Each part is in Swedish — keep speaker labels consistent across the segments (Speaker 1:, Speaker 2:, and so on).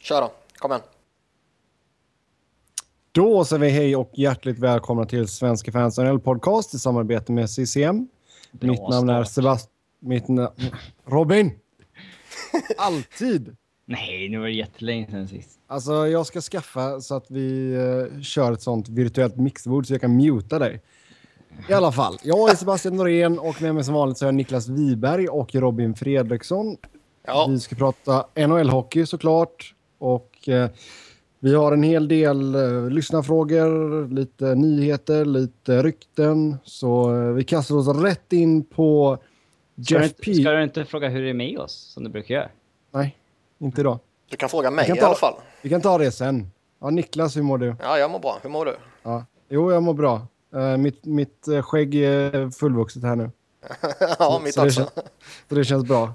Speaker 1: Kör då, kom igen.
Speaker 2: Då säger vi hej och hjärtligt välkomna till Svenska fans NHL podcast i samarbete med CCM.
Speaker 3: Bra
Speaker 2: Mitt namn är. Sebastian... Mitt na- Robin! Alltid!
Speaker 3: Nej, nu var det jättelänge sedan sist.
Speaker 2: Alltså, jag ska skaffa så att vi eh, kör ett sånt virtuellt mixerbord så jag kan muta dig. I alla fall, jag är Sebastian Norén och med mig som vanligt så är Niklas Wiberg och Robin Fredriksson.
Speaker 1: Ja,
Speaker 2: Vi ska prata NHL-hockey såklart. Och eh, vi har en hel del eh, lyssnarfrågor, lite nyheter, lite rykten. Så eh, vi kastar oss rätt in på
Speaker 3: Ska du,
Speaker 2: Jeff
Speaker 3: inte,
Speaker 2: P.
Speaker 3: ska du inte fråga hur det är med oss, som du brukar göra?
Speaker 2: Nej, inte idag.
Speaker 1: du kan fråga mig
Speaker 2: kan
Speaker 1: i
Speaker 2: ta-
Speaker 1: alla fall.
Speaker 2: Vi kan ta det sen. Ja, Niklas, hur mår du?
Speaker 1: Ja, jag mår bra. Hur mår du?
Speaker 2: Ja. Jo, jag mår bra. Eh, mitt, mitt eh, skägg är fullvuxet här nu.
Speaker 1: ja, mitt
Speaker 2: så det
Speaker 1: också.
Speaker 2: känns- Så det känns bra.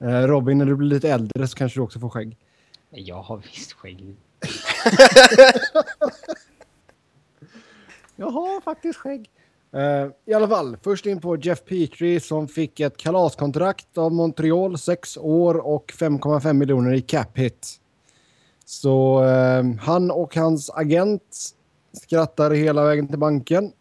Speaker 2: Eh, Robin, när du blir lite äldre så kanske du också får skägg.
Speaker 3: Jag har visst skägg.
Speaker 2: Jag har faktiskt skägg. Eh, I alla fall, först in på Jeff Petrie som fick ett kalaskontrakt av Montreal, sex år och 5,5 miljoner i cap hit. Så eh, han och hans agent skrattar hela vägen till banken.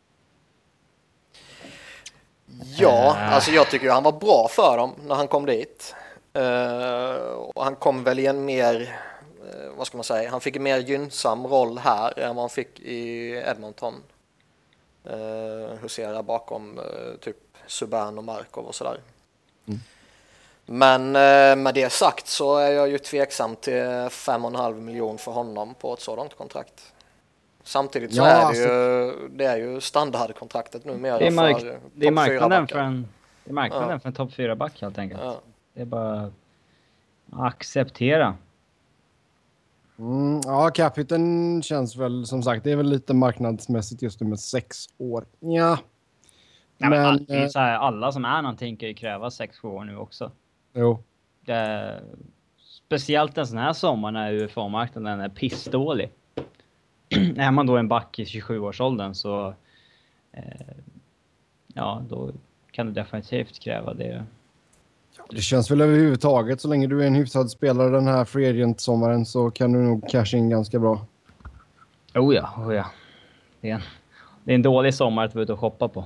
Speaker 1: Ja,
Speaker 3: Äh.
Speaker 1: alltså jag tycker ju han var bra för dem när han kom dit. Eh, och han kom väl i en mer, eh, vad ska man säga, han fick en mer gynnsam roll här än vad han fick i Edmonton. Uh, husera bakom eh, typ Subban och Markov och sådär. Men eh, med det sagt så är jag ju tveksam till 5,5 miljon för honom på ett sådant kontrakt. Samtidigt så
Speaker 2: Ja,
Speaker 1: är det,
Speaker 2: alltså-
Speaker 1: ju, det är ju standardkontraktet numera
Speaker 3: Det är, mark
Speaker 1: för
Speaker 3: det är marknaden för en, det är marknaden
Speaker 1: Ja.
Speaker 3: för en topp 4-back helt enkelt.
Speaker 1: Ja.
Speaker 3: Det är bara att acceptera.
Speaker 2: Mm, ja, cap hiten känns väl som sagt, det är väl lite marknadsmässigt just nu med sex år. Ja.
Speaker 3: Nej, men,
Speaker 2: Men,
Speaker 3: all-
Speaker 2: eh,
Speaker 3: så här, alla som är någonting kan ju kräva 6-7 år nu också.
Speaker 2: jo.
Speaker 3: Det, speciellt en sån här sommar när UFA-marknaden är pissdålig. är man då en back i 27-årsåldern så... Eh, ja, då kan du definitivt kräva det.
Speaker 2: Det känns väl överhuvudtaget, så länge du är en hyfsad spelare den här free agent-sommaren så kan du nog casha in ganska bra.
Speaker 3: Oh ja, oh ja. Det är en, det är en dålig sommar att vara ute och shoppa på.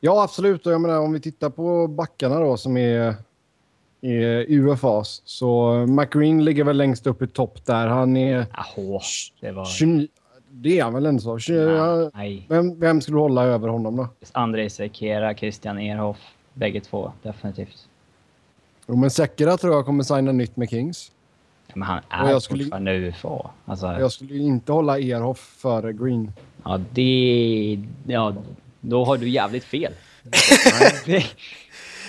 Speaker 2: Ja, absolut. Och jag menar, om vi tittar på backarna då som är, är UFAs så McGreen ligger väl längst upp i topp där. Han är...
Speaker 3: Jaha, det var...
Speaker 2: 29, det är han väl ändå så? 29,
Speaker 3: Nej.
Speaker 2: vem, vem skulle du hålla över honom då?
Speaker 3: Andrei Sekera, Christian Ehrhoff. Bägge två, definitivt.
Speaker 2: Jo, men Sekera tror jag kommer signa nytt med Kings.
Speaker 3: Ja, men han är
Speaker 2: jag skulle-
Speaker 3: fortfarande UFA. Alltså,
Speaker 2: Jag skulle ju inte hålla Erhoff före Green.
Speaker 3: ja, det... Ja, då har du jävligt fel.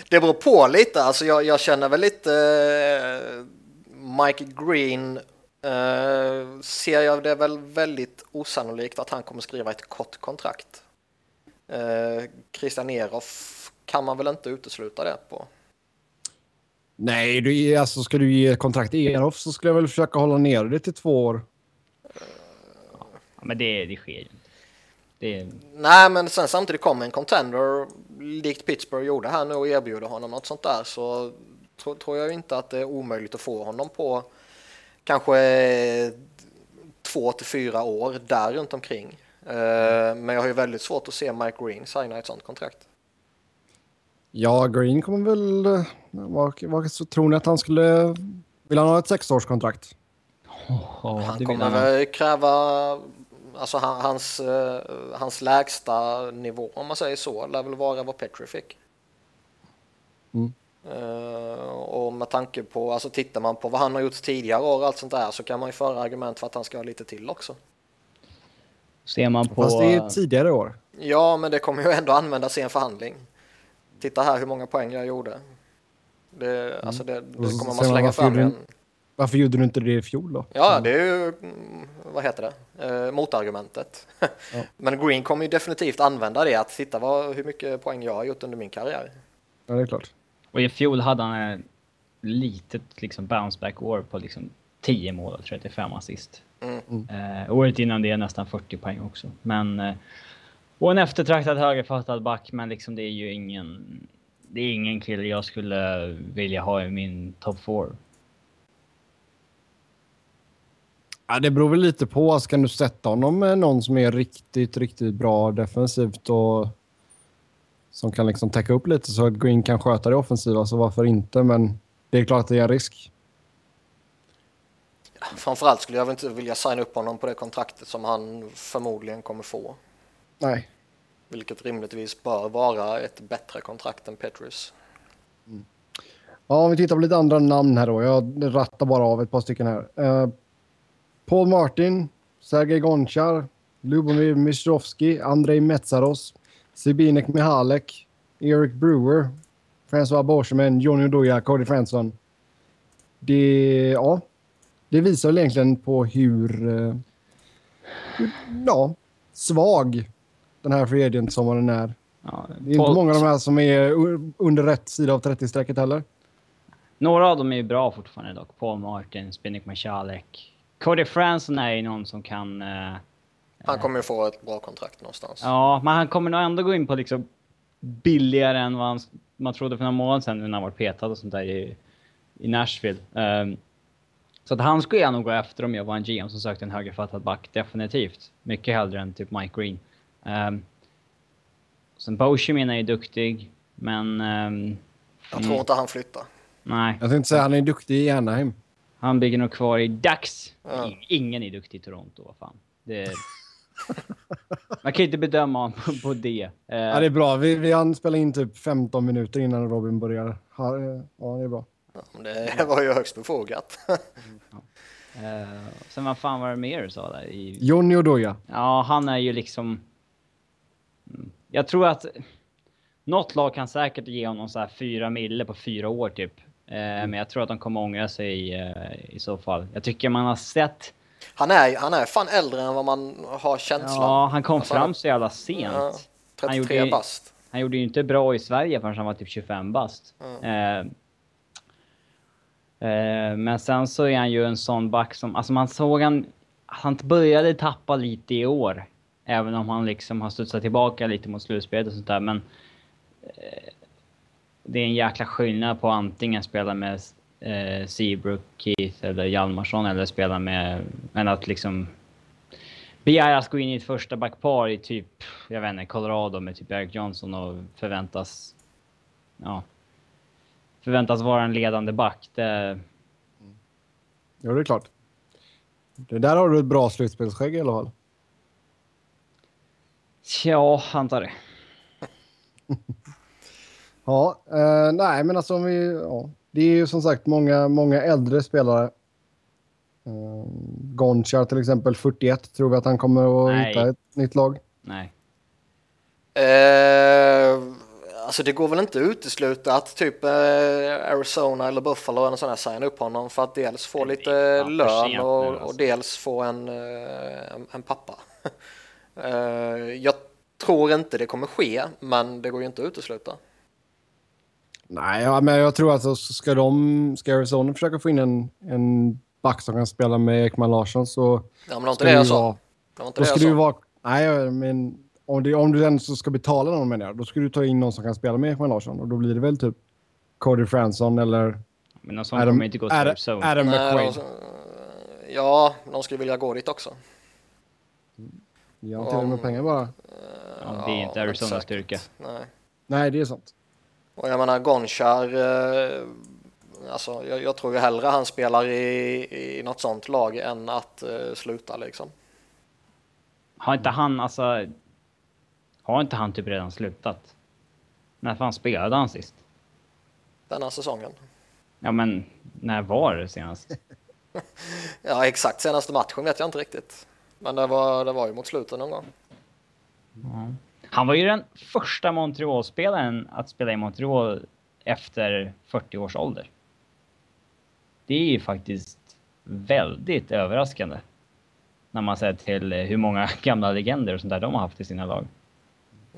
Speaker 3: Det-
Speaker 1: beror på lite, alltså jag, jag känner väl lite eh, Mike Green eh, ser jag det väl väldigt osannolikt att han kommer skriva ett kort kontrakt. Eh, Christian Ehrhoff kan man väl inte utesluta det på.
Speaker 2: Nej, du, alltså, ska du ge kontrakt till Erhoff så skulle jag väl försöka hålla ner det till två år.
Speaker 3: Ja, men det, det sker ju inte. Det,
Speaker 1: Nej, men sen samtidigt kommer en contender likt Pittsburgh gjorde här nu och erbjuder honom något sånt där så tror, tror jag inte att det är omöjligt att få honom på kanske två till fyra år där runt omkring. Eh, Men jag har ju väldigt svårt att se Mike Green signa ett sånt kontrakt.
Speaker 2: Ja, Green kommer väl... Vad, vad så tror ni att han skulle... Vill han ha ett sexårskontrakt?
Speaker 3: oh,
Speaker 1: Han kommer väl kräva alltså han, hans, eh, hans lägsta nivå om man säger så lär väl vara vad Petri fick.
Speaker 2: Mm.
Speaker 1: Eh, och med tanke på, alltså tittar man på vad han har gjort tidigare år och allt sånt där så kan man ju föra argument för att han ska ha lite till också.
Speaker 3: Ser man på...
Speaker 2: Fast det är tidigare år.
Speaker 1: Ja, men det kommer ju ändå användas i en förhandling. Titta här hur många poäng jag gjorde. Det, alltså det, det kommer man slänga fram i
Speaker 2: gjorde
Speaker 1: en...
Speaker 2: Varför gjorde du inte det i fjol då?
Speaker 1: Ja, det är ju, mm, vad heter det, eh, motargumentet. Men Green kommer ju definitivt använda det, att titta vad, hur mycket poäng jag har gjort under min karriär.
Speaker 2: Ja, det är klart.
Speaker 3: Och i fjol hade han ett litet liksom bounceback-år på liksom 10 mål och 35 assist.
Speaker 1: Mm.
Speaker 3: Eh, året innan det är nästan 40 poäng också. Men... Eh, och en eftertraktad högerfattad back, men liksom det är ju ingen... Det är ingen kille jag skulle vilja ha i min top 4.
Speaker 2: Ja, det beror väl lite på. Kan du sätta honom med någon som är riktigt, riktigt bra defensivt och som kan liksom täcka upp lite så att Green kan sköta det offensiva, så varför inte? Men det är klart att det är en risk.
Speaker 1: Framförallt skulle jag väl inte vilja signa upp honom på det kontraktet som han förmodligen kommer få.
Speaker 2: Nej.
Speaker 1: Vilket rimligtvis bör vara ett bättre kontrakt än Petrus.
Speaker 2: Ja, om vi tittar på lite andra namn här då. Jag rattar bara av ett par stycken här. Uh, Paul Martin, Sergej Gonchar, Lubomir Mistrovski, Andrei Metsaros, Sibinek Mihalek, Eric Brewer, François Borchemin, Johnny Oduya, Cody Fransson. Det, ja, det visar väl egentligen på hur, uh, hur ja, svag den här free agent-sommaren är. Ja, det är inte många av de här som är under rätt sida av 30-strecket heller.
Speaker 3: Några av dem är ju bra fortfarande dock. Paul Martin, Spinnick Machalek. Cody Franson är ju någon som kan... Uh,
Speaker 1: han kommer ju få ett bra kontrakt någonstans.
Speaker 3: Ja, men han kommer nog ändå gå in på liksom billigare än vad han, man trodde för några månader sedan när han var petad och sånt där i, i Nashville. Um, så att han skulle jag nog gå efter om jag var en GM som sökte en högerfattad back, definitivt. Mycket hellre än typ Mike Green. Um, sen Boschemin är ju duktig, men... Um,
Speaker 1: jag tror inte han flyttar.
Speaker 3: Nej.
Speaker 2: Jag tänkte säga han är duktig i Anaheim.
Speaker 3: Han bygger nog kvar i Dax. Ja. Ingen är duktig i Toronto, vad fan. Det är... Man kan ju inte bedöma honom på, på det.
Speaker 2: Ja, det är bra. Vi, vi hann spela in typ 15 minuter innan Robin börjar. Ja, det är bra.
Speaker 1: Ja, det var ju högst befogat.
Speaker 3: Uh, sen vad fan var det mer du sa där? I...
Speaker 2: Johnny Oduya.
Speaker 3: Ja, han är ju liksom... Jag tror att något lag kan säkert ge honom så här fyra mille på fyra år typ. Eh, mm. Men jag tror att de kommer ångra sig i, eh, i så fall. Jag tycker man har sett...
Speaker 1: Han är, han är fan äldre än vad man har känslan.
Speaker 3: Ja, han kom alltså, fram så jävla sent. Ja,
Speaker 1: 33 han gjorde, bast.
Speaker 3: Han gjorde ju inte bra i Sverige förrän han var typ 25 bast. Mm. Eh, eh, men sen så är han ju en sån back som... Alltså man såg han... Han började tappa lite i år. Även om han liksom har studsat tillbaka lite mot slutspelet och sånt där. Men Eh, det är en jäkla skillnad på antingen spela med eh, Seabrook, Keith eller Hjalmarsson eller spela med... Men att liksom begäras gå in i ett första backpar i typ, jag vet inte, Colorado med typ Eric Johnson och förväntas... Ja. Förväntas vara en ledande back. Det...
Speaker 2: Ja, det är klart. Det där har du ett bra slutspelsskägg i alla fall.
Speaker 3: Ja, antar det.
Speaker 2: ja, eh, nej men alltså om vi, ja, det är ju som sagt många, många äldre spelare. Eh, Gonchar till exempel, 41, tror vi att han kommer att nej. hitta ett nytt lag?
Speaker 3: Nej.
Speaker 1: Eh, alltså det går väl inte att utesluta att typ eh, Arizona eller Buffalo eller sån här signar upp honom för att dels få lite lön och, och, alltså. dels få en, eh, en, en pappa. Eh, jag tror inte det kommer ske, men det går ju inte att utesluta.
Speaker 2: Nej, ja, men jag tror att ska, de, ska Arizona försöka få in en, en back som kan spela med Ekman Larsson så...
Speaker 1: Ja, men det var inte det jag sa. Det var inte
Speaker 2: då det jag sa. Vara, nej, men om, det, om du ens ska betala någon menar jag, då ska du ta in någon som kan spela med Ekman Larsson och då blir det väl typ Cody Fransson eller...
Speaker 3: Men någon sån Adam, kommer inte gå till
Speaker 2: Adam, Adam McQuaid.
Speaker 1: Ja, de skulle vilja gå dit också.
Speaker 2: Ja, till och med pengar bara.
Speaker 3: Ja, det är inte Arizonas styrka.
Speaker 1: Nej.
Speaker 2: Nej, det är sant.
Speaker 1: Och jag menar Gonchar, eh, alltså jag, jag, tror ju hellre han spelar i, i något sånt lag än att eh, sluta liksom.
Speaker 3: Har inte han, alltså, har inte han typ redan slutat? När fan spelade han sist?
Speaker 1: Denna säsongen.
Speaker 3: Ja men, när var det senast?
Speaker 1: ja exakt senaste matchen vet jag inte riktigt. Men det var, det var ju mot slutet någon gång.
Speaker 3: Ja. Han var ju den första Montreal-spelaren att spela i Montreal efter 40 års ålder. Det är ju faktiskt väldigt överraskande. När man ser till hur många gamla legender och sånt där de har haft i sina lag.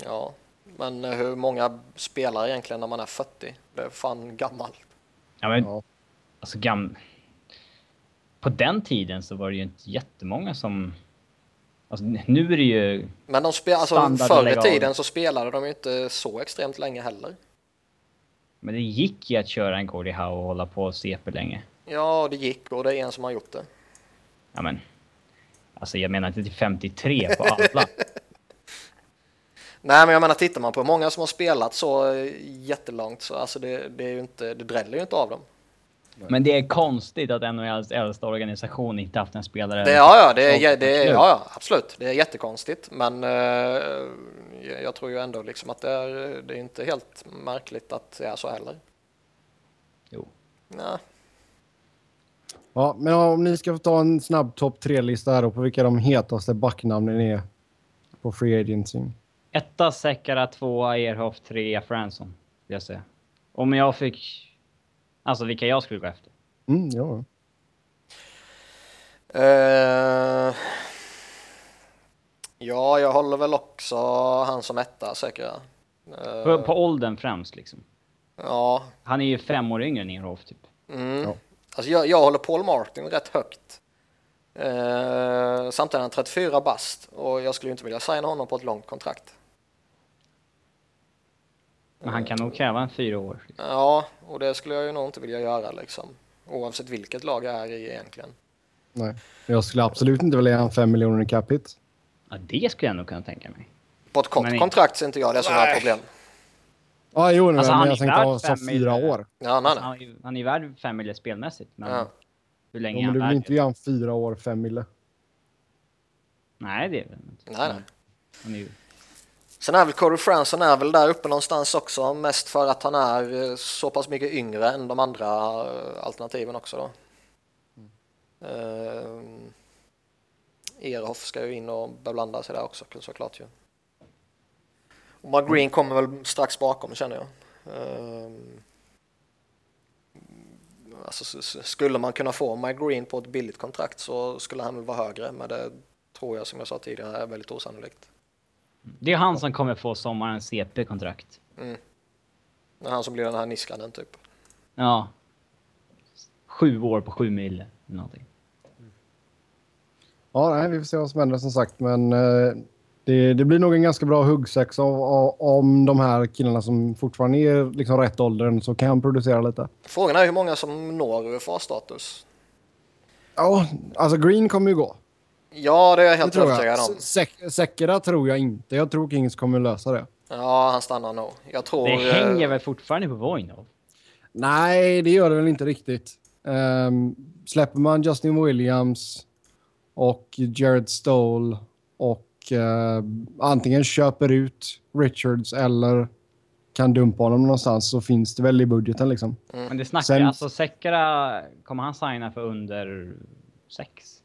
Speaker 1: Ja, men hur många spelar egentligen när man är 40? Det är fan gammalt.
Speaker 3: Ja, men ja. alltså gam... På den tiden så var det ju inte jättemånga som Alltså, nu är det ju
Speaker 1: Men de spel, alltså, förr i tiden så spelade de ju inte så extremt länge heller.
Speaker 3: Men det gick ju att köra en Gordie Howe och hålla på och CP länge.
Speaker 1: Ja, det gick och det är en som har gjort det.
Speaker 3: Ja, men Alltså jag menar inte till 53 på alla.
Speaker 1: Nej, men jag menar tittar man på många som har spelat så eh, jättelångt så alltså det, det är inte, det dräller ju inte av dem.
Speaker 3: Men det är konstigt att NHLs äldsta organisation inte haft en spelare.
Speaker 1: Det, ja, ja, det är, det är,
Speaker 3: absolut.
Speaker 1: ja, ja, absolut. Det är jättekonstigt, men eh, jag- tror ju ändå liksom att det är, det är inte helt märkligt att det är så heller.
Speaker 3: Jo.
Speaker 1: Nej.
Speaker 2: Ja, men om ni ska få ta en snabb topp tre-lista här då på vilka de hetaste backnamnen är på Free Agency.
Speaker 3: Etta Sekara, tvåa Erhoff, trea Fransson. Jag säga. Om jag fick... Alltså vilka jag skulle gå efter.
Speaker 2: Mm, ja.
Speaker 1: Eh, ja, jag håller väl också han som etta säkert. Eh,
Speaker 3: På, på åldern främst liksom.
Speaker 1: Ja,
Speaker 3: Han är ju fem år yngre än Erhoff typ.
Speaker 1: mm.
Speaker 2: Ja.
Speaker 1: Alltså jag, jag håller Paul Martin rätt högt. Eh, samtidigt är han 34 bast och jag skulle ju inte vilja signa honom på ett långt kontrakt.
Speaker 3: Men han kan nog kräva en fyra år.
Speaker 1: Ja, och det skulle jag ju nog inte vilja göra liksom. Oavsett vilket lag jag är i egentligen.
Speaker 2: Nej. Jag skulle absolut inte vilja ge han 5 miljoner i cap hit.
Speaker 3: Ja, det skulle jag nog kunna tänka mig.
Speaker 1: På ett kort
Speaker 3: Men
Speaker 1: kontrakt ser inte jag det som några problem.
Speaker 2: Ja, jo,
Speaker 3: Alltså,
Speaker 2: men
Speaker 3: han
Speaker 2: jag
Speaker 3: är
Speaker 2: tänkte ha så
Speaker 3: fem
Speaker 2: fyra
Speaker 3: miljoner.
Speaker 2: år.
Speaker 1: Ja, nej,
Speaker 3: Han
Speaker 1: nej.
Speaker 3: är, ju- han är ju värd fem miljoner spelmässigt. Men
Speaker 1: Ja.
Speaker 3: hur länge är
Speaker 2: men du
Speaker 3: han
Speaker 2: vill
Speaker 3: värd?
Speaker 2: inte ge han fyra år, 5 mille.
Speaker 3: Nej, det är väl inte.
Speaker 1: nej, nej.
Speaker 3: Han är ju...
Speaker 1: Sen är väl Corey Franson är väl där uppe någonstans också, mest för att han är eh, så pass mycket yngre än de andra eh, alternativen också då. Eh, uh, Erhoff ska ju in och beblanda sig där också såklart ju. Och Mark Green kommer väl strax bakom känner jag. Eh, alltså, skulle man kunna få Mike Green på ett billigt kontrakt så skulle han väl vara högre, men det tror jag som jag sa tidigare är väldigt osannolikt.
Speaker 3: Det är han som kommer få sommarens CP-kontrakt.
Speaker 1: Det är han som blir den här Niskanen typ.
Speaker 3: Ja. Sju år på sju mil. eller Någonting.
Speaker 2: Ja, nej, vi får se vad som händer som sagt. Men eh, det, det blir nog en ganska bra huggsex av, av, om de här killarna som fortfarande är liksom rätt åldern så kan producera lite.
Speaker 1: Frågan är hur många som når UFA-status.
Speaker 2: Ja, alltså Green kommer ju gå.
Speaker 1: Ja, det är jag helt övertygad om.
Speaker 2: Sek- Sekera tror jag inte. Jag tror Kings kommer lösa det.
Speaker 1: Ja, han stannar nog. Jag tror...
Speaker 3: Det
Speaker 1: eh,
Speaker 3: hänger väl fortfarande på Voinov?
Speaker 2: Nej, det gör det väl inte riktigt. Um, släpper man Justin Williams och Jared Stoll och eh, antingen köper ut Richards eller kan dumpa honom någonstans så finns det väl i budgeten liksom.
Speaker 3: Men det snackar
Speaker 2: Sen-
Speaker 3: alltså Sekera, kommer han signa för under sex?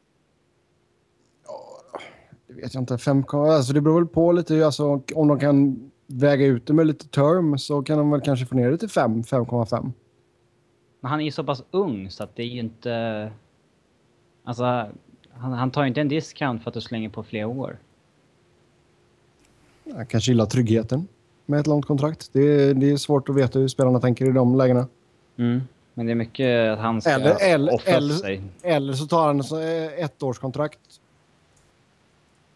Speaker 2: Det vet jag inte. Fem, alltså det beror väl på lite. Alltså, om de kan väga ut det med lite term så kan de väl kanske få ner det till 5, 5,5.
Speaker 3: Men han är ju så pass ung så att det är ju inte... Alltså, han, han tar ju inte en discount för att du slänger på fler år.
Speaker 2: Jag kanske gillar tryggheten med ett långt kontrakt. Det är, det är svårt att veta hur spelarna tänker i de lägena.
Speaker 3: Mm. Men det är mycket att han ska
Speaker 2: Eller, eller,
Speaker 3: offra
Speaker 2: eller,
Speaker 3: sig.
Speaker 2: eller så tar han ett års kontrakt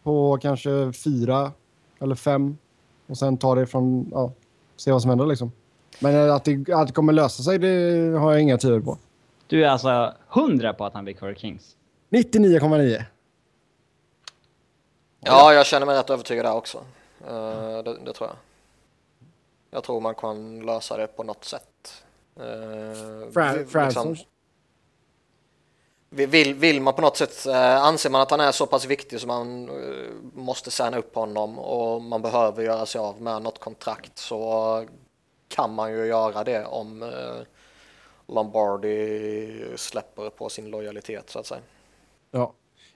Speaker 2: på kanske fyra eller fem och sen tar det från, ja, se vad som händer liksom. Men att det, att det kommer lösa sig, det har jag inga tvivel på.
Speaker 3: Du är alltså hundra på att han blir Corey Kings?
Speaker 2: 99,9.
Speaker 1: Ja, jag känner mig rätt övertygad där också. Eh, det, det tror jag. Jag tror man kan lösa det på något sätt. Uh,
Speaker 2: Fra- Franson.
Speaker 1: Vill, vill man på något sätt, eh, anser man att han är så pass viktig så man eh, måste signa upp honom och man behöver göra sig av med något kontrakt så kan man ju göra det om eh, Lombardi släpper på sin lojalitet så att säga.
Speaker 2: Ja.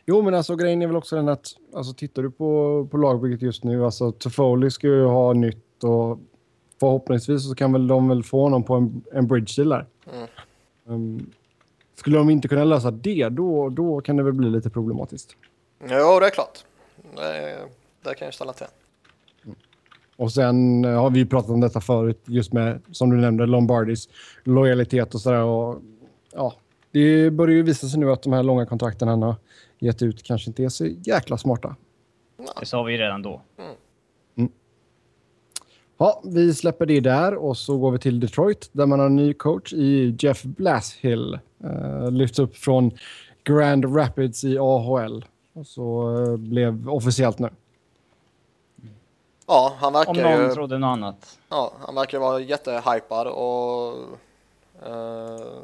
Speaker 2: Jo, men alltså grejen är väl också den att alltså, tittar du på, på lagbygget just nu, alltså Toffoli ska ju ha nytt och förhoppningsvis så kan väl de väl få honom på en, en bridge deal där.
Speaker 1: Mm.
Speaker 2: Um, skulle de inte kunna lösa det, då, då kan det väl bli lite problematiskt.
Speaker 1: Jo, det är klart. Det, det kan jag ställa till.
Speaker 2: Och sen eh, har vi ju pratat om detta förut, just med, som du nämnde, Lombardis lojalitet och sådär. Och, ja, det börjar ju visa sig nu att de här långa kontrakten han har gett ut kanske inte är så jäkla smarta.
Speaker 3: Det sa vi ju redan då.
Speaker 2: Ja, vi släpper det där och så går vi till Detroit där man har en ny coach i Jeff Blashill. Uh, lyfts upp från Grand Rapids i AHL. Och så eh, blev officiellt nu.
Speaker 1: Ja, han verkar
Speaker 3: Om någon
Speaker 1: ju...
Speaker 3: trodde något annat.
Speaker 1: Ja, han verkar vara jättehypad och... eh,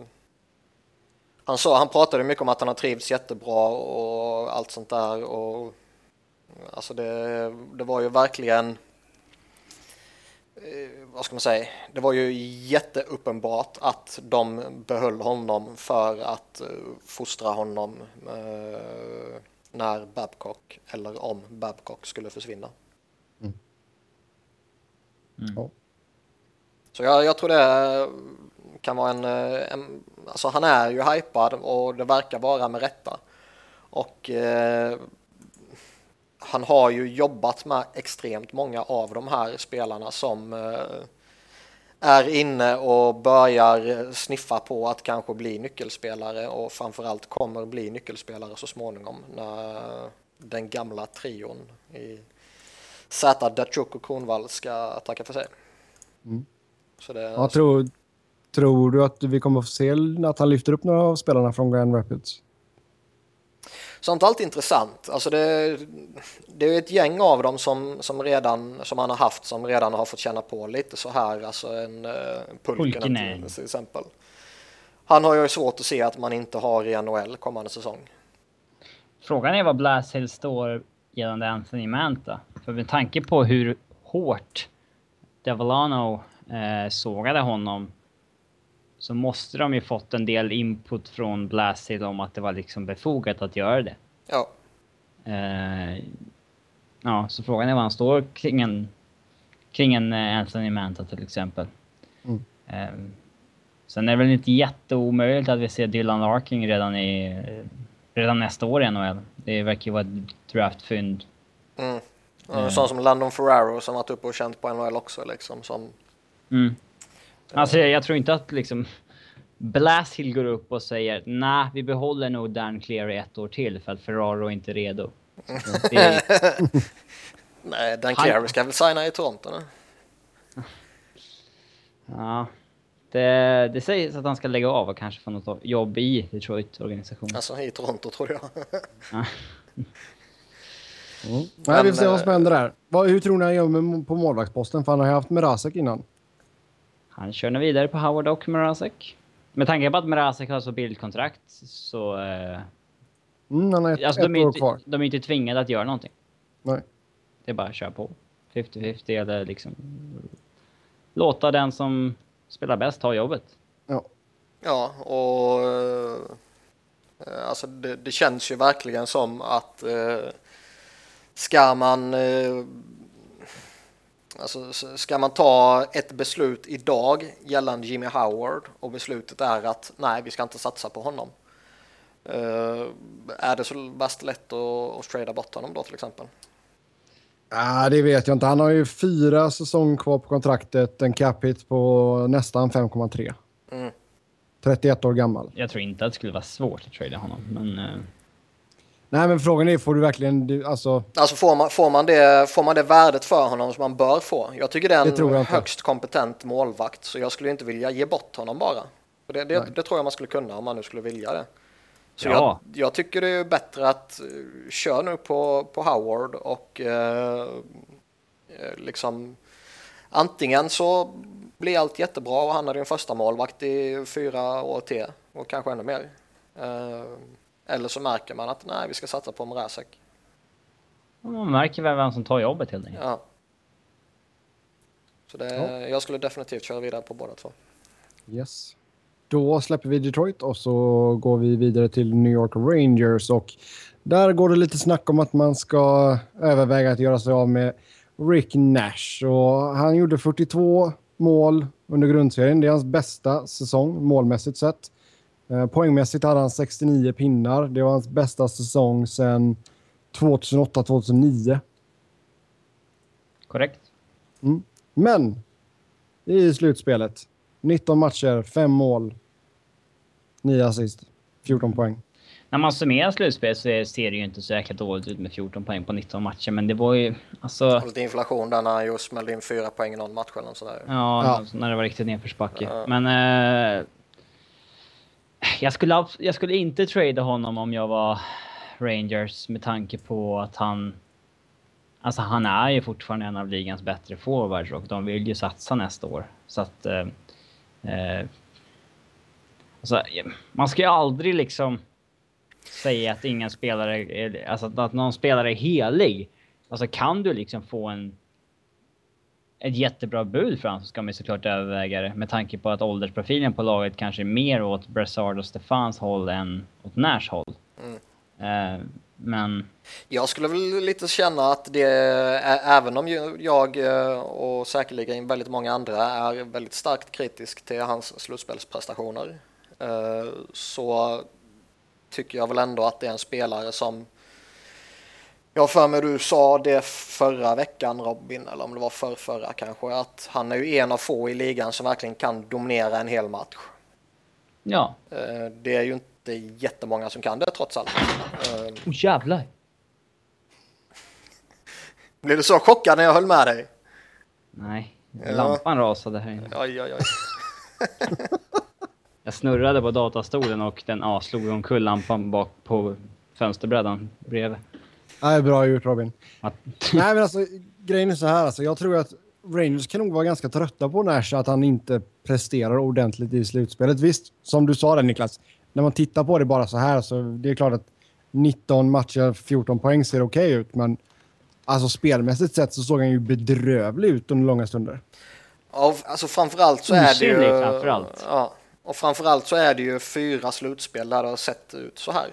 Speaker 1: han, sa, han pratade mycket om att han har trivts jättebra och allt sånt där och... Alltså det, det var ju verkligen... eh, vad ska man säga? Det var ju jätteuppenbart att de behöll honom för att eh, fostra honom eh, när Babcock, eller om Babcock skulle försvinna.
Speaker 2: Ja.
Speaker 1: Så jag, jag tror det kan vara en, en... Alltså han är ju hypad och det verkar vara med rätta. Och eh, han har ju jobbat med extremt många av de här spelarna som eh, är inne och börjar sniffa på att kanske bli nyckelspelare och framförallt kommer bli nyckelspelare så småningom när den gamla trion i Z, Datsjuk och Kronwall ska tacka för sig.
Speaker 2: Mm.
Speaker 1: Så det,
Speaker 2: Ja, tror, tror du att vi kommer att få se att han lyfter upp några av spelarna från Grand Rapids?
Speaker 1: Sånt är alltid intressant. Alltså det, det är ett gäng av dem som, som, redan, som han har haft som redan har fått känna på lite så här. Alltså en uh, Pulkinen
Speaker 3: Pulkkinen.
Speaker 1: till, till exempel. Han har ju svårt att se att man inte har i NHL kommande säsong.
Speaker 3: Frågan är vad Blashill står gällande Anthony Manta. För med tanke på hur hårt Devolano eh, sågade honom så måste de ju fått en del input från Blashill om att det var liksom befogat att göra det.
Speaker 1: Ja,
Speaker 3: Eh, ja, så frågan är vad han står kring en, kring en eh, Anthony Manta till exempel.
Speaker 2: Mm.
Speaker 3: Eh, sen är det väl inte jätteomöjligt att vi ser Dylan Larkin redan, i, redan nästa år i NHL. Det verkar ju vara ett draftfynd.
Speaker 1: mm. En sån som Landon Ferraro som varit uppe och känt på NHL också liksom. Som,
Speaker 3: Mm. Alltså jag, jag tror inte att liksom Blashill går upp och säger nej, vi behåller nog Dan Cleary ett år till för att Ferraro är inte redo. Det är,
Speaker 1: nej, Dan
Speaker 3: Han-
Speaker 1: Cleary ska väl signa i Toronto nu?
Speaker 3: ja, det, det sägs att han ska lägga av och kanske få något jobb i Detroit-organisationen.
Speaker 1: Alltså i Toronto tror jag.
Speaker 2: Mm. Nej, vi får se vad
Speaker 1: eh,
Speaker 2: som händer där. Vad, hur tror ni han gör med, på målvaktsposten? För han har ju haft Mrazek innan.
Speaker 3: Han kör nu vidare på Howard och Mrazek. Med tanke på att Mrazek har så bildkontrakt så... Eh,
Speaker 2: Mm, han har ett,
Speaker 3: alltså
Speaker 2: ett
Speaker 3: de, är
Speaker 2: år
Speaker 3: inte,
Speaker 2: kvar.
Speaker 3: de är inte tvingade att göra någonting.
Speaker 2: Nej.
Speaker 3: Det är bara att köra på. 50-50 eller liksom... Låta den som spelar bäst ta jobbet.
Speaker 2: Ja.
Speaker 1: Ja, och eh, alltså det, det känns ju verkligen som att eh, ska man eh, alltså ska man ta ett beslut idag gällande Jimmy Howard och beslutet är att nej, vi ska inte satsa på honom. Eh, är det så värst lätt att, att trada bort honom då till exempel?
Speaker 2: Ah, det vet jag inte. Han har ju fyra säsonger kvar på kontraktet. En cap hit på nästan 5,3.
Speaker 1: Mm.
Speaker 2: 31 år gammal.
Speaker 3: Jag tror inte att det skulle vara svårt att trada honom, men... Eh,
Speaker 2: Nej, men frågan är, får du verkligen... Du, alltså,
Speaker 1: Alltså får man, får, man det, får man det värdet för honom som man bör få? Jag tycker det är
Speaker 2: Det tror jag
Speaker 1: en
Speaker 2: inte.
Speaker 1: högst kompetent målvakt så jag skulle inte vilja ge bort honom bara. Det, det, det tror jag man skulle kunna om man nu skulle vilja det. Så
Speaker 3: Ja.
Speaker 1: jag, jag tycker det är bättre att uh, köra nu på, på Howard och eh, eh, liksom antingen så blir allt jättebra och han är din första målvakt i fyra år till och kanske ännu mer. Eh, eller så märker man att nej, vi ska satsa på Mrazek.
Speaker 3: man märker väl vem som tar jobbet helt enkelt.
Speaker 1: Ja. Så det,
Speaker 2: Ja.
Speaker 1: jag skulle definitivt köra vidare på båda två.
Speaker 2: yes. Då släpper vi Detroit och så går vi vidare till New York Rangers. Och där går det lite snack om att man ska överväga att göra sig av med Rick Nash. Och han gjorde 42 mål under grundserien. Det är hans bästa säsong målmässigt sett. Eh, poängmässigt hade han 69 pinnar. Det var hans bästa säsong sedan 2008-2009.
Speaker 3: Korrekt?
Speaker 2: Men i slutspelet 19 matcher, 5 mål, 9 assist, 14 poäng.
Speaker 3: När man summerar slutspel så ser det ju inte så jäkla dåligt ut med 14 poäng på 19 matcher, men det var ju alltså...
Speaker 1: Lite inflation där när han just smällde in fyra poäng i någon match eller sådär.
Speaker 3: Ja,
Speaker 2: Ja.
Speaker 3: alltså, när det var riktigt nedförsbacke.
Speaker 1: Ja.
Speaker 3: Men... Eh, jag, skulle, jag skulle inte trada honom om jag var Rangers med tanke på att han... Alltså han är ju fortfarande en av ligans bättre forwards och de vill ju satsa nästa år. Så att... Eh, eh, alltså, man ska ju aldrig liksom säga att ingen spelare är, alltså att någon spelare är helig. Alltså kan du liksom få en ett jättebra bud för honom så ska man såklart överväga det med tanke på att åldersprofilen på laget kanske är mer åt Brassard och Stefans håll än åt Nashs håll. Mm. Eh, men...
Speaker 1: Jag skulle väl lite känna att det, även om jag eh, och säkerligen väldigt många andra är väldigt starkt kritisk till hans slutspelsprestationer eh, så tycker jag väl ändå att det är en spelare som jag för mig du sa det förra veckan Robin, eller om det var för förra kanske, att han är ju en av få i ligan som verkligen kan dominera en hel match.
Speaker 3: Ja.
Speaker 1: Eh, det är ju inte jättemånga som kan det trots allt.
Speaker 3: Oh, jävlar!
Speaker 1: Blev du så chockad när jag höll med dig?
Speaker 3: Nej, lampan ja. rasade här inne.
Speaker 1: Oj, oj, oj.
Speaker 3: jag snurrade på datastolen och den slog omkull lampan bak på fönsterbrädan bredvid.
Speaker 2: Nej, bra gjort Robin. Nej, men alltså grejen är så här. Alltså, jag tror att Rangers kan nog vara ganska trötta på Nash att han inte presterar ordentligt i slutspelet. Visst, som du sa där Niklas, när man tittar på det bara så här så det är klart att 19 matcher, 14 poäng ser okej okay ut, men alltså spelmässigt sett så såg han ju bedrövlig ut under långa stunder.
Speaker 1: Ja, alltså framförallt så är det ju... Framförallt. Ja, och framförallt så är det ju fyra slutspel där det har sett ut så här.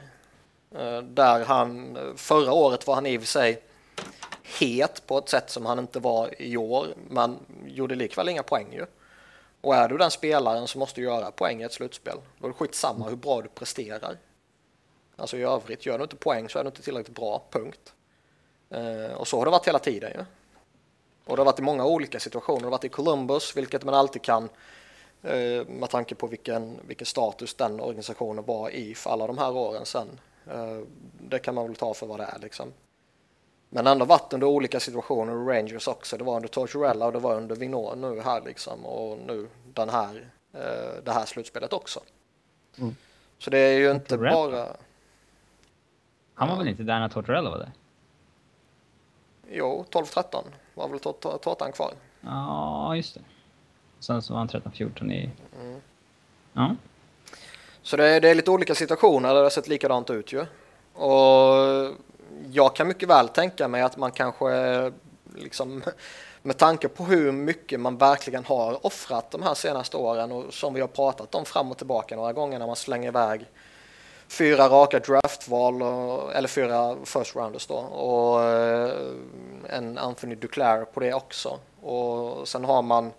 Speaker 1: Eh, där han, förra året var han i och för sig het på ett sätt som han inte var i år, men gjorde likväl inga poäng ju. Och är du den spelaren som måste göra poäng i ett slutspel, då är det skitsamma hur bra du presterar. Alltså i övrigt, gör du inte poäng så är du inte tillräckligt bra, punkt. Eh, och så har det varit hela tiden ju. Och det har varit i många olika situationer. Det har varit i Columbus, vilket man alltid kan eh, med tanke på vilken, vilken status den organisationen var i för alla de här åren sen. Eh, det kan man väl ta för vad det är liksom. Men ändå varit under olika situationer, Rangers också. Det var under Tortorella och det var under Vinor nu här liksom och nu den här, eh, det här slutspelet också. Mm. Så det är ju inte bara...
Speaker 3: Han var väl inte där när Tortorella var där?
Speaker 1: Jo, 12-13 var väl Tårtan kvar.
Speaker 3: Ja, just det. Sen så var han 13-14 i... Mm. Ja.
Speaker 1: Så det är, det är lite olika situationer där det har sett likadant ut ju. Och jag kan mycket väl tänka mig att man kanske liksom med tanke på hur mycket man verkligen har offrat de här senaste åren och som vi har pratat om fram och tillbaka några gånger när man slänger iväg fyra raka draftval och, eller fyra first rounders då och eh, en Anthony Duclair på det också och sen har man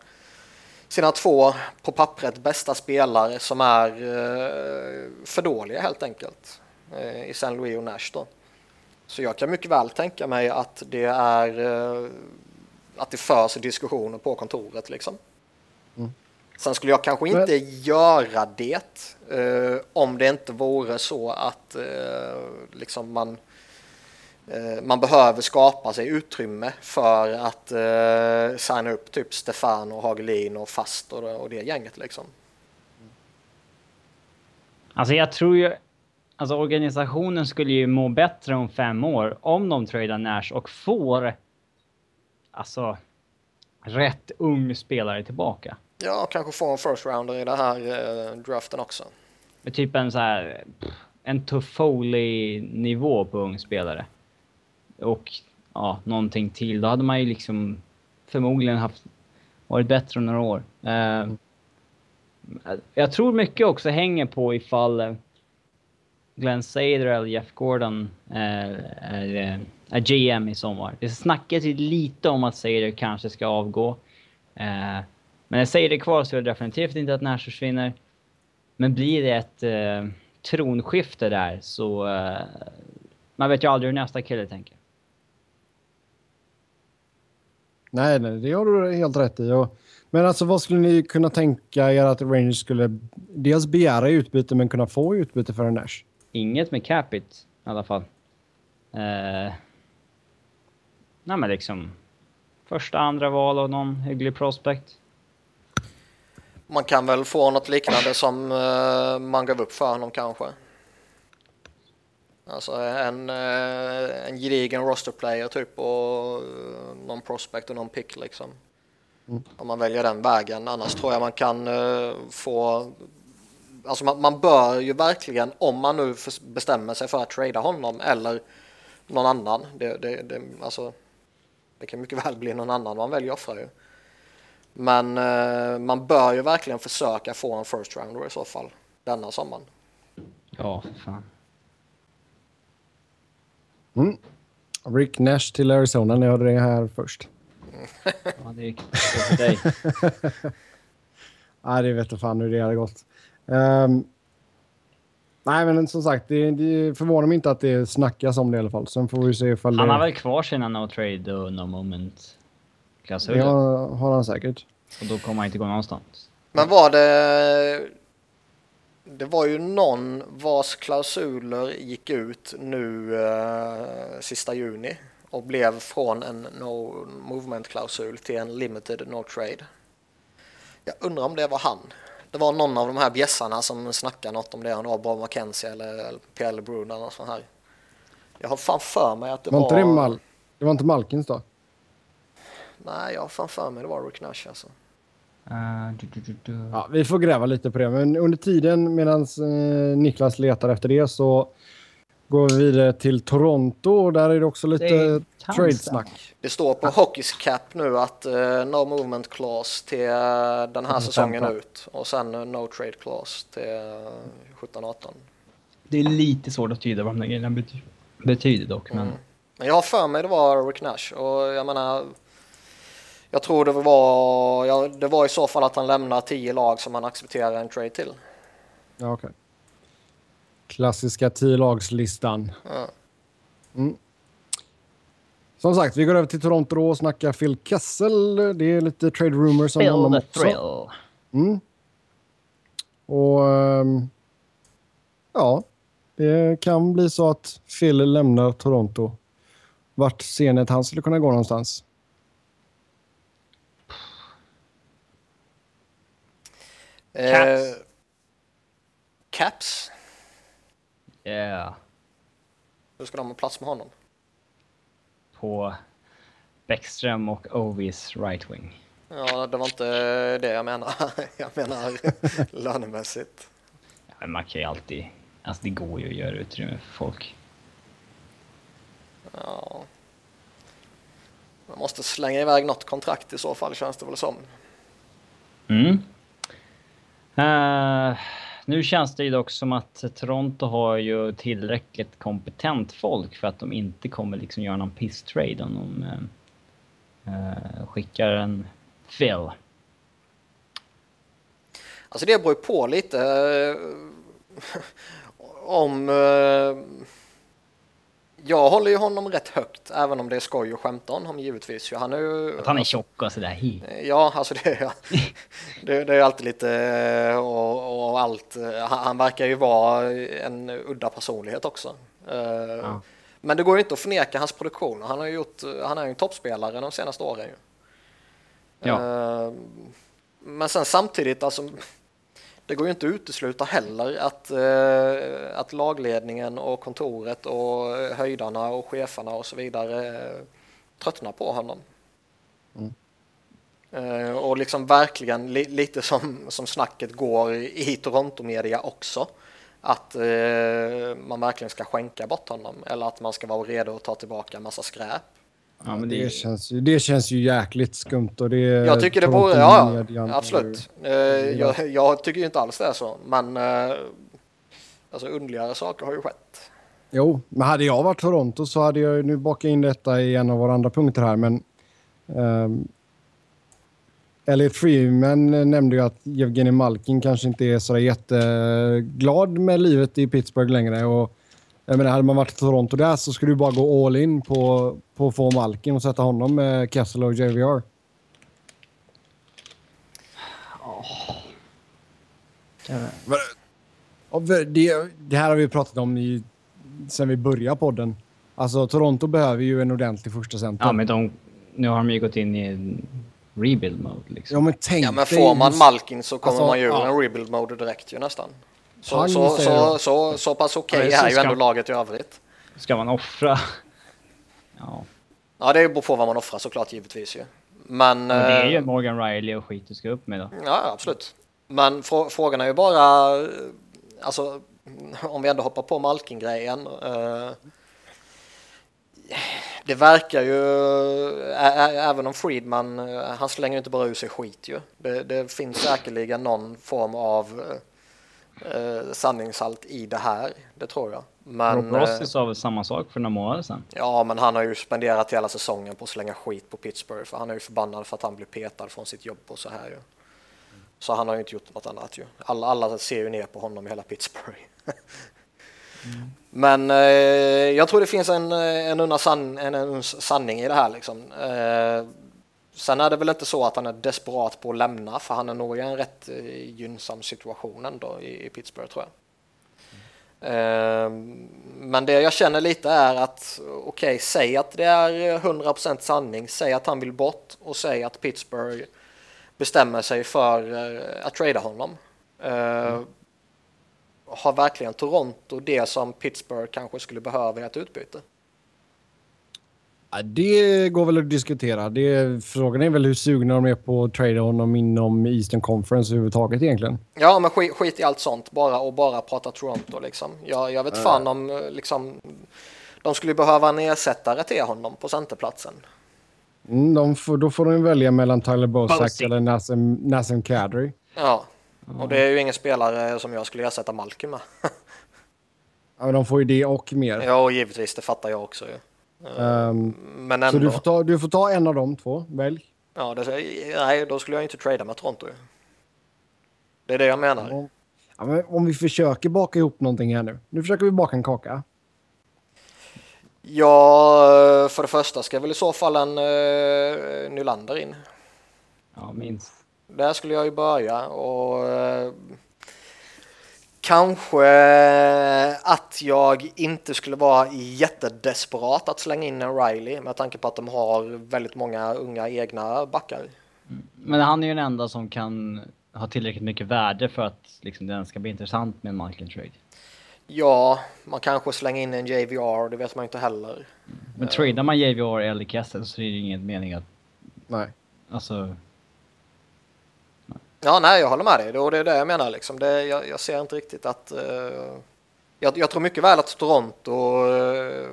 Speaker 1: sina två på pappret bästa spelare som är eh, för dåliga helt enkelt eh, i San Louis och Nash då. Så jag kan mycket väl tänka mig att det är eh, att det förs diskussioner på kontoret liksom. Mm. Sen skulle jag kanske inte Men... göra det om det inte vore så att liksom man man behöver skapa sig utrymme för att eh, signa upp typ Stefan och Hagelin och Fast och, och det gänget liksom.
Speaker 3: Alltså jag tror ju... Alltså organisationen skulle ju må bättre om fem år om de tradar Nash och får alltså rätt ung spelare tillbaka.
Speaker 1: Ja, kanske få en first rounder i den här eh, draften också.
Speaker 3: Med typ en så här en Toffoli nivå på ung spelare och ja, någonting till. Då hade man ju liksom förmodligen haft, varit bättre om några år. Uh, jag tror mycket också hänger på ifall eh, Glenn Sader eller Jeff Gordon eh, är, är, är GM i sommar. Det snackas ju lite om att Sader kanske ska avgå. men när Sader är kvar så är det definitivt inte att Nash försvinner. Men blir det ett tronskifte där så man vet ju aldrig hur nästa kille tänker.
Speaker 2: Nej, nej, det har du helt rätt i. Och, men alltså vad skulle ni kunna tänka er att Rangers skulle dels begära i utbyte men kunna få utbyte för en Nash?
Speaker 3: Inget med Capit i alla fall. Uh, nej men liksom första, andra val och någon hygglig prospect.
Speaker 1: Man kan väl få något liknande som uh, man gav upp för honom kanske. Alltså en, eh, en gedigen roster player typ och eh, någon prospect och någon pick liksom.
Speaker 2: Mm.
Speaker 1: Om man väljer den vägen. Annars tror jag man kan eh, få... Alltså man, man bör ju verkligen, om man nu bestämmer sig för att trada honom eller någon annan. Det, det, det, alltså, det kan mycket väl bli någon annan man väljer att offra ju. Men eh, man bör ju verkligen försöka få en first rounder i så fall denna sommaren.
Speaker 3: Ja, fan.
Speaker 2: Mm. Rick Nash till Arizona, ni hörde det här först.
Speaker 3: Ja, det gick så för dig.
Speaker 2: Nej, det vet jag fan hur det hade gått. Ehm, nej, men som sagt, det, det förvånar mig inte att det snackas om det i alla fall. Sen får vi se ifall
Speaker 3: Han
Speaker 2: det...
Speaker 3: har väl kvar sina no trade och no moment
Speaker 2: Det
Speaker 3: klausuler.
Speaker 2: har, har han säkert.
Speaker 3: Och då kommer han inte gå någonstans.
Speaker 1: Men var det... Det var ju någon vars klausuler gick ut nu eh, sista juni och blev från en no movement klausul till en limited no trade. Jag undrar om det var han. Det var någon av de här bjässarna som snackade något om det, om det var Bob McKenzie eller, Pierre Brun eller något sånt här. Jag har fan för mig att det
Speaker 2: Var
Speaker 1: var...
Speaker 2: inte det, Mal det var inte Malkins då?
Speaker 1: Nej, jag har fan för mig det var Rick Nash alltså.
Speaker 3: Uh, du, du, du, du.
Speaker 2: Ja, vi får gräva lite på det. Men under tiden medan eh, Niklas letar efter det så går vi vidare till Toronto. och Där är det också lite trade-snack.
Speaker 1: Det står på Hockeys cap nu att eh, no movement clause till eh, den här säsongen ut och sen eh, no trade clause till uh, 17-18.
Speaker 3: Det är lite svårt att tyda vad de grejerna bety- betyder dock. Men
Speaker 1: Mm. Jag har för mig det var Rick Nash och jag menar jag tror det var, ja, det var i så fall att han lämnar tio lag som han accepterar en trade till.
Speaker 2: Ja, okej. Klassiska tio-lagslistan.
Speaker 1: Ja.
Speaker 2: Mm. Som sagt, vi går över till Toronto då och snackar Phil Kessel. Det är lite trade rumors om honom också.
Speaker 3: thrill.
Speaker 2: Mm. Och ehm, ja, det kan bli så att Phil lämnar Toronto. Vart ser ni att han skulle kunna gå någonstans?
Speaker 1: Eh,
Speaker 3: Caps.
Speaker 1: Caps?
Speaker 3: Yeah.
Speaker 1: Hur ska de ha plats med honom?
Speaker 3: På Bäckström och Ovis right wing.
Speaker 1: Ja, det var inte det jag menar. Jag menar lönemässigt.
Speaker 3: Ja, men man kan ju alltid... Alltså det går ju att göra utrymme för folk.
Speaker 1: Ja. Man måste slänga iväg något kontrakt i så fall känns det väl som.
Speaker 3: Mm. Eh, nu känns det ju dock som att Toronto har ju tillräckligt kompetent folk för att de inte kommer liksom göra någon piss-trade om de uh, skickar en Phil.
Speaker 1: Alltså det beror ju på lite om... Uh jag håller ju honom rätt högt, även om det är skoj och skämta om honom givetvis. Han är ju...
Speaker 3: Att han är tjock och sådär.
Speaker 1: Ja, alltså det är, det, det är alltid lite eh, och, och allt. Han, han verkar ju vara en udda personlighet också. Eh,
Speaker 3: Ja.
Speaker 1: Men det går ju inte att förneka hans produktion. Han har gjort, han är ju en toppspelare de senaste åren.
Speaker 3: Ja.
Speaker 1: Eh, Men sen samtidigt, alltså, det går ju inte att utesluta heller att, eh, att lagledningen och kontoret och höjdarna och cheferna och så vidare eh, tröttnar på honom. Eh, och liksom verkligen li lite som, som snacket går i Toronto-media också. Att eh, man verkligen ska skänka bort honom eller att man ska vara redo att ta tillbaka en massa skräp.
Speaker 3: Ja, men
Speaker 2: Det,
Speaker 3: det,
Speaker 2: känns ju, det känns ju jäkligt skumt. Och det,
Speaker 1: Jag tycker det borde, ja, absolut. Eh, jag, jag tycker ju inte alls det är så, men eh, alltså underligare saker har ju skett.
Speaker 2: Jo, men hade jag varit Toronto så hade jag nu bakat in detta i en av våra andra punkter här, men um, Elliot Freeman nämnde ju att Evgenij Malkin kanske inte är så jätteglad med livet i Pittsburgh längre. Och, jag menar, hade man varit i Toronto där så skulle du bara gå all in på, på att få Malkin och sätta honom med Kessel och JVR. Och det, det här har vi pratat om i, sen vi började podden. Alltså Toronto behöver ju en ordentlig första center.
Speaker 3: ja, men de, nu har de ju gått in i rebuild mode liksom.
Speaker 2: Ja, men tänk
Speaker 1: Ja, men får man Malkin så kommer
Speaker 2: Alltså,
Speaker 1: man ju
Speaker 2: ja.
Speaker 1: en rebuild mode direkt ju nästan. Så, så, så, så, så pass okej
Speaker 3: så
Speaker 1: är ju ändå laget i övrigt.
Speaker 3: Ska man offra? Ja.
Speaker 1: Ja, det beror på vad man offrar såklart givetvis ju. Men...
Speaker 3: Men det är ju
Speaker 1: eh,
Speaker 3: Morgan Riley och skit du ska upp med då.
Speaker 1: Ja, absolut. Men frå frågan är ju bara, eh, alltså om vi ändå hoppar på Malkin-grejen. Eh, det verkar ju, även om Friedman, eh, han slänger ju inte bara ur sig skit ju. Det, det finns säkerligen någon form av eh, sanningshalt i det här, det tror jag. Men,
Speaker 3: Rob
Speaker 1: eh,
Speaker 3: Rossi sa väl samma sak för några månader sedan.
Speaker 1: Ja, men han har ju spenderat hela säsongen på att slänga skit på Pittsburgh för han är ju förbannad för att han blir petad från sitt jobb och så här ju. Så han har ju inte gjort något annat ju. Alla, alla ser ju ner på honom i hela Pittsburgh. Men eh, jag tror det finns en, eh, en, unna san, en, en sanning i det här liksom. Eh, sen är det väl inte så att han är desperat på att lämna för han är nog i en rätt eh, gynnsam situation ändå i, i Pittsburgh tror jag. Ehm, Men det jag känner lite är att okej, säg att det är 100% sanning, säg att han vill bort och säg att Pittsburgh bestämmer sig för eh, att trada honom. Mm. Har verkligen Toronto det som Pittsburgh kanske skulle behöva i ett utbyte?
Speaker 2: Ja, det går väl att diskutera. Det, frågan är väl hur sugna de är på att trada honom inom Eastern Conference överhuvudtaget egentligen.
Speaker 1: Ja, men skit, skit i allt sånt bara och bara prata Toronto liksom. Jag, jag vet fan om liksom de skulle behöva en ersättare till honom på centerplatsen.
Speaker 2: Mm, de får, då får de välja mellan Tyler Bozak. eller Nassim, Nassim Kadri.
Speaker 1: Ja, och det är ju ingen spelare som jag skulle ersätta Malkin med.
Speaker 2: Ja, men de får ju det och mer.
Speaker 1: ja, och givetvis, det fattar jag också ju.
Speaker 2: Ehm,
Speaker 1: Men
Speaker 2: så
Speaker 1: ändå.
Speaker 2: du får, ta, du får ta en av de två. Välj.
Speaker 1: Ja, det, nej, då skulle jag inte trada med Toronto. Det är det jag menar.
Speaker 2: Ja, men om vi försöker baka ihop någonting här nu. Nu försöker vi baka en kaka.
Speaker 1: Ja, för det första ska väl i så fall en uh, Nylander in.
Speaker 3: Ja, minst.
Speaker 1: Där skulle jag ju börja och eh, kanske att jag inte skulle vara jättedesperat att slänga in en Riley med tanke på att de har väldigt många unga egna backar.
Speaker 3: Men han är ju den enda som kan ha tillräckligt mycket värde för att liksom, den ska bli intressant med en Malkin trade.
Speaker 1: Ja, man kanske slänger in en JVR, det vet man inte heller.
Speaker 3: Men tradar man JVR eller Kessel så är det ju ingen mening att...
Speaker 2: Nej.
Speaker 3: Alltså...
Speaker 1: Ja, nej, jag håller med dig. Och det är det jag menar. Liksom. Det, jag, jag ser inte riktigt att... eh, jag, jag tror mycket väl att Toronto eh,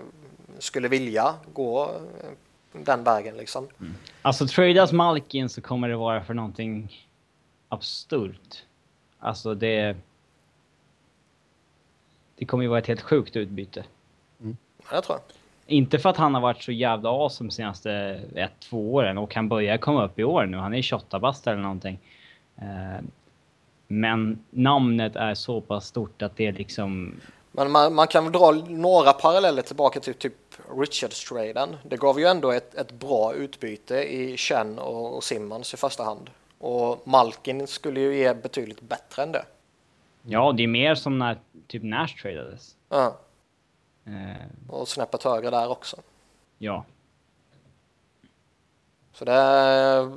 Speaker 1: skulle vilja gå eh, den vägen. Liksom.
Speaker 3: Alltså tradas Malkin så kommer det vara för någonting absurt. Alltså det... Det kommer ju vara ett helt sjukt utbyte.
Speaker 1: Ja, Jag tror jag.
Speaker 3: Inte för att han har varit så jävla awesome de senaste ett, två åren och han börjar komma upp i år nu. Han är 28 bast eller någonting. Eh, Men namnet är så pass stort att det är liksom...
Speaker 1: Men man, man kan väl dra några paralleller tillbaka till typ Richards-traden. Det gav ju ändå ett, ett bra utbyte i Chen och, och Simmons i första hand. Och Malkin skulle ju ge betydligt bättre än det.
Speaker 3: Ja, det är mer som när typ Nash tradades.
Speaker 1: Ja,
Speaker 3: Eh,
Speaker 1: och snäppet högre där också.
Speaker 3: Ja.
Speaker 1: Så det är,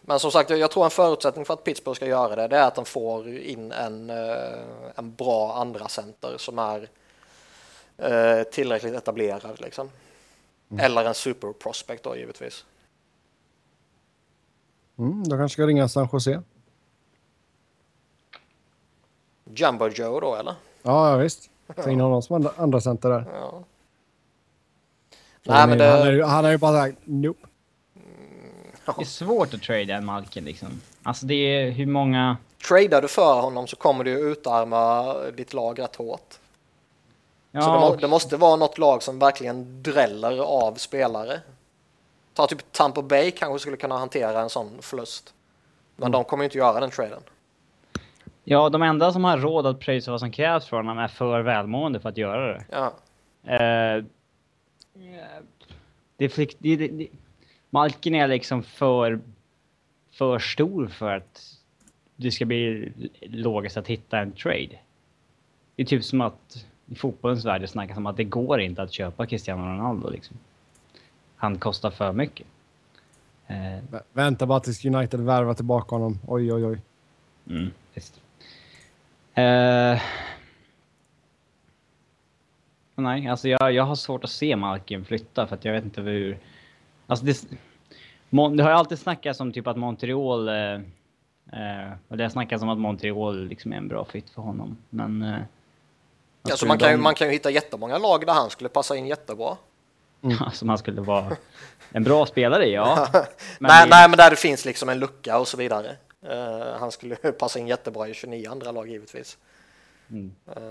Speaker 1: men som sagt, jag tror en förutsättning för att Pittsburgh ska göra det, det är att de får in en, eh, en bra andra center som är eh, tillräckligt etablerad. Liksom. Eller en super prospect då givetvis.
Speaker 2: Mm, då kanske ska ringa San Jose.
Speaker 1: Jumbo Joe då eller?
Speaker 2: Ja, ja visst. Ta in honom som andra, andra center där.
Speaker 1: Ja. Nej, men
Speaker 2: är- han, är,
Speaker 1: det,
Speaker 2: han har ju bara sagt nope.
Speaker 3: Det är svårt att trada en Malkin liksom. Alltså det är hur många...
Speaker 1: tradar du för honom så kommer du utarma ditt lag rätt hårt.
Speaker 3: Ja,
Speaker 1: så det, må, det måste vara något lag som verkligen dräller av spelare. Ta typ Tampa Bay kanske skulle kunna hantera en sån förlust. Men de kommer ju inte göra den traden.
Speaker 3: ja, de enda som har råd att pröjsa vad som krävs för honom är för välmående för att göra det.
Speaker 1: Ja.
Speaker 3: Flick- det, det, det, Malkin är liksom för, för stor för att det ska bli logiskt att hitta en trade. Det är typ som att i fotbollens värld det snackas om att det går inte att köpa Cristiano Ronaldo liksom. Han kostar för mycket. Eh,
Speaker 2: Vä- Vänta bara tills United värvar tillbaka honom. Oj, oj, oj.
Speaker 3: Mm, visst. Eh, Nej, alltså jag, jag har svårt att se Malkin flytta för att jag vet inte hur... Alltså det, det har ju alltid snackats om typ att Montreal... Eh, eh, och det har snackats om att Montreal liksom är en bra fit för honom, men... Eh,
Speaker 1: alltså man, kan ju, man kan ju hitta jättemånga lag där han skulle passa in jättebra.
Speaker 3: Mm. Alltså man skulle vara en bra spelare, ja.
Speaker 1: men nej, det... nej, men där det finns liksom en lucka och så vidare. Uh, han skulle passa in jättebra i 29 andra lag givetvis. Mm. Uh...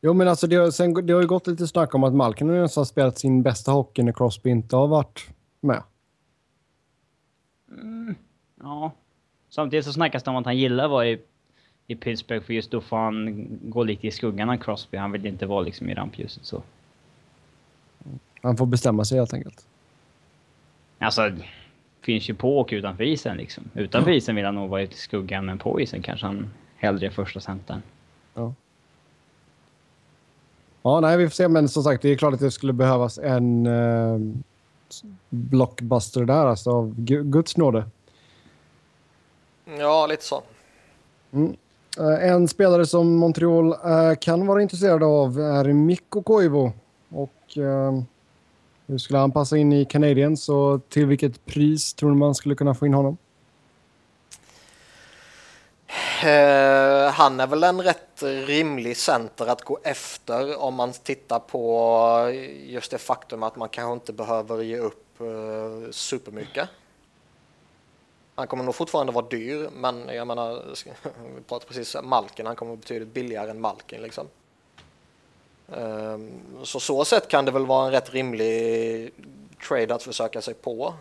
Speaker 2: Jo, men alltså det har, sen, det har ju gått lite snack om att Malkin har spelat sin bästa hockey när Crosby inte har varit med.
Speaker 3: Mm, ja. Samtidigt så snackas det om att han gillar att vara i, i Pittsburgh för just då får han gå lite i skuggan av Crosby. Han vill inte vara liksom i rampljuset så.
Speaker 2: Han får bestämma sig helt enkelt.
Speaker 3: Alltså, finns ju på och utanför isen liksom. Utanför isen vill han nog vara i skuggan, men på isen kanske han hellre är första centern.
Speaker 2: Ja. Ja, nej, vi får se. Men som sagt, det är klart att det skulle behövas en eh, blockbuster där, alltså av Guds nåde.
Speaker 1: Ja, lite så.
Speaker 2: Mm. Eh, en spelare som Montreal eh, kan vara intresserad av är Mikko Koivu. Och eh, hur skulle han passa in i Canadiens och till vilket pris tror man skulle kunna få in honom?
Speaker 1: Eh, han är väl en rätt rimlig center att gå efter om man tittar på just det faktum att man kanske inte behöver ge upp uh, supermycket. Han kommer nog fortfarande vara dyr, men jag menar, vi pratade precis om Malkin, han kommer betydligt billigare än Malkin liksom. Eh, så så sätt kan det väl vara en rätt rimlig trade att försöka sig på.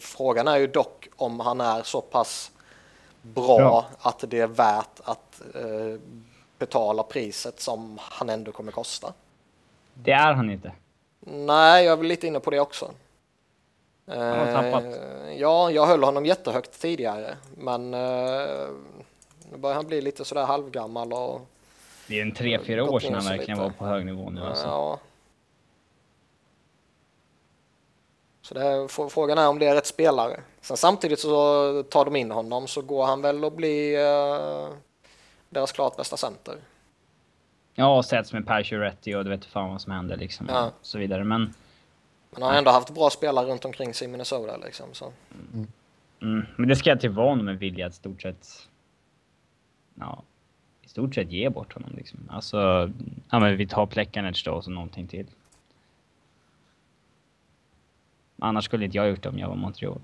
Speaker 1: Frågan är ju dock om han är så pass bra ja. att det är värt att eh, betala priset som han ändå kommer kosta.
Speaker 3: Det är han inte.
Speaker 1: Nej, jag är väl lite inne på det också.
Speaker 3: Han har tappat.
Speaker 1: Eh, ja, jag höll honom jättehögt tidigare, men eh, nu börjar han bli lite sådär halvgammal och...
Speaker 3: Det är en tre, fyra år sedan han verkligen var på hög nivå nu alltså. Ja.
Speaker 1: Så är, frågan är om det är rätt spelare. Sen samtidigt så tar de in honom så går han väl att bli uh, deras klart bästa center.
Speaker 3: Ja, sätts med Per Chiuretti och du vet fan vad som händer liksom. Ja. Och så vidare, men...
Speaker 1: Men han har ändå haft bra spelare runt omkring sig i Minnesota liksom, så.
Speaker 3: Mm. Mm. Men det ska jag till vara med vilja att stort sett... Ja, i stort sett ge bort honom liksom. Alltså, ja men vi tar Plekanec då och så någonting till. Annars skulle inte jag gjort det om jag var Montreal.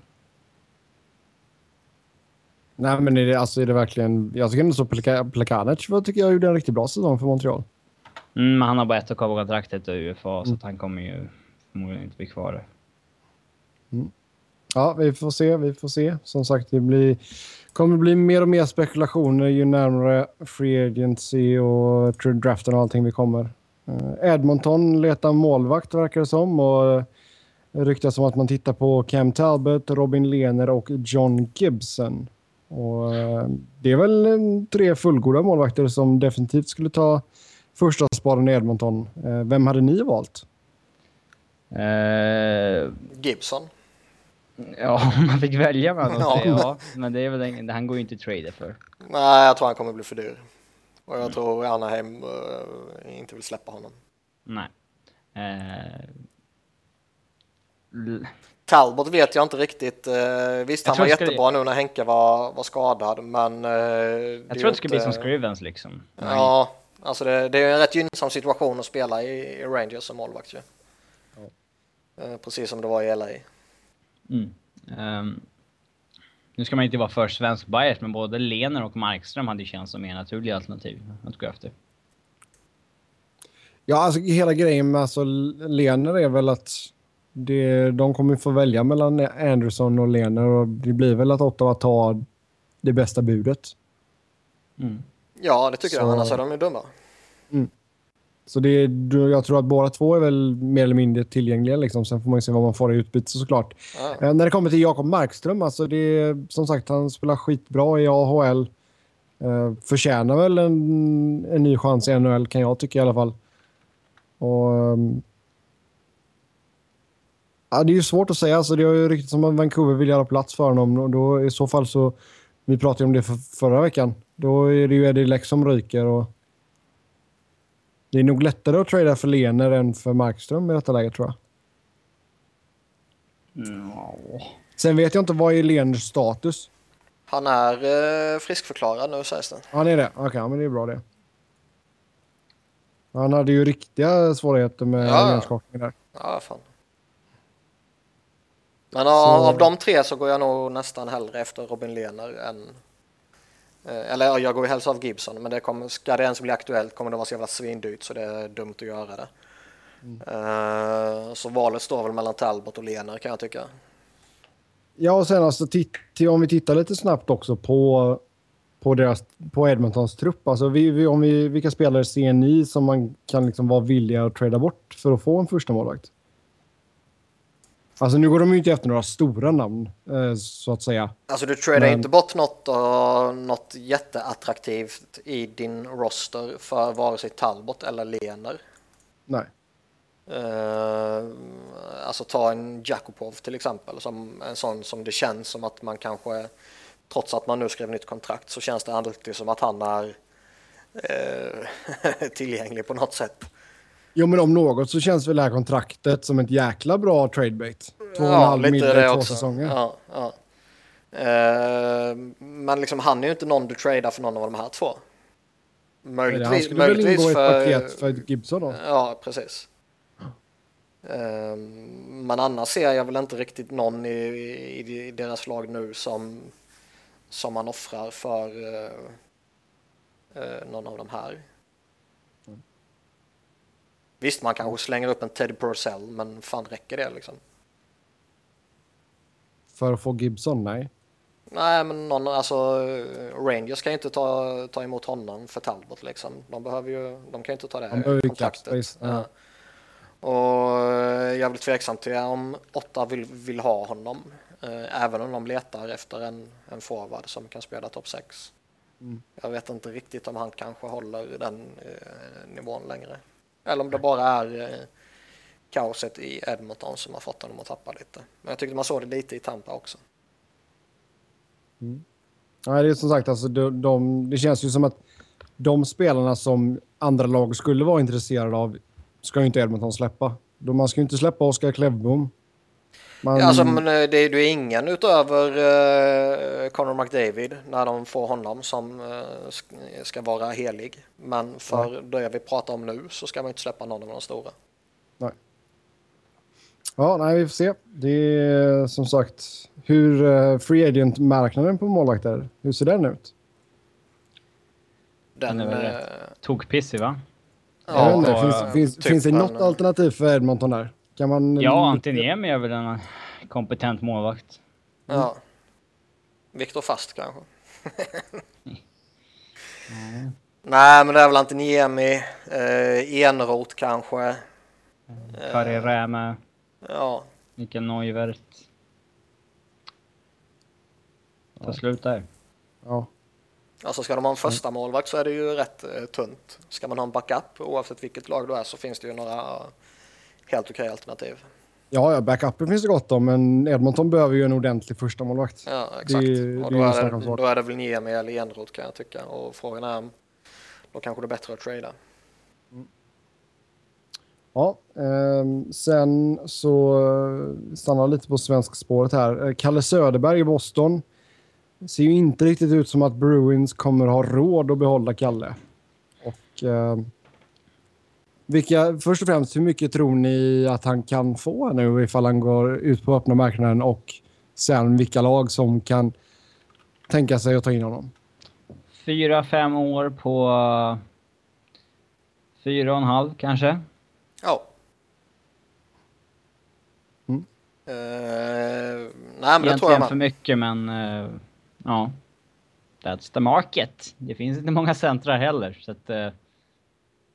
Speaker 2: Nej, men är det, alltså, är det verkligen... Jag tycker ändå så Plekanec tycker jag gjorde en riktigt bra säsong för Montreal.
Speaker 3: Mm, men han har bara ett år kvar på kontraktet och UFA, mm. så att han kommer ju förmodligen inte bli kvar.
Speaker 2: Mm. Ja, vi får se. Vi får se. Som sagt, det blir, kommer bli mer och mer spekulationer ju närmare Free Agency och draften och allting vi kommer. Uh, Edmonton letar målvakt verkar det som och ryktas om att man tittar på Cam Talbot, Robin Lehner och John Gibson. Och, eh, det är väl tre fullgoda målvakter som definitivt skulle ta första sparen i Edmonton. Eh, vem hade ni valt?
Speaker 3: Uh,
Speaker 1: Gibson.
Speaker 3: Ja, om man fick välja mellan ja. ja. Men det är väl en, han går ju inte att trada för.
Speaker 1: Nej, jag tror han kommer bli för dyr. Och jag mm. tror Anaheim uh, inte vill släppa honom.
Speaker 3: Nej. Uh,
Speaker 1: Talbot vet jag inte riktigt. Uh, visst, jag han var jättebra nu när Henke var, var skadad, men... Uh,
Speaker 3: jag tror det skulle bli som Scrivens liksom.
Speaker 1: Ja, alltså det, det, är en rätt gynnsam situation att spela i, i Rangers som målvakt ju. Ja. Uh, precis som det var i LA.
Speaker 3: Mm. Um, nu ska man inte vara för svensk bias, men både Lener och Markström hade känts som mer naturliga alternativ att gå efter.
Speaker 2: Ja, alltså hela grejen med alltså, Lener är väl att det, de kommer få välja mellan Anderson och Lener och det blir väl att Ottawa tar det bästa budet.
Speaker 1: Mm. Ja, det tycker så, jag. Annars är de ju dumma.
Speaker 2: Mm. Så det, jag tror att båda två är väl mer eller mindre tillgängliga. Liksom. Sen får man ju se vad man får i utbyte såklart. Eh, när det kommer till Jakob Markström, alltså det, som sagt, han spelar skitbra i AHL. Eh, förtjänar väl en, en ny chans i NHL kan jag tycka i alla fall. Och um, Ja, det är ju svårt att säga. Alltså, det har ju riktigt som att Vancouver vill göra plats för honom. Och då, I så fall så... Vi pratade om det för, förra veckan. Då är det ju Eddie Leck som ryker. Och, Det är nog lättare att trada för Lener än för Markström i detta läget tror jag.
Speaker 3: Ja.
Speaker 2: Sen vet jag inte vad är Leners status.
Speaker 1: Han är eh, friskförklarad nu sägs det.
Speaker 2: Han är det? Okej, okay, men det är bra det. Han hade ju riktiga svårigheter med
Speaker 1: Ja.
Speaker 2: hjärnskakning där.
Speaker 1: Ja, fan. Men
Speaker 2: Så-
Speaker 1: av, de tre så går jag nog nästan hellre efter Robin Lehner än... eh, Eller ja, jag går ju helst av Gibson, men det kommer, ska det ens bli aktuellt kommer det vara så jävla svindyrt så det är dumt att göra det. Eh, så valet står väl mellan Talbot och Lehner kan jag tycka.
Speaker 2: Ja, och sen alltså, om vi tittar lite snabbt också på, på, deras, på Edmontons trupp. Alltså, vi, vi, om vi, vilka spelare ser ni som man kan liksom vara villiga att trada bort för att få en första målvakt? Alltså nu går de ju inte efter några stora namn, eh, så att säga.
Speaker 1: Alltså du tradar
Speaker 2: Men-
Speaker 1: inte bort något, uh, något jätteattraktivt i din roster för vare sig Talbot eller Lehner.
Speaker 2: Nej.
Speaker 1: Eh, alltså ta en Jakupov till exempel, som en sån som det känns som att man kanske, trots att man nu skrev nytt kontrakt, så känns det alltid som att han är eh, tillgänglig på något sätt.
Speaker 2: Jo, men om något så känns väl det här kontraktet som ett jäkla bra tradebait. Två och en halv i två säsonger.
Speaker 1: Ja, ja. Eh, men liksom han är ju inte någon du tradar för någon av de här två.
Speaker 2: Han
Speaker 1: Möjligtvis,
Speaker 2: skulle väl
Speaker 1: möjligtvis
Speaker 2: ingå i ett
Speaker 1: för...
Speaker 2: paket för Gibson då?
Speaker 1: Ja, precis. Ehm, Men annars ser jag väl inte riktigt någon i, i, i deras lag nu som, som man offrar för eh, eh, någon av de här. Visst, man kanske slänger upp en Teddy Purcell, men fan räcker det liksom?
Speaker 2: För att få Gibson? Nej.
Speaker 1: Nej, men någon, alltså Rangers kan ju inte ta, ta emot honom för Talbot liksom. De behöver ju, de kan ju inte ta det
Speaker 2: ju
Speaker 1: kontraktet.
Speaker 2: Ja.
Speaker 1: Och eh, jag är väl tveksam till om åtta vill, vill ha honom. Eh, även om de letar efter en, en forward som kan spela topp 6.
Speaker 2: Mm.
Speaker 1: Jag vet inte riktigt om han kanske håller den eh, nivån längre. Eller om det bara är eh, kaoset i Edmonton som har fått honom att tappa lite. Men jag tyckte man såg det lite i Tampa också. Mm.
Speaker 2: Nej, det är som sagt, alltså, de, de, det känns ju som att de spelarna som andra lag skulle vara intresserade av ska ju inte Edmonton släppa. De, man ska ju inte släppa Oskar Klevbom. Man,
Speaker 1: Ja, alltså, men eh, det är ju ingen utöver uh, Conor McDavid när de får honom som sk- ska vara helig. Men för det vi pratar om nu så ska man inte släppa någon av de stora.
Speaker 2: Ja, nej, vi får se. Det är som sagt hur uh, free agent-marknaden på målvakter, hur ser den ut?
Speaker 1: Den,
Speaker 3: Den är väl
Speaker 1: eh,
Speaker 3: rätt Tokpissig va?
Speaker 1: Ja,
Speaker 2: inte,
Speaker 3: bara
Speaker 2: finns, finns,
Speaker 1: typ
Speaker 2: finns det något alternativ för Edmonton där? Kan man,
Speaker 3: Ja, Antiniemi är väl en kompetent målvakt.
Speaker 1: ja. Viktor Fast kanske. Nej, men det är väl Antiniemi, eh, Enroth kanske.
Speaker 3: Kari Rämä,
Speaker 1: Ja,
Speaker 3: Mikael Neuvert. Ta slut där.
Speaker 2: Ja.
Speaker 1: alltså ska de ha en första målvakt så är det ju rätt eh, tunt. Ska man ha en backup oavsett vilket lag du är så finns det ju några helt okej alternativ.
Speaker 2: Ja, ja, backupen finns det gott om, men Edmonton behöver ju en ordentlig första målvakt.
Speaker 1: Ja,
Speaker 2: Det
Speaker 1: exakt.
Speaker 2: är-
Speaker 1: och
Speaker 2: det
Speaker 1: då
Speaker 2: är
Speaker 1: det, då är det väl Niemi eller Enroth kan jag tycka. Och frågan är, då kanske det är bättre att trada.
Speaker 2: Ja, ehm, sen så eh, stannar jag lite på svenskspåret här. Eh, Kalle Söderberg i Boston. Det ser ju inte riktigt ut som att Bruins kommer ha råd att behålla Kalle. Och ehm, vilka, först och främst, hur mycket tror ni att han kan få nu ifall han går ut på öppna marknaden och sen vilka lag som kan tänka sig att ta in honom?
Speaker 3: Fyra, fem år på uh, fyra och en halv kanske.
Speaker 1: Ja.
Speaker 2: Mm.
Speaker 1: Eh, nej, men det tror jag
Speaker 3: Egentligen för mycket men uh, ja. That's the market. Det finns inte många centrar heller så att uh,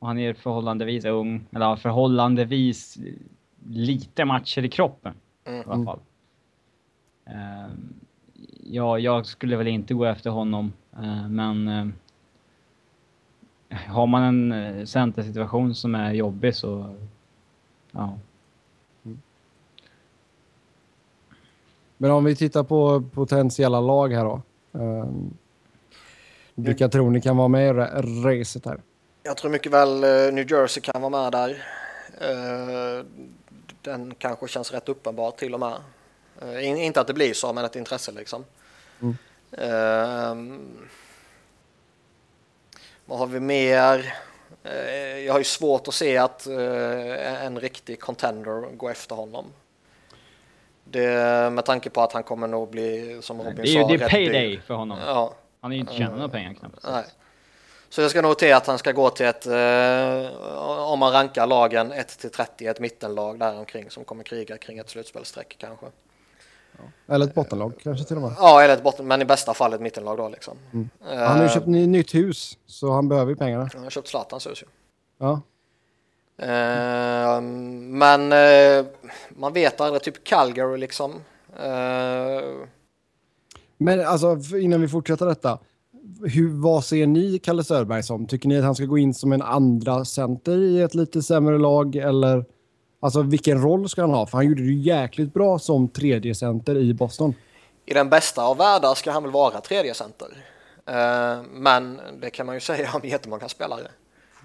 Speaker 3: och han är förhållandevis ung, eller förhållandevis lite matcher i kroppen
Speaker 1: Mm.
Speaker 3: i alla fall. Ehm, ja, jag skulle väl inte gå efter honom, eh, men eh, har man en uh, centersituation som är jobbig så ja.
Speaker 2: Men om vi tittar på potentiella lag här då. Um, vilka tror ni kan vara med i ra- racet här?
Speaker 1: Jag tror mycket väl eh, New Jersey kan vara med där. Eh, Den kanske känns rätt uppenbar till och med. Eh, in- Inte att det blir så, men ett intresse liksom.
Speaker 2: Mm.
Speaker 1: Ehm, Vad har vi mer? Jag har ju svårt att se att en riktig contender går efter honom. Det, med tanke på att han kommer nog bli, som Robin
Speaker 3: Det är ju
Speaker 1: sa,
Speaker 3: det är
Speaker 1: rätt
Speaker 3: payday
Speaker 1: dyr.
Speaker 3: för honom.
Speaker 1: Ja,
Speaker 3: Han har ju inte tjänat några pengar knappt.
Speaker 1: nej. Så jag ska nog till att han ska gå till ett, eh, om man rankar lagen 1 till 30, ett mittenlag där omkring som kommer kriga kring ett slutspelsstreck kanske.
Speaker 2: Eller ett bottenlag kanske till och med.
Speaker 1: Ja, eller ett botten, men i bästa fall ett mittenlag då liksom. Eh,
Speaker 2: Han har ju köpt ny, nytt hus, så han behöver ju pengarna.
Speaker 1: Han har köpt Zlatans hus ju.
Speaker 2: Ja.
Speaker 1: Eh, men eh, man vet aldrig, typ Calgary liksom. Eh,
Speaker 2: Men alltså, innan vi fortsätter detta. Hur, vad ser ni Kalle Söderberg som? Tycker ni att han ska gå in som en andra center i ett lite sämre lag? Eller alltså, vilken roll ska han ha? För han gjorde det jäkligt bra som tredje center i Boston.
Speaker 1: I den bästa av världar ska han väl vara tredje center. Eh, men det kan man ju säga om jättemånga spelare.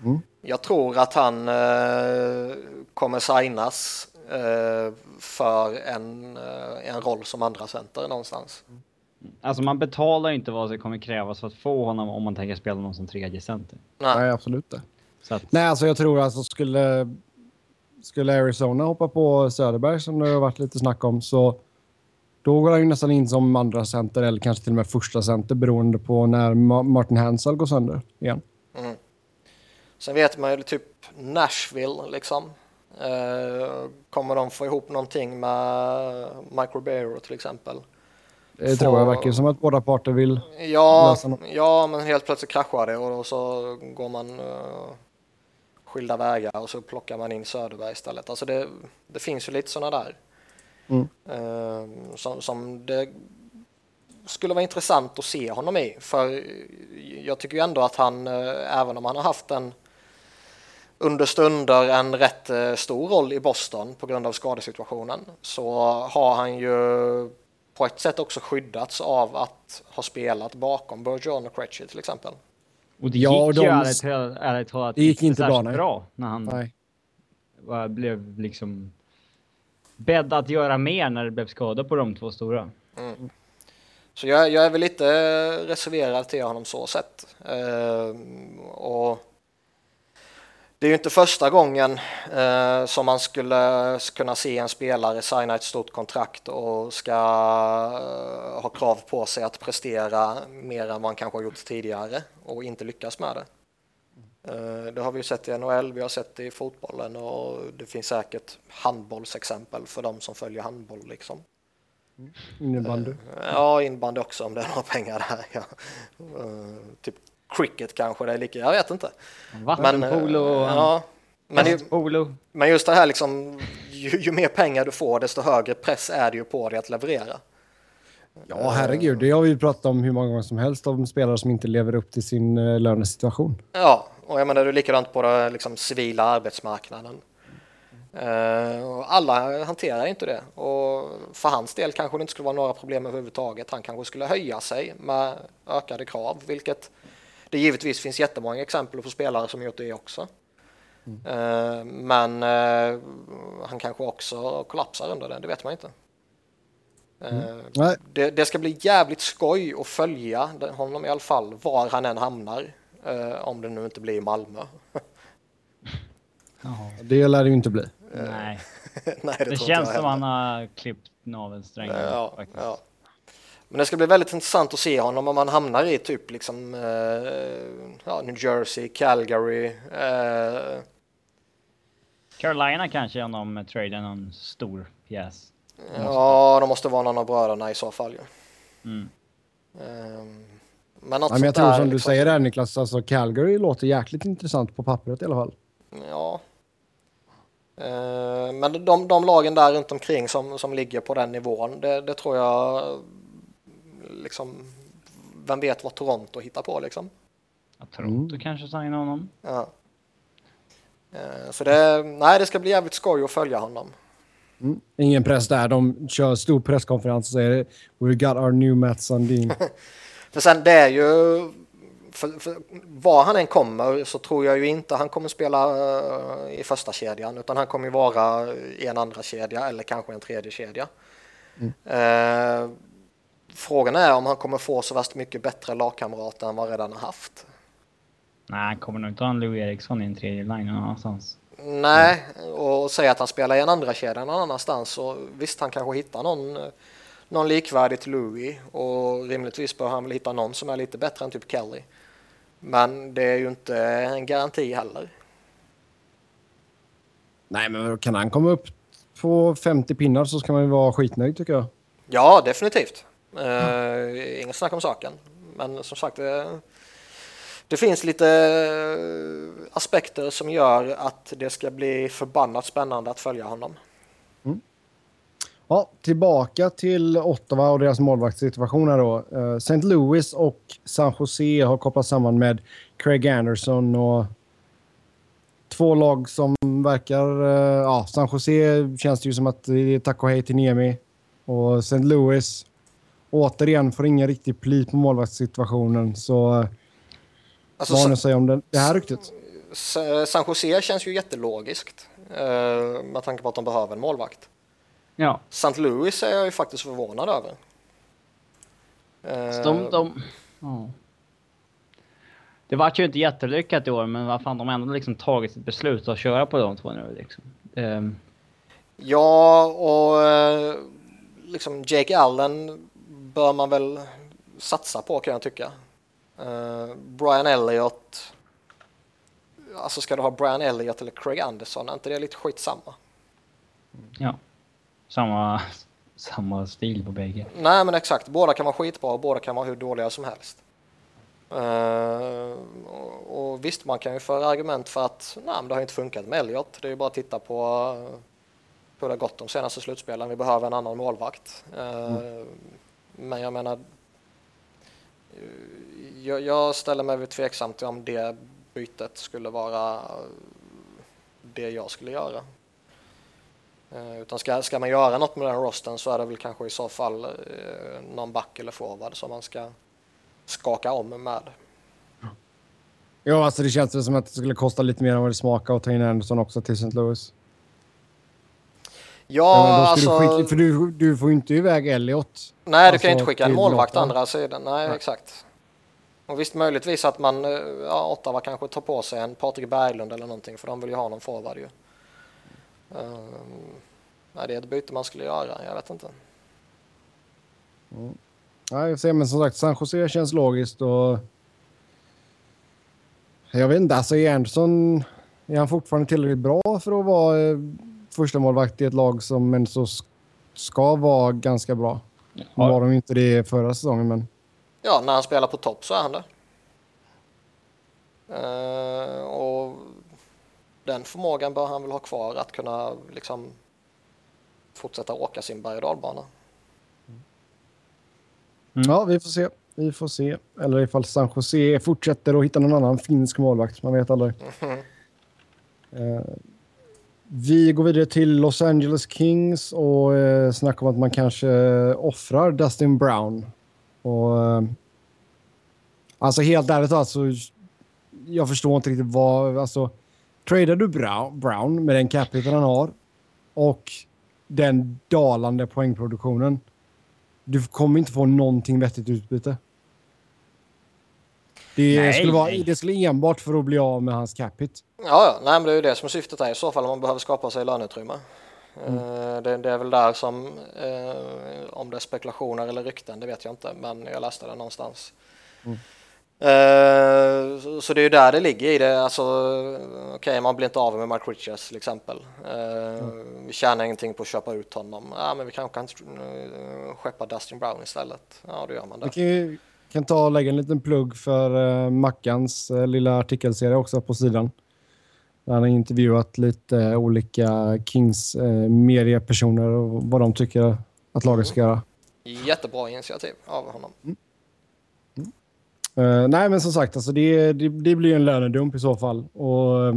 Speaker 2: Mm.
Speaker 1: Jag tror att han eh, kommer signas eh, för en, en roll som andra center någonstans.
Speaker 3: Alltså man betalar inte vad som kommer krävas för att få honom om man tänker spela någon som tredje center.
Speaker 1: Nej.
Speaker 2: Nej, absolut inte.
Speaker 3: Så att,
Speaker 2: Nej, alltså jag tror alltså skulle, skulle Arizona hoppa på Söderberg som det har varit lite snack om så då går han ju nästan in som andra center eller kanske till och med första center beroende på när Ma- Martin Hansel går sönder igen.
Speaker 1: Sen vet man ju typ Nashville liksom. Eh, kommer de få ihop någonting med Mike Ribeiro till exempel?
Speaker 2: Det
Speaker 1: Få-
Speaker 2: tror jag verkar som att båda parter vill.
Speaker 1: Ja,
Speaker 2: något.
Speaker 1: ja, men helt plötsligt kraschar det och så går man uh, skilda vägar och så plockar man in Söderberg istället. Alltså det, det finns ju lite sådana där.
Speaker 2: Mm.
Speaker 1: Eh, som, som det skulle vara intressant att se honom i. För jag tycker ju ändå att han, eh, även om han har haft en under stunder en rätt eh, stor roll i Boston på grund av skadesituationen så har han ju på ett sätt också skyddats av att ha spelat bakom Bergeron och Krejci till exempel.
Speaker 3: och det
Speaker 2: Ja,
Speaker 3: gick
Speaker 2: och
Speaker 3: ju
Speaker 2: de-
Speaker 3: ärligt, talat- ärligt talat
Speaker 2: Det gick inte bra,
Speaker 3: bra när han
Speaker 2: Nej.
Speaker 3: blev liksom bädd att göra mer när det blev skada på de två stora.
Speaker 1: Så jag, jag är väl lite reserverad till honom så sett. Ehm, och det är ju inte första gången eh, som man skulle kunna se en spelare signa ett stort kontrakt och ska eh, ha krav på sig att prestera mer än man kanske har gjort tidigare och inte lyckas med det. Eh, det har vi ju sett i NHL, vi har sett det i fotbollen och det finns säkert handbollsexempel för de som följer handboll liksom.
Speaker 2: Innebandy.
Speaker 1: Ja, inbandy också om det är några pengar där. Ja. Eh, typ cricket kanske det är lika, jag vet inte.
Speaker 3: Vattenpolo och
Speaker 1: eh, ja, men, ju, men just det här liksom, ju, ju mer pengar du får desto högre press är det ju på dig att leverera.
Speaker 2: Ja, herregud. Det har vi ju pratat om hur många gånger som helst om spelare som inte lever upp till sin uh, lönesituation.
Speaker 1: Ja, och jag menar det är likadant på den liksom, civila arbetsmarknaden. Eh, och alla hanterar inte det och för hans del kanske det inte skulle vara några problem överhuvudtaget. Han kanske skulle höja sig med ökade krav, vilket det givetvis finns jättemånga exempel på spelare som gjort det också. Eh, men eh, han kanske också kollapsar under det, det vet man inte. Eh,
Speaker 2: Nej.
Speaker 1: det, det ska bli jävligt skoj att följa den- honom i alla fall, var han än hamnar. Eh, om det nu inte blir i Malmö.
Speaker 2: Det lär det ju inte bli.
Speaker 3: Nej,
Speaker 1: Nej, det,
Speaker 3: det känns som
Speaker 1: heller.
Speaker 3: han har klippt navelsträngen.
Speaker 1: Ja, ja. Men det ska bli väldigt intressant att se honom om han hamnar i typ liksom eh, ja, New Jersey, Calgary. Eh,
Speaker 3: Carolina kanske om de tradar någon stor pjäs.
Speaker 1: ja, de måste vara någon av bröderna i så fall ju.
Speaker 3: Mm.
Speaker 1: Eh, men något
Speaker 2: Ja, men jag tror
Speaker 1: där,
Speaker 2: som du
Speaker 1: liksom-
Speaker 2: säger där Niklas, alltså Calgary låter jäkligt intressant på pappret i alla fall.
Speaker 1: Ja. Eh, Men de, de lagen där runt omkring som, som ligger på den nivån, det, det tror jag liksom, vem vet vad Toronto hittar på liksom.
Speaker 3: Ja, Toronto kanske signar honom.
Speaker 1: Ja. Eh, Så det, nej, det ska bli jävligt skoj att följa honom.
Speaker 2: Mm. Ingen press där. De kör stor presskonferens och säger We got our new Matt Sundin.
Speaker 1: För sen det är ju, för, för var han än kommer så tror jag ju inte han kommer spela uh, i första kedjan utan han kommer ju vara i en andra kedja eller kanske en tredje kedja. Mm. Uh, frågan är om han kommer få så värst mycket bättre lagkamrater än vad han redan har haft.
Speaker 3: Nej, han kommer nog inte ha en Lou Eriksson i en tredje line någon annanstans.
Speaker 1: Nej, och säga att han spelar i en andra kedja någon annanstans så visst han kanske hittar någon, någon likvärdig till Louis och rimligtvis bör han väl hitta någon som är lite bättre än typ Kelly. Men det är ju inte en garanti heller.
Speaker 2: Nej, men kan han komma upp på 50 pinnar så ska man ju vara skitnöjd tycker jag.
Speaker 1: Ja, definitivt. Uh, Inget snack om saken. Men som sagt, det, det finns lite eh, aspekter som gör att det ska bli förbannat spännande att följa honom. Mm.
Speaker 2: Ja, tillbaka till Ottawa och deras målvaktssituation då. Uh, St. Louis och San Jose har kopplats samman med Craig Anderson och två lag som verkar... Uh, ja, San Jose känns det ju som att det är tack och hej till Niemi. Och St. Louis återigen får ingen riktig pli på målvaktssituationen så Alltså, Vad har ni att säga om det, det här ryktet?
Speaker 1: San Jose känns ju jättelogiskt eh, med tanke på att de behöver en målvakt.
Speaker 3: Ja.
Speaker 1: St. Louis är jag ju faktiskt förvånad över.
Speaker 3: Så de, de, oh. Det vart ju inte jättelyckat i år, men vad fan, de har ändå liksom tagit ett beslut att köra på de två nu liksom. Um.
Speaker 1: Ja, och eh, liksom Jake Allen bör man väl satsa på kan jag tycka. Uh, Brian Elliott. Alltså ska du ha Brian Elliott eller Craig Anderson? Är inte det lite skitsamma?
Speaker 3: Ja. Samma, samma stil på bägge.
Speaker 1: Nej men exakt. Båda kan vara skitbra och båda kan vara hur dåliga som helst. Uh, och, visst, man kan ju föra argument för att nej, men det har inte funkat med Elliott. Det är ju bara att titta på hur det har gått de senaste slutspelen. Vi behöver en annan målvakt. Uh, mm. Men jag menar, jag, jag ställer mig tveksam till om det bytet skulle vara det jag skulle göra. Eh, utan ska, ska man göra något med den rosten så är det väl kanske i så fall eh, någon back eller forward som man ska skaka om med.
Speaker 2: Ja, alltså det känns som att det skulle kosta lite mer än vad det smakar att ta in Anderson också till St. Louis.
Speaker 1: Ja, alltså...
Speaker 2: Du skicka, för du, du får ju inte iväg Elliot.
Speaker 1: Nej, alltså, du kan ju inte skicka en målvakt andra sidan. Nej, Nej, exakt. Och visst möjligtvis att man, eh, ja, Ottawa kanske tar på sig en Patrik Berglund eller någonting för de vill ju ha någon forward ju. Um, nej, det är ett byte man skulle göra, jag vet inte.
Speaker 2: Mm. Nej, jag ser, men som sagt, San Jose känns logiskt och... Jag vet inte, alltså är Anderson... Är han fortfarande tillräckligt bra för att vara eh, första målvakt i ett lag som ändå ska vara ganska bra? Ja. var de inte det förra säsongen, men...
Speaker 1: Ja, när han spelar på topp så är han det. Uh, och den förmågan bör han väl ha kvar att kunna liksom fortsätta åka sin berg och dalbana.
Speaker 2: Mm. Ja, vi får se. Vi får se. Eller ifall San Jose fortsätter att hitta någon annan finsk målvakt. Man vet aldrig. Mm. Uh, vi går vidare till Los Angeles Kings och eh, snackar om att man kanske eh, offrar Dustin Brown och, eh, alltså helt ärligt alltså, jag förstår inte riktigt vad, alltså, tradar du Brown, med den capita han har och den dalande poängproduktionen, du kommer inte få någonting vettigt utbyte. Det, nej, skulle vara, det skulle enbart för att bli av med hans capita.
Speaker 1: Ja, ja. Nej, men det är ju det som är syftet här i så fall om man behöver skapa sig löneutrymme. Mm. Eh, det, det, är väl där som, eh, om det är spekulationer eller rykten, det vet jag inte, men jag läste det någonstans. Mm. Eh, så, så, det är ju där det ligger i det. Alltså, Okej, okay, man blir inte av med Mark Richards till exempel. Eh, mm. Vi tjänar ingenting på att köpa ut honom. Ja, men vi kanske kan uh, skeppa Dustin Brown istället. Ja, då gör man det.
Speaker 2: Vi kan, ta och lägga en liten plugg för uh, Mackans uh, lilla artikelserie också på sidan. Han har intervjuat lite olika Kings eh, mediepersoner och vad de tycker att laget ska göra.
Speaker 1: Jättebra initiativ av honom. Mm.
Speaker 2: Mm. Nej, men som sagt, alltså det, det, det blir en lönedump i så fall. Och,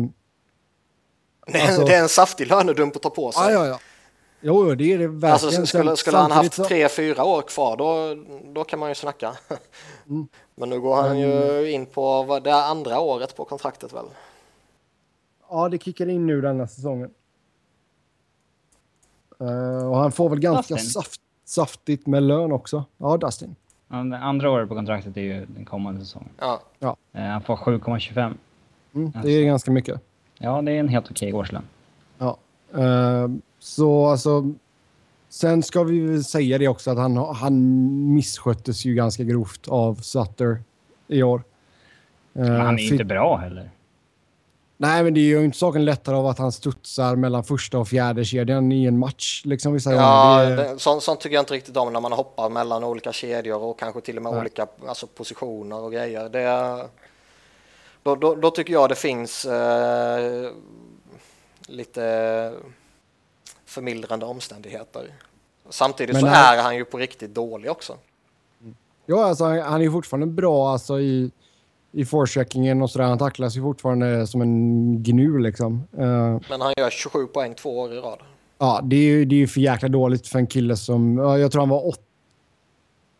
Speaker 1: det, är, alltså, det är en saftig lönedump att ta på sig.
Speaker 2: Ja, ja, ja. Jo, det är det verkligen.
Speaker 1: Alltså skulle, skulle han haft tre, fyra år kvar då, då kan man ju snacka.
Speaker 2: Mm.
Speaker 1: Men nu går han ju in på vad det är andra året på kontraktet väl?
Speaker 2: Ja, det kickar in nu denna säsongen. Eh, och han får väl ganska saft, saftigt med lön också. Ja, Dustin.
Speaker 3: Ja, andra året på kontraktet är ju den kommande säsongen.
Speaker 1: Ja.
Speaker 3: Eh, Han får 7,25.
Speaker 2: Mm, det
Speaker 3: Alltså.
Speaker 2: är ganska mycket.
Speaker 3: Ja, det är en helt okej årslön.
Speaker 2: Ja. Eh, så alltså... Sen ska vi väl säga det också att han, han missköttes ju ganska grovt av Sutter i år.
Speaker 3: Men han är
Speaker 2: fick-
Speaker 3: inte bra heller.
Speaker 2: Nej, men det gör ju inte saken lättare av att han studsar mellan första och fjärde kedjan i en match. Liksom,
Speaker 1: Ja.
Speaker 2: Det är-
Speaker 1: det, sånt, sånt tycker jag inte riktigt om när man hoppar mellan olika kedjor och kanske till och med
Speaker 2: Nej.
Speaker 1: olika alltså, positioner och grejer. Det, då, då, då tycker jag det finns eh, lite förmildrande omständigheter. Samtidigt
Speaker 2: Men
Speaker 1: så
Speaker 2: han-
Speaker 1: är han ju på riktigt dålig också.
Speaker 2: Ja, alltså, han, är fortfarande bra alltså, i, i forecheckingen och sådär. Han tacklas ju fortfarande som en gnu liksom. Eh,
Speaker 1: Men han gör 27 poäng två år i rad.
Speaker 2: ja, det är ju det är ju för jäkla dåligt för en kille som... ja, jag tror han var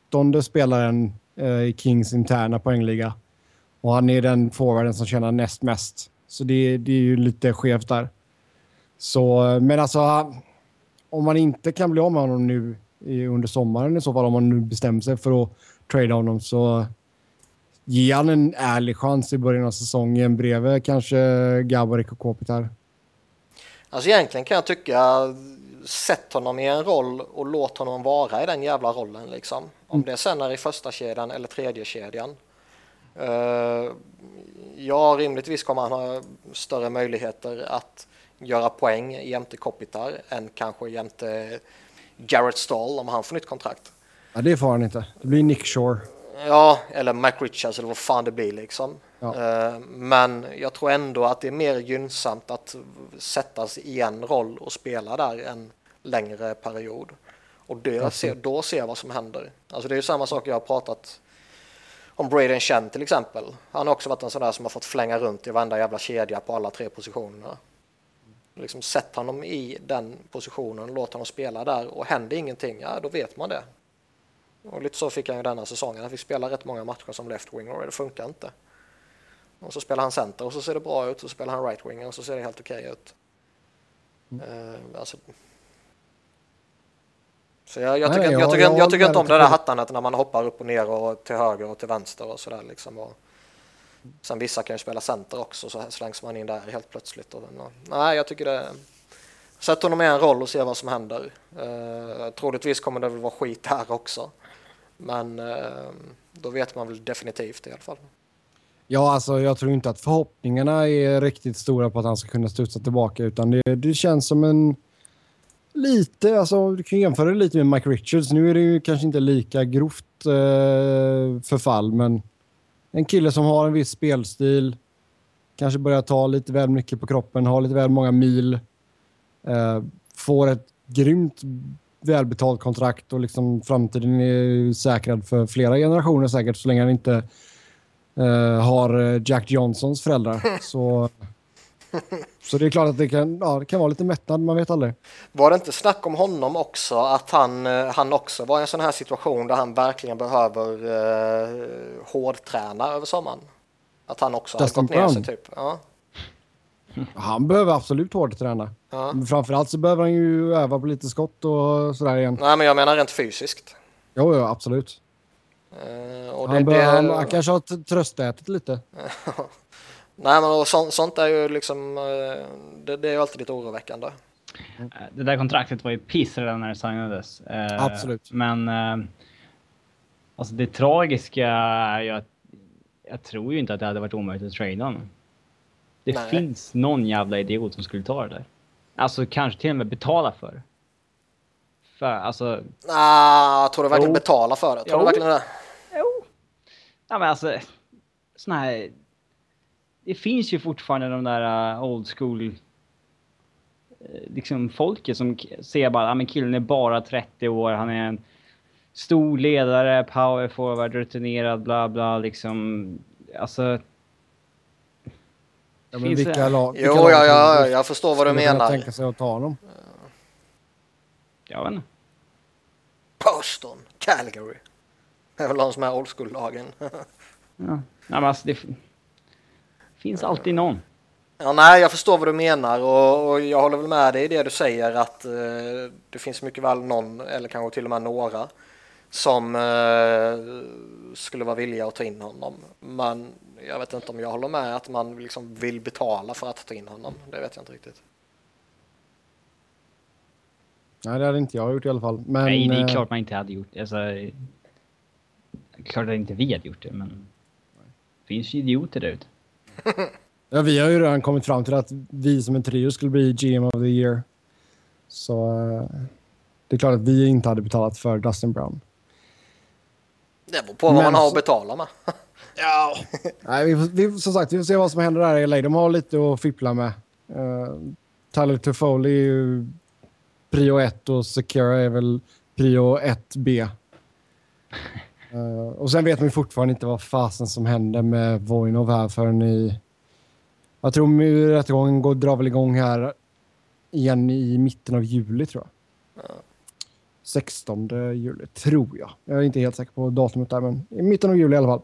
Speaker 2: åttonde spelaren eh, i Kings interna poängliga. Och han är den forwarden som tjänar näst mest. Så det, det är ju lite skevt där. Så, men alltså... Om man inte kan bli av med honom nu under sommaren i så fall, om man nu bestämmer sig för att trada honom så ge han en ärlig chans i början av säsongen bredvid kanske Gaborik och Kopitar.
Speaker 1: Alltså egentligen kan jag tycka sätt honom i en roll och låt honom vara i den jävla rollen liksom. Om det sen är i första kedjan eller tredje kedjan. Uh, ja, rimligtvis kommer han ha större möjligheter att göra poäng jämte Kopitar än kanske jämte Garrett Stall om han får nytt kontrakt.
Speaker 2: Ja, det får han inte. Det blir Nick Shore.
Speaker 1: Ja, eller Mike Richards eller vad fan det blir liksom.
Speaker 2: Ja.
Speaker 1: Eh, Men jag tror ändå att det är mer gynnsamt att sättas i en roll och spela där en längre period. Och det, se, då se vad som händer. Alltså det är ju samma sak jag har pratat om Braden Chen till exempel. Han har också varit en sån där som har fått flänga runt i varenda jävla kedja på alla tre positionerna. Liksom sätt honom i den positionen, låt honom spela där och händer ingenting, ja då vet man det. Och lite så fick han ju denna säsongen. Han fick spela rätt många matcher som left winger och det funkar inte. Och så spelar han center och så ser det bra ut och så spelar han right winger och så ser det helt okej ut. Eh, alltså. Så jag, jag,
Speaker 2: Nej,
Speaker 1: tycker,
Speaker 2: jag-
Speaker 1: jag, tycker,
Speaker 2: jag
Speaker 1: tycker inte om det där hattandet när man hoppar upp och ner och till höger och till vänster och sådär liksom. Och sen vissa kan ju spela center också så slängs man in där helt plötsligt. Och, eh, nej, jag tycker det Sätt honom i en roll och se vad som händer. Eh, troligtvis kommer det väl vara skit här också. Men eh, då vet man väl definitivt i alla fall.
Speaker 2: Ja, alltså jag tror inte att förhoppningarna är riktigt stora på att han ska kunna studsa tillbaka utan det, det känns som en lite, alltså du kan jämföra det lite med Mike Richards. Nu är det ju kanske inte lika grovt eh, förfall men en kille som har en viss spelstil, kanske börjar ta lite väl mycket på kroppen, har lite väl många mil, eh, får ett grymt välbetalt kontrakt och liksom framtiden är säkrad för flera generationer säkert så länge han inte eh, har eh, Jack Johnsons föräldrar. Så, så det är klart att det kan, ja, det kan vara lite mättnad, man vet aldrig.
Speaker 1: Var det inte snack om honom också att han, eh, han också var i en sån här situation där han verkligen behöver eh, hårdträna över sommaren? Att han också
Speaker 2: Dustin
Speaker 1: gått ner sig typ. Ja.
Speaker 2: Han behöver absolut hårdträna.
Speaker 1: Ja.
Speaker 2: Men framförallt så behöver han ju öva på lite skott och sådär igen.
Speaker 1: Nej men jag menar rent fysiskt.
Speaker 2: Jo, jo, absolut.
Speaker 1: Och
Speaker 2: Han,
Speaker 1: det,
Speaker 2: bör,
Speaker 1: det,
Speaker 2: han, han kanske har tröstätit lite.
Speaker 1: Nej men och sånt, sånt är ju liksom, eh, det, det är ju alltid lite oroväckande.
Speaker 3: Eh, Det där kontraktet var ju piss redan när det signades. Eh,
Speaker 2: Absolut.
Speaker 3: Men alltså det tragiska är ju att jag tror ju inte att det hade varit omöjligt att trada honom. Det
Speaker 1: Nej.
Speaker 3: finns någon jävla idiot som skulle ta det där. Alltså kanske till och med betala för det. För alltså,
Speaker 1: jag tror du verkligen
Speaker 3: Jo.
Speaker 1: betalar för det? Tror du
Speaker 3: Jo.
Speaker 1: verkligen det?
Speaker 3: jo. Ja men alltså, såna här... Det finns ju fortfarande de där uh, old school eh, liksom folket som ser bara, men killen är bara 30 år, han är en stor ledare, power forward, rutinerad, bla bla liksom. Alltså...
Speaker 2: Ja, men vilka
Speaker 3: det-
Speaker 2: lag, vilka
Speaker 1: Jo,
Speaker 2: lag
Speaker 1: ja, ja, jag förstår vad du menar.
Speaker 2: tänka sig att ta honom.
Speaker 3: Jag vet inte.
Speaker 1: Boston, Calgary. Det är väl de som är old school-lagen.
Speaker 3: Ja. Nej, men alltså, det finns alltid någon.
Speaker 1: Ja, nej, jag förstår vad du menar och, och jag håller väl med dig i det du säger att eh, det finns mycket väl någon eller kanske till och med några som eh, skulle vara villiga att ta in honom. Men jag vet inte om jag håller med att man liksom vill betala för att ta in honom. Det vet jag inte riktigt.
Speaker 2: Nej, det hade inte jag gjort i alla fall. Men,
Speaker 3: Nej, det är
Speaker 2: eh,
Speaker 3: klart man inte hade gjort alltså, Klart att inte vi hade gjort det, men det finns ju idioter där ute.
Speaker 2: Ja, vi har ju redan kommit fram till att vi som en trio skulle bli GM of the year. Så eh, det är klart att vi inte hade betalat för Dustin Brown.
Speaker 1: Det beror på vad
Speaker 2: Men
Speaker 1: man har att betala med.
Speaker 2: Ja. Nej, vi, vi, som sagt, vi får se vad som händer där i LA. De har lite att fippla med. Uh, Tyler Toffoli är ju prio 1 och Secura är väl prio 1B. Uh, och sen vet man fortfarande inte vad fasen som händer med Voinov här förrän i... Jag tror att rättegången går, drar väl igång här igen i mitten av juli tror jag. 16 juli, tror jag. Jag är inte helt säker på datumet där, men i mitten av juli i alla fall.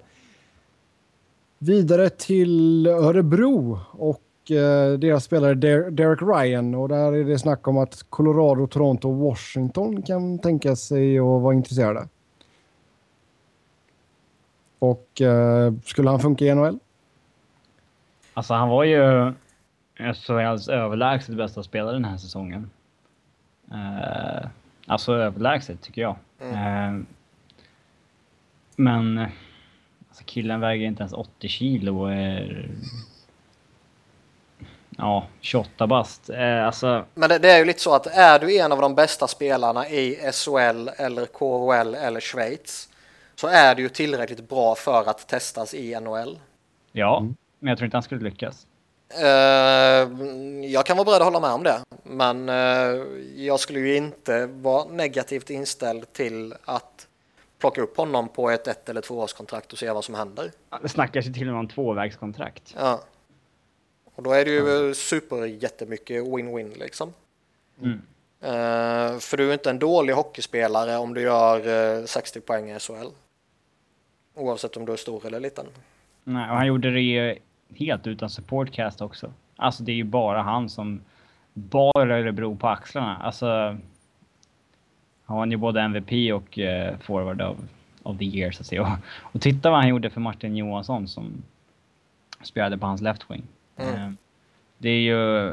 Speaker 2: Vidare till Örebro och eh, deras spelare Der- Derek Ryan. Och där är det snack om att Colorado, Toronto och Washington kan tänka sig att vara intresserade. Och eh, skulle han funka i NHL?
Speaker 3: Alltså han var ju SHLs överlägset bästa spelare den här säsongen. Uh, alltså överlägset tycker jag. Eh, men eh, alltså killen väger inte ens 80 kilo och är... Ja, 28 bast. Uh, alltså,
Speaker 1: Men det, det är ju lite så att är du en av de bästa spelarna i SHL eller KHL eller Schweiz så är du ju tillräckligt bra för att testas i NHL.
Speaker 3: ja. Men jag tror inte han skulle lyckas.
Speaker 1: Eh, jag kan vara beredd att hålla med om det, men eh, jag skulle ju inte vara negativt inställd till att plocka upp honom på ett ett eller tvåårskontrakt och se vad som händer.
Speaker 3: Det snackas ju till och med om tvåvägskontrakt.
Speaker 1: Ja. Och då är det ju super jättemycket win-win liksom.
Speaker 3: Mm.
Speaker 1: Eh, för du är inte en dålig hockeyspelare om du gör eh, 60 poäng i SHL. Oavsett om du är stor eller liten.
Speaker 3: Nej, och han gjorde det ju helt utan supportcast också. Alltså det är ju bara han som bar Örebro på axlarna. Alltså... Han var ju både MVP och eh, forward of, of the year så att säga. Och, och titta vad han gjorde för Martin Johansson som spelade på hans left wing.
Speaker 1: Mm.
Speaker 3: Eh, det är ju...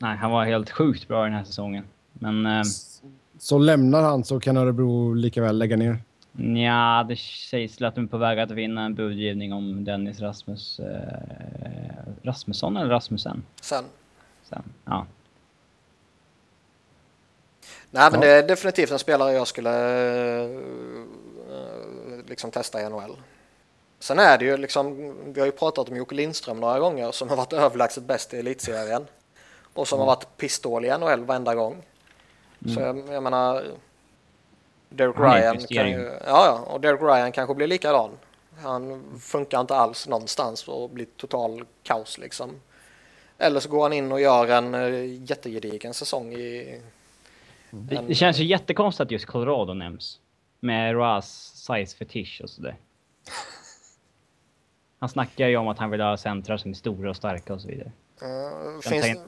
Speaker 3: Nej, han var helt sjukt bra den här säsongen. Men... Eh,
Speaker 2: Så lämnar han så kan Örebro lika väl lägga ner.
Speaker 3: Ja, det sägs att de är på väg att vinna en budgivning om Dennis Rasmus... Eh, Rasmusson eller Rasmussen?
Speaker 1: Sen.
Speaker 3: Sen. Ja.
Speaker 1: Nej, men
Speaker 2: Ja.
Speaker 1: det är definitivt en spelare jag skulle eh, liksom testa i NHL. Sen är det ju liksom, vi har ju pratat om Jocke Lindström några gånger som har varit överlägset bäst i elitserien och som har varit pissdålig i NHL varenda gång. Så jag, jag menar, Derek
Speaker 3: Han
Speaker 1: Ryan kan ju, ja, ja, och Derek Ryan kanske blir likadan. Han funkar inte alls någonstans och blir total kaos liksom. Eller så går han in och gör en uh, jättegedigen säsong i
Speaker 3: Det,
Speaker 1: en-
Speaker 3: det känns ju jättekonstigt att just Colorado nämns. Med Roas size fetish och sådär. Han snackar ju om att han vill ha centrar som är stora och starka och så vidare.
Speaker 1: Eh,
Speaker 3: Jag
Speaker 1: finns,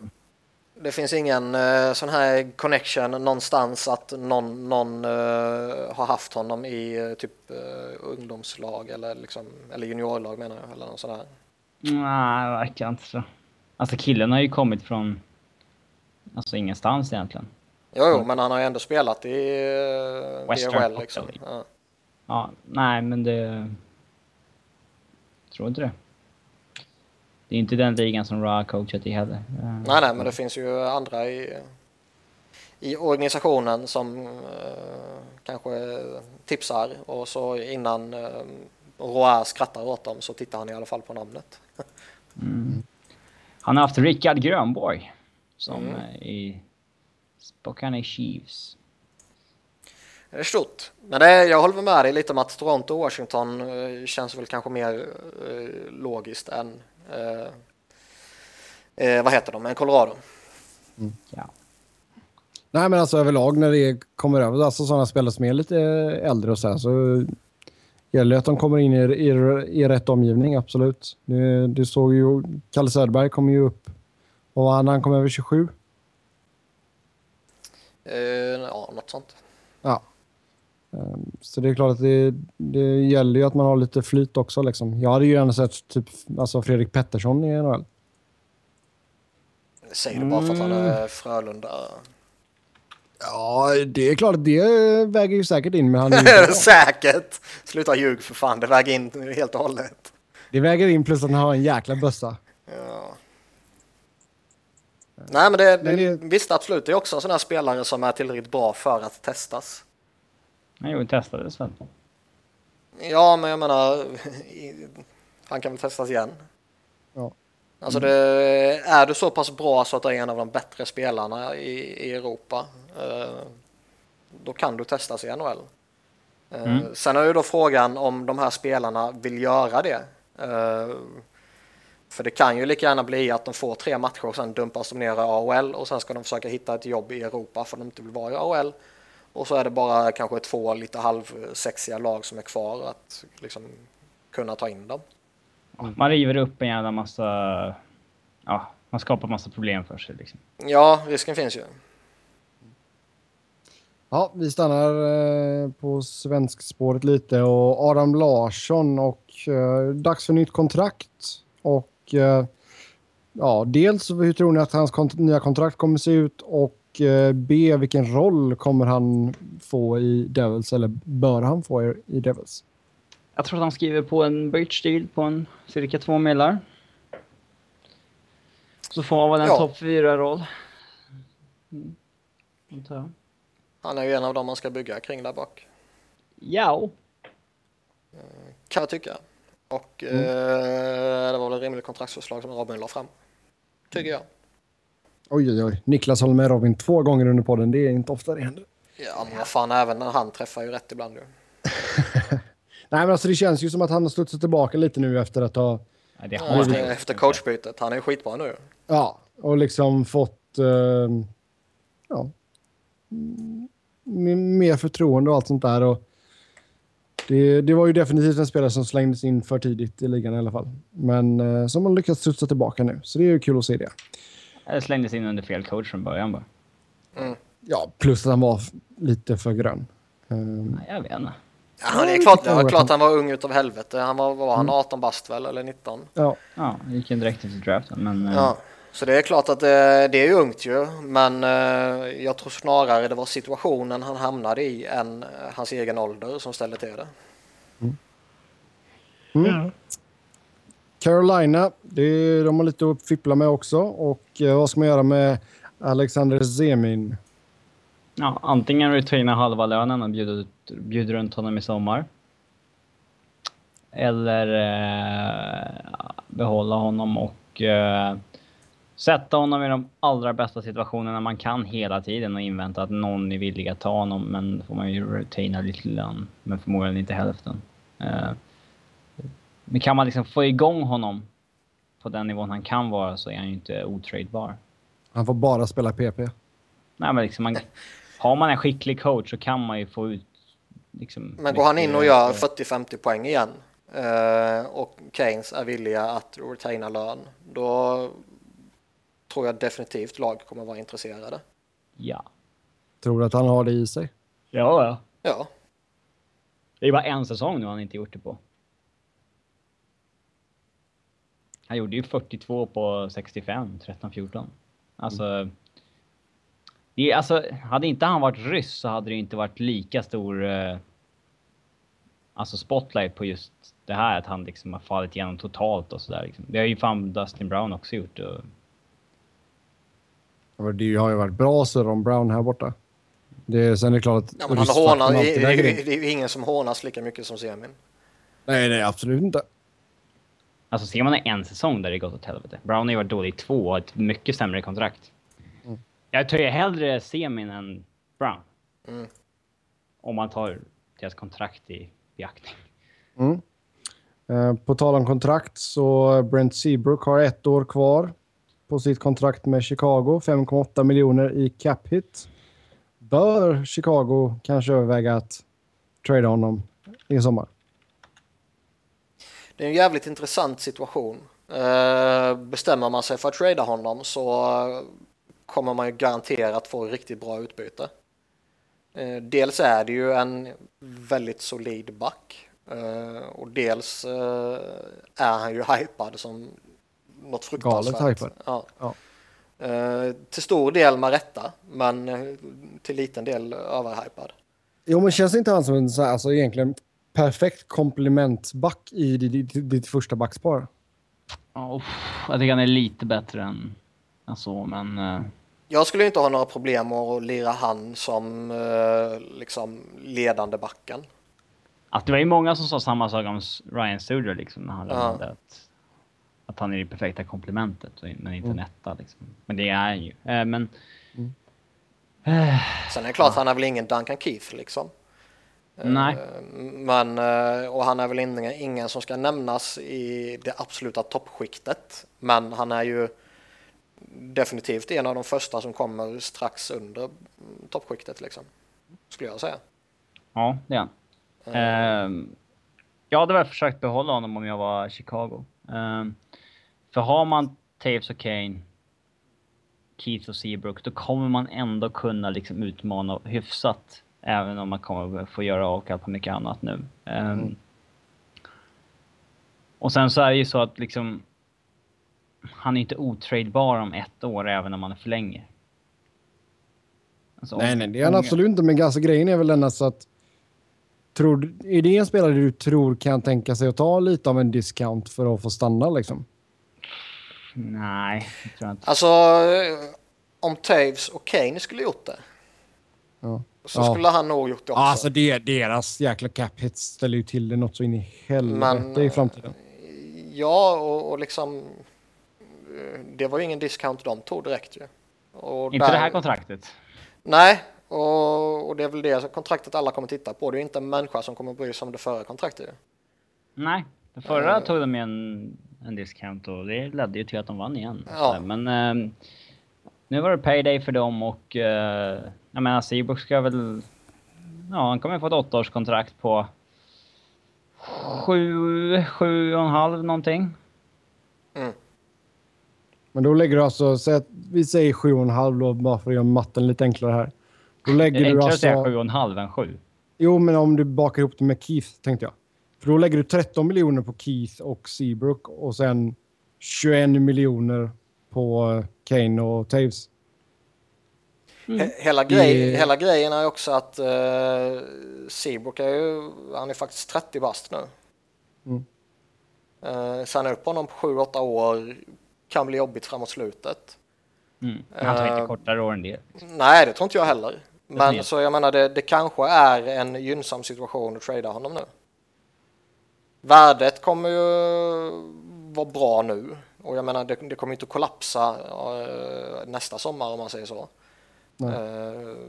Speaker 1: det finns ingen uh, sån här connection någonstans att någon, någon eh, har haft honom i eh, typ ungdomslag eller, liksom, eller juniorlag menar jag. Eller någon sån här.
Speaker 3: Nej, det verkar inte så. Alltså killen har ju kommit från... Alltså ingenstans egentligen.
Speaker 1: Jo, jo, men han har ju ändå spelat i uh,
Speaker 3: Western
Speaker 1: DHL liksom. Ja.
Speaker 3: Ja, nej men det... Tror inte det. Det är inte den ligan som Ra coachat i heller. Eh,
Speaker 1: Nej, nej, men det finns ju andra i, i organisationen som eh, kanske tipsar och så innan uh, Roa skrattar åt dem så tittar han i alla fall på namnet.
Speaker 3: Mm. Han har haft Rickard Grönborg som
Speaker 1: Mm.
Speaker 3: eh, i Spokane Chiefs.
Speaker 1: Det är stort. Men det är, jag håller med dig lite om att Toronto och Washington eh, känns väl kanske mer eh, logiskt än eh, eh, vad heter de, än Colorado.
Speaker 3: Ja.
Speaker 2: Nej, men alltså överlag när det kommer över alltså sådana spelare som är lite äldre och så här, så gäller det att de kommer in i, i, i rätt omgivning, absolut. Du, du såg ju, Kalle Söderberg kom ju upp, och vad han, han kom över 27.
Speaker 1: Eh, ja, något sånt.
Speaker 2: Ja. Ehm, Så det är klart att det, det gäller ju att man har lite flyt också. Liksom. Jag hade ju gärna sett typ, alltså Fredrik Pettersson i NHL.
Speaker 1: Säger du bara för att han
Speaker 2: Mm.
Speaker 1: är Frölunda?
Speaker 2: Ja, det är klart att det väger ju säkert in. Men han är.
Speaker 1: Säkert! Sluta ljug för fan, det väger in helt och hållet.
Speaker 2: det väger in plus att han har en jäkla bössa.
Speaker 1: Ja. Nej men det,
Speaker 2: Men det-
Speaker 1: visst absolut, det är också en sån här spelare som är tillräckligt bra för att testas.
Speaker 3: Nej, jo, testades väl.
Speaker 1: Ja men jag menar, han kan väl testas igen.
Speaker 2: Ja.
Speaker 1: Alltså det, är du så pass bra så att du är en av de bättre spelarna i, i Europa, eh, då kan du testas i NHL. Eh,
Speaker 3: Mm.
Speaker 1: Sen är ju då frågan om de här spelarna vill göra det. Eh, för det kan ju lika gärna bli att de får tre matcher och sen dumpas de ner i AHL och sen ska de försöka hitta ett jobb i Europa för de inte vill vara i AHL. Och så är det bara kanske två lite halvsexiga lag som är kvar att liksom kunna ta in dem.
Speaker 3: Man river upp en jävla massa... Ja, man skapar massa problem för sig liksom.
Speaker 1: Ja, risken finns ju.
Speaker 2: Ja, vi stannar eh, på svenskspåret lite och Adam Larsson och eh, dags för nytt kontrakt. Och eh, ja, dels hur tror ni att hans kont- nya kontrakt kommer se ut och B, vilken roll kommer han få i Devils eller bör han få i, Devils?
Speaker 3: Jag tror att han skriver på en bridge deal på en cirka två millar. Så får han väl en
Speaker 1: Ja.
Speaker 3: topp fyra roll Mm. Antar jag.
Speaker 1: Han är ju en av dem man ska bygga kring där bak.
Speaker 3: Ja.
Speaker 1: Kan jag tycka. Och eh, det var väl ett rimligt kontraktsförslag som Robin la fram. Tycker jag.
Speaker 2: Oj, oj, oj. Niklas håller med Robin två gånger under podden. Det är inte ofta det händer.
Speaker 1: Ja, men vad fan, även när han träffar ju rätt ibland ju.
Speaker 2: Nej, men alltså det känns ju som att han har studsat tillbaka lite nu efter att ha
Speaker 3: ja det har han
Speaker 1: efter, efter coachbytet. Han är ju skitbra nu.
Speaker 2: Ja, och liksom fått eh, ja, mer förtroende och allt sånt där. Och det, det var ju definitivt en spelare som slängdes in för tidigt i ligan i alla fall. Men eh, som har lyckats studsa tillbaka nu, så det är ju kul att se det.
Speaker 3: Eller slängdes in under fel coach från början bara.
Speaker 2: Ja, plus att han var lite för grön. Eh,
Speaker 3: Nej, jag vet inte.
Speaker 1: Ja, det är klart, det var klart han var ung utav helvete. Han var, var han 18 bast väl, eller 19?
Speaker 2: ja,
Speaker 3: Ja, det gick ju direkt efter draften, men... eh,
Speaker 1: Ja. Så det är klart att det, det är ungt ju, men eh, jag tror snarare det var situationen han hamnade i än eh, hans egen ålder som ställde till det.
Speaker 2: Carolina, det, de har lite att fippla med också. Och eh, vad ska man göra med Alexander Zemin?
Speaker 3: Ja, antingen retaina halva lönen och bjuda, bjuda runt honom i sommar. Eller eh, behålla honom och eh, sätta honom i de allra bästa situationerna man kan hela tiden och invänta att någon är villig att ta honom. Men då får man ju retaina lite lön, men förmodligen inte hälften. Eh, men kan man liksom få igång honom på den nivån han kan vara så är han ju inte otradebar.
Speaker 2: Han får bara spela PP.
Speaker 3: Nej, men liksom man, har man en skicklig coach så kan man ju få ut... Liksom,
Speaker 1: Men går han in och gör
Speaker 3: mycket-
Speaker 1: 40-50 poäng igen eh, och Keynes är villiga att retaina lön, då tror jag definitivt lag kommer vara intresserade.
Speaker 3: Ja.
Speaker 2: Tror du att han har det i sig?
Speaker 3: Ja, ja.
Speaker 1: Ja,
Speaker 3: Det är bara en säsong nu han inte gjort det på. Han gjorde ju 42 på 65, 13-14. Alltså... Det är, alltså, hade inte han varit ryss så hade det inte varit lika stor... Eh, alltså spotlight på just det här att han liksom har fallit igenom totalt och sådär. Liksom. Det har ju fan Dustin Brown också gjort. Och,
Speaker 2: Ja, Det har ju varit bra så Ron Brown här borta. Det, sen är det klart att...
Speaker 1: ja men han hånar, det, det, det är ju ingen som hånas lika mycket som Semin.
Speaker 2: Nej, nej, absolut inte.
Speaker 3: Alltså ser man en säsong där det gått åt helvete. Brown har ju varit dålig i två och ett mycket sämre kontrakt. Jag tar ju hellre Semin än Brown.
Speaker 1: Mm.
Speaker 3: Om man tar deras kontrakt i beaktning.
Speaker 2: Mm. Eh, på tal om kontrakt så Brent Seabrook har ett år kvar på sitt kontrakt med Chicago. 5,8 miljoner i cap hit. bör Chicago kanske överväga att trada honom i sommar?
Speaker 1: Det är en jävligt intressant situation. Eh, bestämmer man sig för att trada honom så kommer man ju garanterat få riktigt bra utbyte. Eh, dels är det ju en väldigt solid back eh, och dels är han ju hypad som något fruktansvärt.
Speaker 2: Galet hypad.
Speaker 1: Ja. ja. Till stor del med rätta, men till liten del överhypad.
Speaker 2: Jo, men känns inte han som en så här, alltså egentligen perfekt komplementback i ditt, ditt första backspar?
Speaker 3: Oh, jag tycker han är lite bättre än, än så, men... Uh...
Speaker 1: Jag skulle inte ha några problem att lira han som uh, liksom ledande backen.
Speaker 3: Att det var ju många som sa samma sak om Ryan Suder liksom när han ja. att, att han är det perfekta komplementet, men inte mm. netta liksom. Men det är han ju. Uh, men... Mm.
Speaker 1: Sen är det klart, ja. han är väl ingen Duncan Keith liksom.
Speaker 3: Nej.
Speaker 1: Eh, men, eh, och han är väl ingen, ingen som ska nämnas i det absoluta toppskiktet. Men han är ju definitivt en av de första som kommer strax under toppskiktet liksom. Skulle jag säga.
Speaker 3: Ja, det är han. Uh, jag hade väl försökt behålla honom om jag var Chicago. Uh, för har man Taves och Kane, Keith och Seabrook, då kommer man ändå kunna liksom utmana hyfsat Även om man kommer få göra avkall på mycket annat nu. Ehm, mm. och sen så är det ju så att liksom... Han är inte otradebar om ett år även om man förlänger.
Speaker 2: Alltså, nej, nej, det är han absolut inte. Men alltså, grejen är väl den att... Tror, är det en spelare du tror kan tänka sig att ta lite av en discount för att få stanna liksom?
Speaker 3: Nej, jag tror inte.
Speaker 1: Alltså, om Taves och Kane skulle gjort det.
Speaker 2: Ja.
Speaker 1: Så ja. skulle han nog gjort det också.
Speaker 2: alltså det, deras jäkla cap hits ställer ju till det något så in i helvete Men, i framtiden.
Speaker 1: Ja, och, och liksom... Eh, det var ju ingen discount de tog direkt ju.
Speaker 3: Och inte där, det här kontraktet?
Speaker 1: Nej, och, och, det är väl det kontraktet alla kommer titta på. Det är inte en människa som kommer bry sig om det förra kontraktet ju.
Speaker 3: Nej, det förra uh, tog de en, en discount och det ledde ju till att de vann igen. Ja. Men uh, nu var det payday för dem och uh, jag menar Seabrook ska väl... Ja, han kommer få ett åttaårskontrakt på... Sju, sju och en halv någonting.
Speaker 1: Mm.
Speaker 2: Men då lägger du alltså, säg att vi säger sju och en halv då, bara för att göra matten lite enklare här. Då lägger
Speaker 3: det är
Speaker 2: enklare
Speaker 3: alltså, att säga sju och en halv än sju.
Speaker 2: Jo, men om du bakar ihop det med Keith, tänkte jag. För då lägger du 13 miljoner på Keith och Seabrook och sen 21 miljoner på Kane och Taves.
Speaker 1: Mm. Hela, grej, hela grejen är också att uh, Seabrook är ju, han är faktiskt 30 bast nu.
Speaker 2: Mm.
Speaker 1: Uh, signa upp honom på 7-8 år kan bli jobbigt framåt slutet.
Speaker 3: Mm. Han tar uh, inte kortare år än det.
Speaker 1: Nej, det tror inte jag heller. Men så jag menar, det, det kanske är en gynnsam situation att trada honom nu. Värdet kommer ju vara bra nu och jag menar, det, det kommer inte att kollapsa uh, nästa sommar om man säger så. Uh,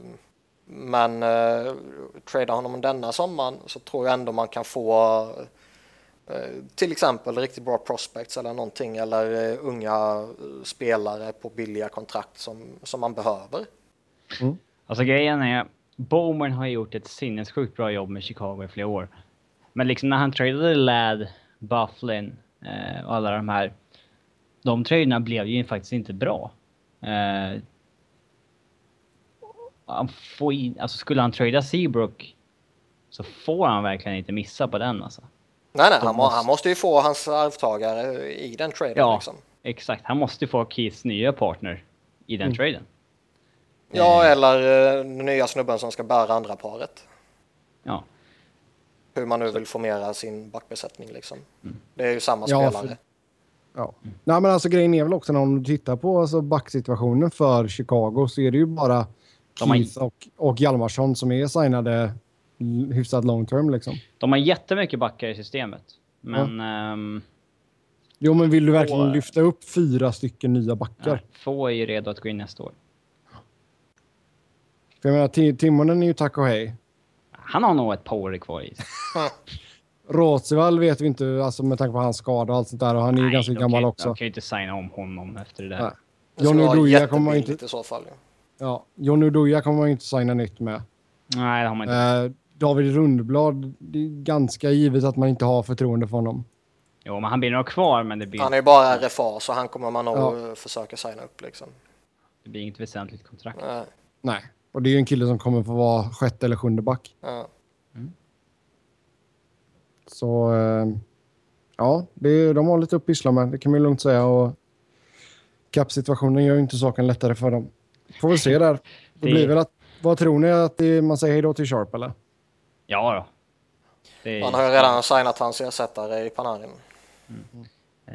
Speaker 1: men uh, trada honom denna sommaren så tror jag ändå man kan få uh, till exempel riktigt bra prospects eller någonting eller uh, unga spelare på billiga kontrakt som, som man behöver.
Speaker 3: Mm. Alltså grejen är, Bowman har gjort ett sinnessjukt bra jobb med Chicago i flera år. Men liksom när han tradade Ladd, Bufflin och alla de här, de traderna blev ju faktiskt inte bra han får in, alltså skulle han trada Seabrook så får han verkligen inte missa på den alltså.
Speaker 1: Nej, nej, han, måste... han måste ju få hans arvtagare i den traden.
Speaker 3: Ja,
Speaker 1: liksom.
Speaker 3: exakt. Han måste få Keiths nya partner i den mm. traden.
Speaker 1: Ja, eh. eller uh, den nya snubben som ska bära andra paret.
Speaker 3: Ja.
Speaker 1: Hur man nu vill formera sin backbesättning liksom. Mm. Det är ju samma ja, spelare. För...
Speaker 2: Ja. Mm. Nej, men alltså grejen är väl också när du tittar på alltså, backsituationen för Chicago så är det ju bara Keith har... och, och Hjalmarsson som är signade hyfsat long term liksom.
Speaker 3: De har jättemycket backar i systemet. Men... Ja. Um,
Speaker 2: jo, men vill du verkligen få, lyfta upp fyra stycken nya backar? Ja,
Speaker 3: få är ju redo att gå in nästa år.
Speaker 2: För jag menar, Timonen är ju tack och hej.
Speaker 3: Han har nog ett par år kvar i
Speaker 2: Rotsevall vet vi inte, alltså med tanke på hans skada och allt sånt där. Och han är ju ganska gammal också. De
Speaker 3: kan ju inte signa om honom efter det där.
Speaker 1: Nej. Johnny Duja kommer man inte... i så fall. Ja.
Speaker 2: Ja, Johnny Udoja kommer man inte signa nytt med.
Speaker 3: Nej, det har man inte.
Speaker 2: Eh, David Rundblad, det är ganska givet att man inte har förtroende för honom.
Speaker 3: Jo, men han blir nog kvar, men det blir,
Speaker 1: Han är ju bara RFA så han kommer man nog
Speaker 2: Ja.
Speaker 1: försöka signa upp liksom.
Speaker 3: det blir inget väsentligt kontrakt.
Speaker 1: Nej,
Speaker 2: Nej, och det är ju en kille som kommer få vara sjätte eller sjunde back.
Speaker 1: ja.
Speaker 2: Så eh, ja, det, de har lite att pyssla med, det kan man ju lugnt säga. Och Cap-situationen gör ju inte saken lättare för dem. Får vi se där. Det blir väl att, vad tror ni att det, man säger hej då till Sharp eller?
Speaker 3: Ja då. Det är-
Speaker 1: Man har ju redan signat hans ersättare i Panarin.
Speaker 3: Eh,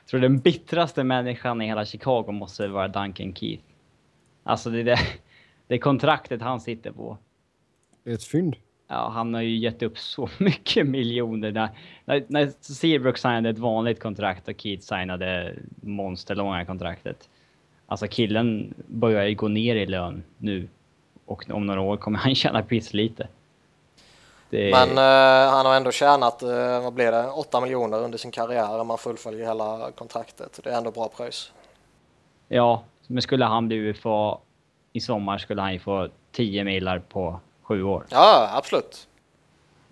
Speaker 3: jag tror den bittraste människan i hela Chicago måste vara Duncan Keith. Alltså det, det, det kontraktet han sitter på.
Speaker 2: Det är ett fynd.
Speaker 3: Ja, han har ju gett upp så mycket miljoner. När, när, när Seabrook signade ett vanligt kontrakt och Keith signade monsterlånga kontraktet. Alltså killen börjar ju gå ner i lön nu. Och om några år kommer han tjäna pisslite. Det,
Speaker 1: Men eh, han har ändå tjänat, eh, vad blir det, 8 miljoner under sin karriär om man fullföljer hela kontraktet. Det är ändå bra pröjs.
Speaker 3: Ja, men skulle han bli UFA i sommar skulle han ju få 10 milar på sju år.
Speaker 1: Ja, absolut.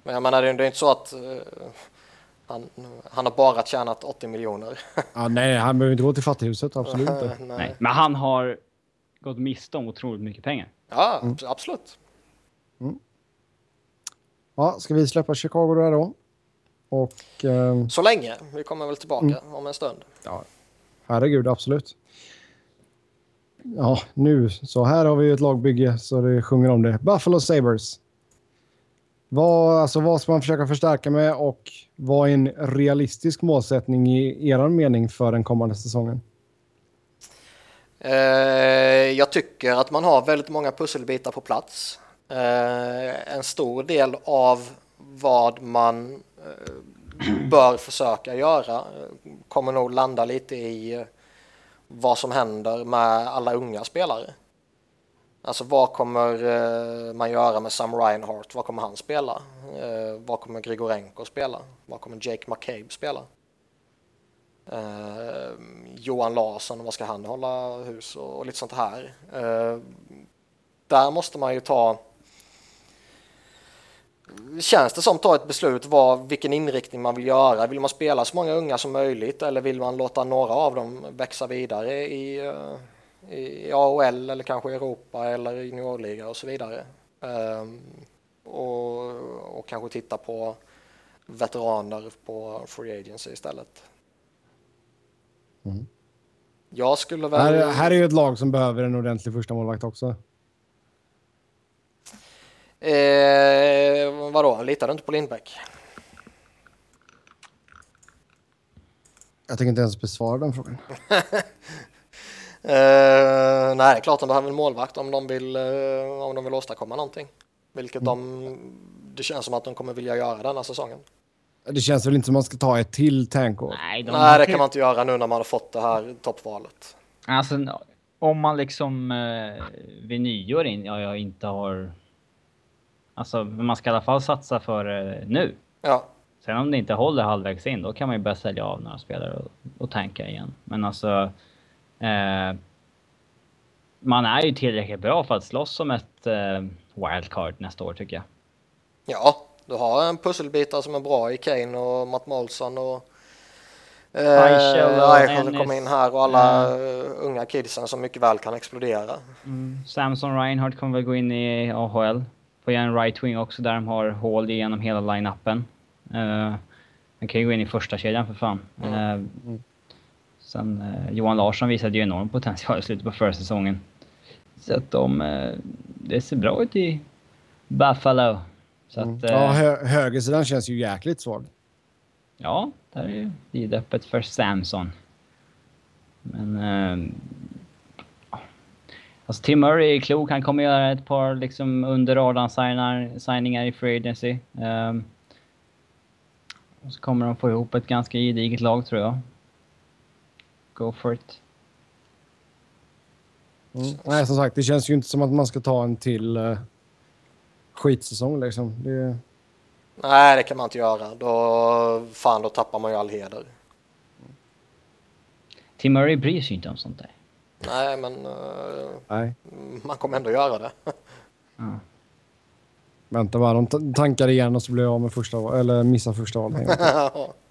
Speaker 1: Men jag menar, det är inte så att eh, han, han har bara tjänat 80 miljoner.
Speaker 2: Ja, nej, han behöver inte gå till fattighuset, absolut inte.
Speaker 1: Nej.
Speaker 3: Nej. Men han har gått miste om otroligt mycket pengar.
Speaker 1: Ja, absolut.
Speaker 2: Ja, ska vi släppa Chicago där då? Och eh,
Speaker 1: Så länge. Vi kommer väl tillbaka om en stund.
Speaker 2: herregud, absolut. Ja, nu så här har vi ett lagbygge så det sjunger om det. Buffalo Sabres. Vad, alltså, vad ska man försöka förstärka med och vad är en realistisk målsättning i er mening för den kommande säsongen?
Speaker 1: Eh, jag tycker att man har väldigt många pusselbitar på plats. Eh, en stor del av vad man eh, bör försöka göra kommer nog landa lite i vad som händer med alla unga spelare. Alltså vad kommer eh, man göra med Sam Reinhardt? Vad kommer han spela? Eh, vad kommer Grigorenko spela? Vad kommer Jake McCabe spela? Eh, Johan Larsson, vad ska han hålla hus och, och lite sånt här. Där måste man ju ta Känns det som ta ett beslut vad, vilken inriktning man vill göra? Vill man spela så många unga som möjligt eller vill man låta några av dem växa vidare i, i AHL eller kanske Europa eller i juniorliga och så vidare? Ehm, och, och kanske titta på veteraner på Free Agency istället.
Speaker 2: Mm.
Speaker 1: Jag skulle väl...
Speaker 2: Här, här är ju ett lag som behöver en ordentlig första målvakt också.
Speaker 1: Eh, vadå, litar du inte på Lindbäck?
Speaker 2: Jag tänker inte ens besvara den frågan.
Speaker 1: Eh, nej, det är klart de behöver en målvakt om de vill, eh, om de vill åstadkomma någonting. Vilket de, det känns som att de kommer vilja göra denna säsongen.
Speaker 2: Det känns väl inte som man ska ta ett till tankår.
Speaker 3: Nej, de
Speaker 1: nej, det kan man inte göra nu när man har fått det här toppvalet.
Speaker 3: Alltså, om man liksom eh, vid nyår in, ja, jag inte har... Alltså, man ska i alla fall satsa för eh, nu.
Speaker 1: Ja,
Speaker 3: Sen om det inte håller halvvägs in, då kan man ju börja sälja av några spelare och, och tanka igen. Men alltså... Eh, man är ju tillräckligt bra för att slåss om ett eh, wildcard nästa år, tycker jag.
Speaker 1: ja, du har en pusselbitar som är bra i Kane och Matt Molson och
Speaker 3: Eichel och
Speaker 1: Eichel
Speaker 3: Ennis.
Speaker 1: kommer in här och alla eh, unga kidsen som mycket väl kan explodera.
Speaker 3: Samson Reinhardt kommer väl gå in i AHL. Får göra en right wing också där de har hål igenom hela line-upen. Uh, han kan ju gå in i första kedjan för fan. Eh, sen eh, Johan Larsson visade ju enorm potential i slutet på förra säsongen. Så att de... eh, det ser bra ut i Buffalo. Så att...
Speaker 2: Ja,
Speaker 3: eh,
Speaker 2: hö högersidan känns ju jäkligt svag.
Speaker 3: Ja, där är ju vidöppet för Samson. Men... Eh, alltså Tim Murray är klok. Han kommer göra ett par liksom under radarn signar, signingar i Free Agency. Um, och så kommer de få ihop ett ganska gediget lag tror jag. Go for it.
Speaker 2: Mm. Nej, som sagt, det känns ju inte som att man ska ta en till uh, skitsäsong liksom. Det,
Speaker 1: Nej, det kan man inte göra. Då, fan, då tappar man ju all heder.
Speaker 3: Tim Murray bryr sig inte om sånt där.
Speaker 1: Nej, men eh,
Speaker 2: Nej.
Speaker 1: man kommer ändå göra det.
Speaker 3: Ja.
Speaker 2: Vänta bara, de ta- tankar igen och så blir jag av med första eller missar första valet.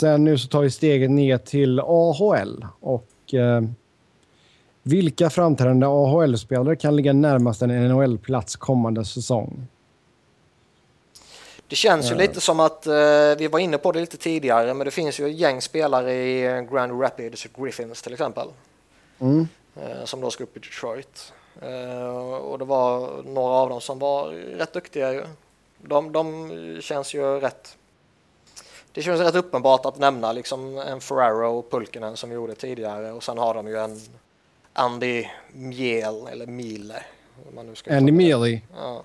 Speaker 2: Sen nu så tar vi steget ner till AHL och eh, vilka framträdande AHL-spelare kan ligga närmast en NHL-plats kommande säsong?
Speaker 1: Det känns ju lite som att, eh, vi var inne på det lite tidigare, men det finns ju ett gäng spelare i Grand Rapids Griffins till exempel,
Speaker 2: Mm.
Speaker 1: eh, som då ska upp i Detroit. Eh, och det var några av dem som var rätt duktiga ju. De, de känns ju rätt... Det känns rätt uppenbart att nämna liksom en Ferraro och Pulkinen som vi gjorde tidigare och sen har de ju en Andy Miel eller Mile. om man nu ska
Speaker 2: Andy. Mealy.
Speaker 1: Ja.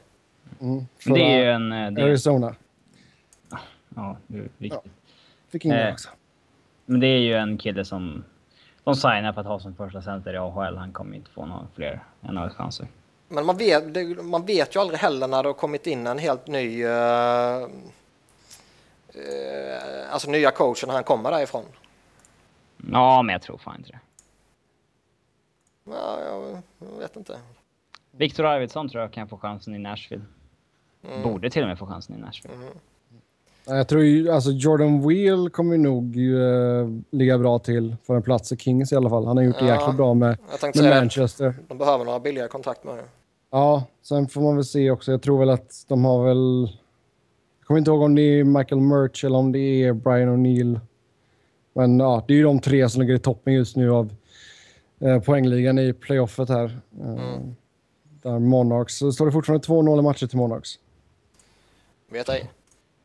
Speaker 2: Mm.
Speaker 3: Det är ju en... eh, Det,
Speaker 2: Arizona.
Speaker 3: ja, det är viktigt.
Speaker 2: Fick in det
Speaker 3: Eh.
Speaker 2: också.
Speaker 3: Men det är ju en kille som de signar för att ha som första center i AHL. Han kommer inte få några fler NHL-chanser.
Speaker 1: Men man vet, det, man vet ju aldrig heller när det har kommit in en helt ny, eh, alltså nya coachen han kommer därifrån.
Speaker 3: Ja, men jag tror fan inte det.
Speaker 1: Ja, jag, jag vet inte.
Speaker 3: Viktor Arvidsson tror jag kan få chansen i Nashville.
Speaker 1: Mm.
Speaker 3: Borde till och med få chansen i Nashville.
Speaker 2: Nej, Jag tror ju, alltså Jordan Wheel kommer nog uh, ligga bra till för en plats i Kings i alla fall. Han har gjort det
Speaker 1: Ja.
Speaker 2: jäkligt bra med, med Manchester.
Speaker 1: de behöver några billiga kontrakt med det.
Speaker 2: Ja, sen får man väl se också. Jag tror väl att de har väl... Jag kommer inte ihåg om det är Michael Murch eller om det är Brian O'Neill. Men ja, det är ju de tre som ligger i toppen just nu av eh, poängligan i playoffet här. Eh, Där Monarchs... Så står det fortfarande 2-0 i matcher till Monarchs.
Speaker 1: Vet ej.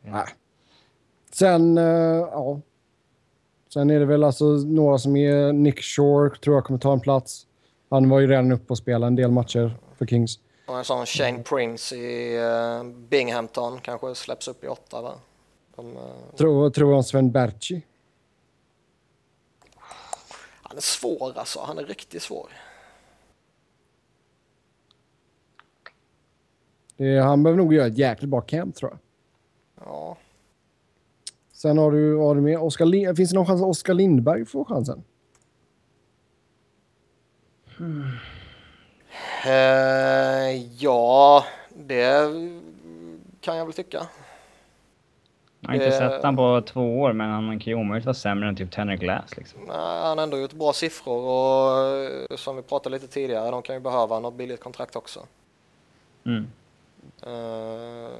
Speaker 2: Nej. Sen, eh, ja. Sen är det väl alltså några som är... Nick Shore tror jag kommer ta en plats. Han var ju redan uppe och spelade en del matcher för Kings.
Speaker 1: Och en sån Shane Prince i uh, Binghamton kanske släpps upp i åtta va? De, eh,
Speaker 2: Tror, tror jag Sven Berchi.
Speaker 1: han är svår alltså, han är riktigt svår.
Speaker 2: Det, han behöver nog göra ett jäkligt bra camp tror jag.
Speaker 1: Ja,
Speaker 2: Sen har du, har du med Oskar Lind, Finns det någon chans att Oskar Lindberg får chansen?
Speaker 1: Eh, ja, det kan jag väl tycka.
Speaker 3: Jag har inte
Speaker 1: Det-
Speaker 3: sett han på två år, men han kan ju omöjligt vara sämre än typ Tanner Glass liksom.
Speaker 1: Nej, han har ändå gjort bra siffror och eh, som vi pratade lite tidigare, de kan ju behöva något billigt kontrakt också.
Speaker 3: Mm.
Speaker 1: Eh,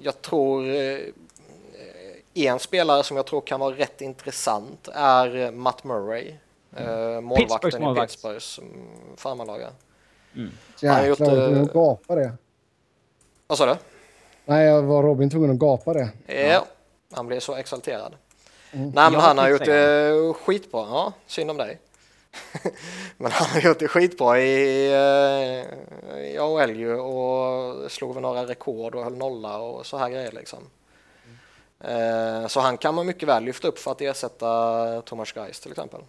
Speaker 1: jag tror eh, en spelare som jag tror kan vara rätt intressant är Matt Murray. eh, Målvakten
Speaker 3: Pittsburghs
Speaker 1: i. Pittsburghs mm, ja.
Speaker 2: Jäklar,
Speaker 1: har gjort,
Speaker 2: var jag tvungen
Speaker 1: eh,
Speaker 2: att gapa det.
Speaker 1: Vad sa du?
Speaker 2: Nej, jag var Robin tvungen att gapa det.
Speaker 1: Ja, han blev så exalterad.
Speaker 2: Mm.
Speaker 1: Nej, men han har gjort det skitbra. Ja, synd om dig. men han har gjort det skitbra i, eh, i AHL ju och slog väl några rekord och höll nolla och så här grejer liksom. Eh, Så han kan man mycket väl lyfta upp för att ersätta Thomas Geis till exempel.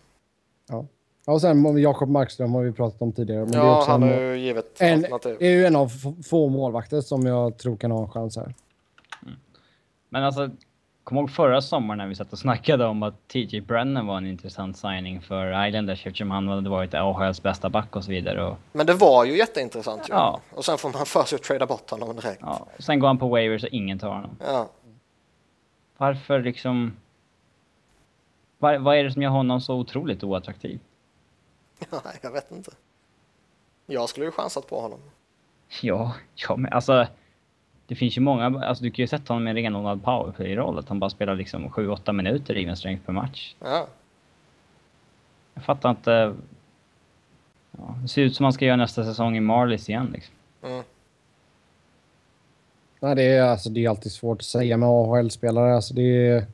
Speaker 2: Ja. Ja, och sen Jakob Markström har vi pratat om tidigare. Men det, är
Speaker 1: Ja,
Speaker 2: också
Speaker 1: han har ju givet
Speaker 2: en,
Speaker 1: alternativ.
Speaker 2: det är ju en av få målvakter som jag tror kan ha en chans här.
Speaker 3: Men alltså, kom ihåg förra sommaren när vi satt och snackade om att TJ Brennan var en intressant signing för Islanders eftersom han hade varit AHLs bästa back och så vidare. Och,
Speaker 1: Men det var ju jätteintressant ju.
Speaker 3: Ja.
Speaker 1: Och sen får man för sig att trada bort honom direkt.
Speaker 3: ja, och sen går han på waivers och ingen tar honom.
Speaker 1: Ja.
Speaker 3: Varför liksom... Vad, vad är det som gör honom så otroligt oattraktiv?
Speaker 1: Nej, jag vet inte. Jag skulle ju chansat på honom.
Speaker 3: Ja, ja men alltså... Det finns ju många, alltså du kan ju sätta honom i en renodlad powerplay-roll, att han bara spelar liksom 7-8 minuter i en strength per match.
Speaker 1: Ja.
Speaker 3: Jag fattar inte... Ja, det ser ut som han ska göra nästa säsong i Marlies igen liksom.
Speaker 1: Mm.
Speaker 2: Nej, det, är, alltså, det är alltid svårt att säga med AHL-spelare. Alltså, det är...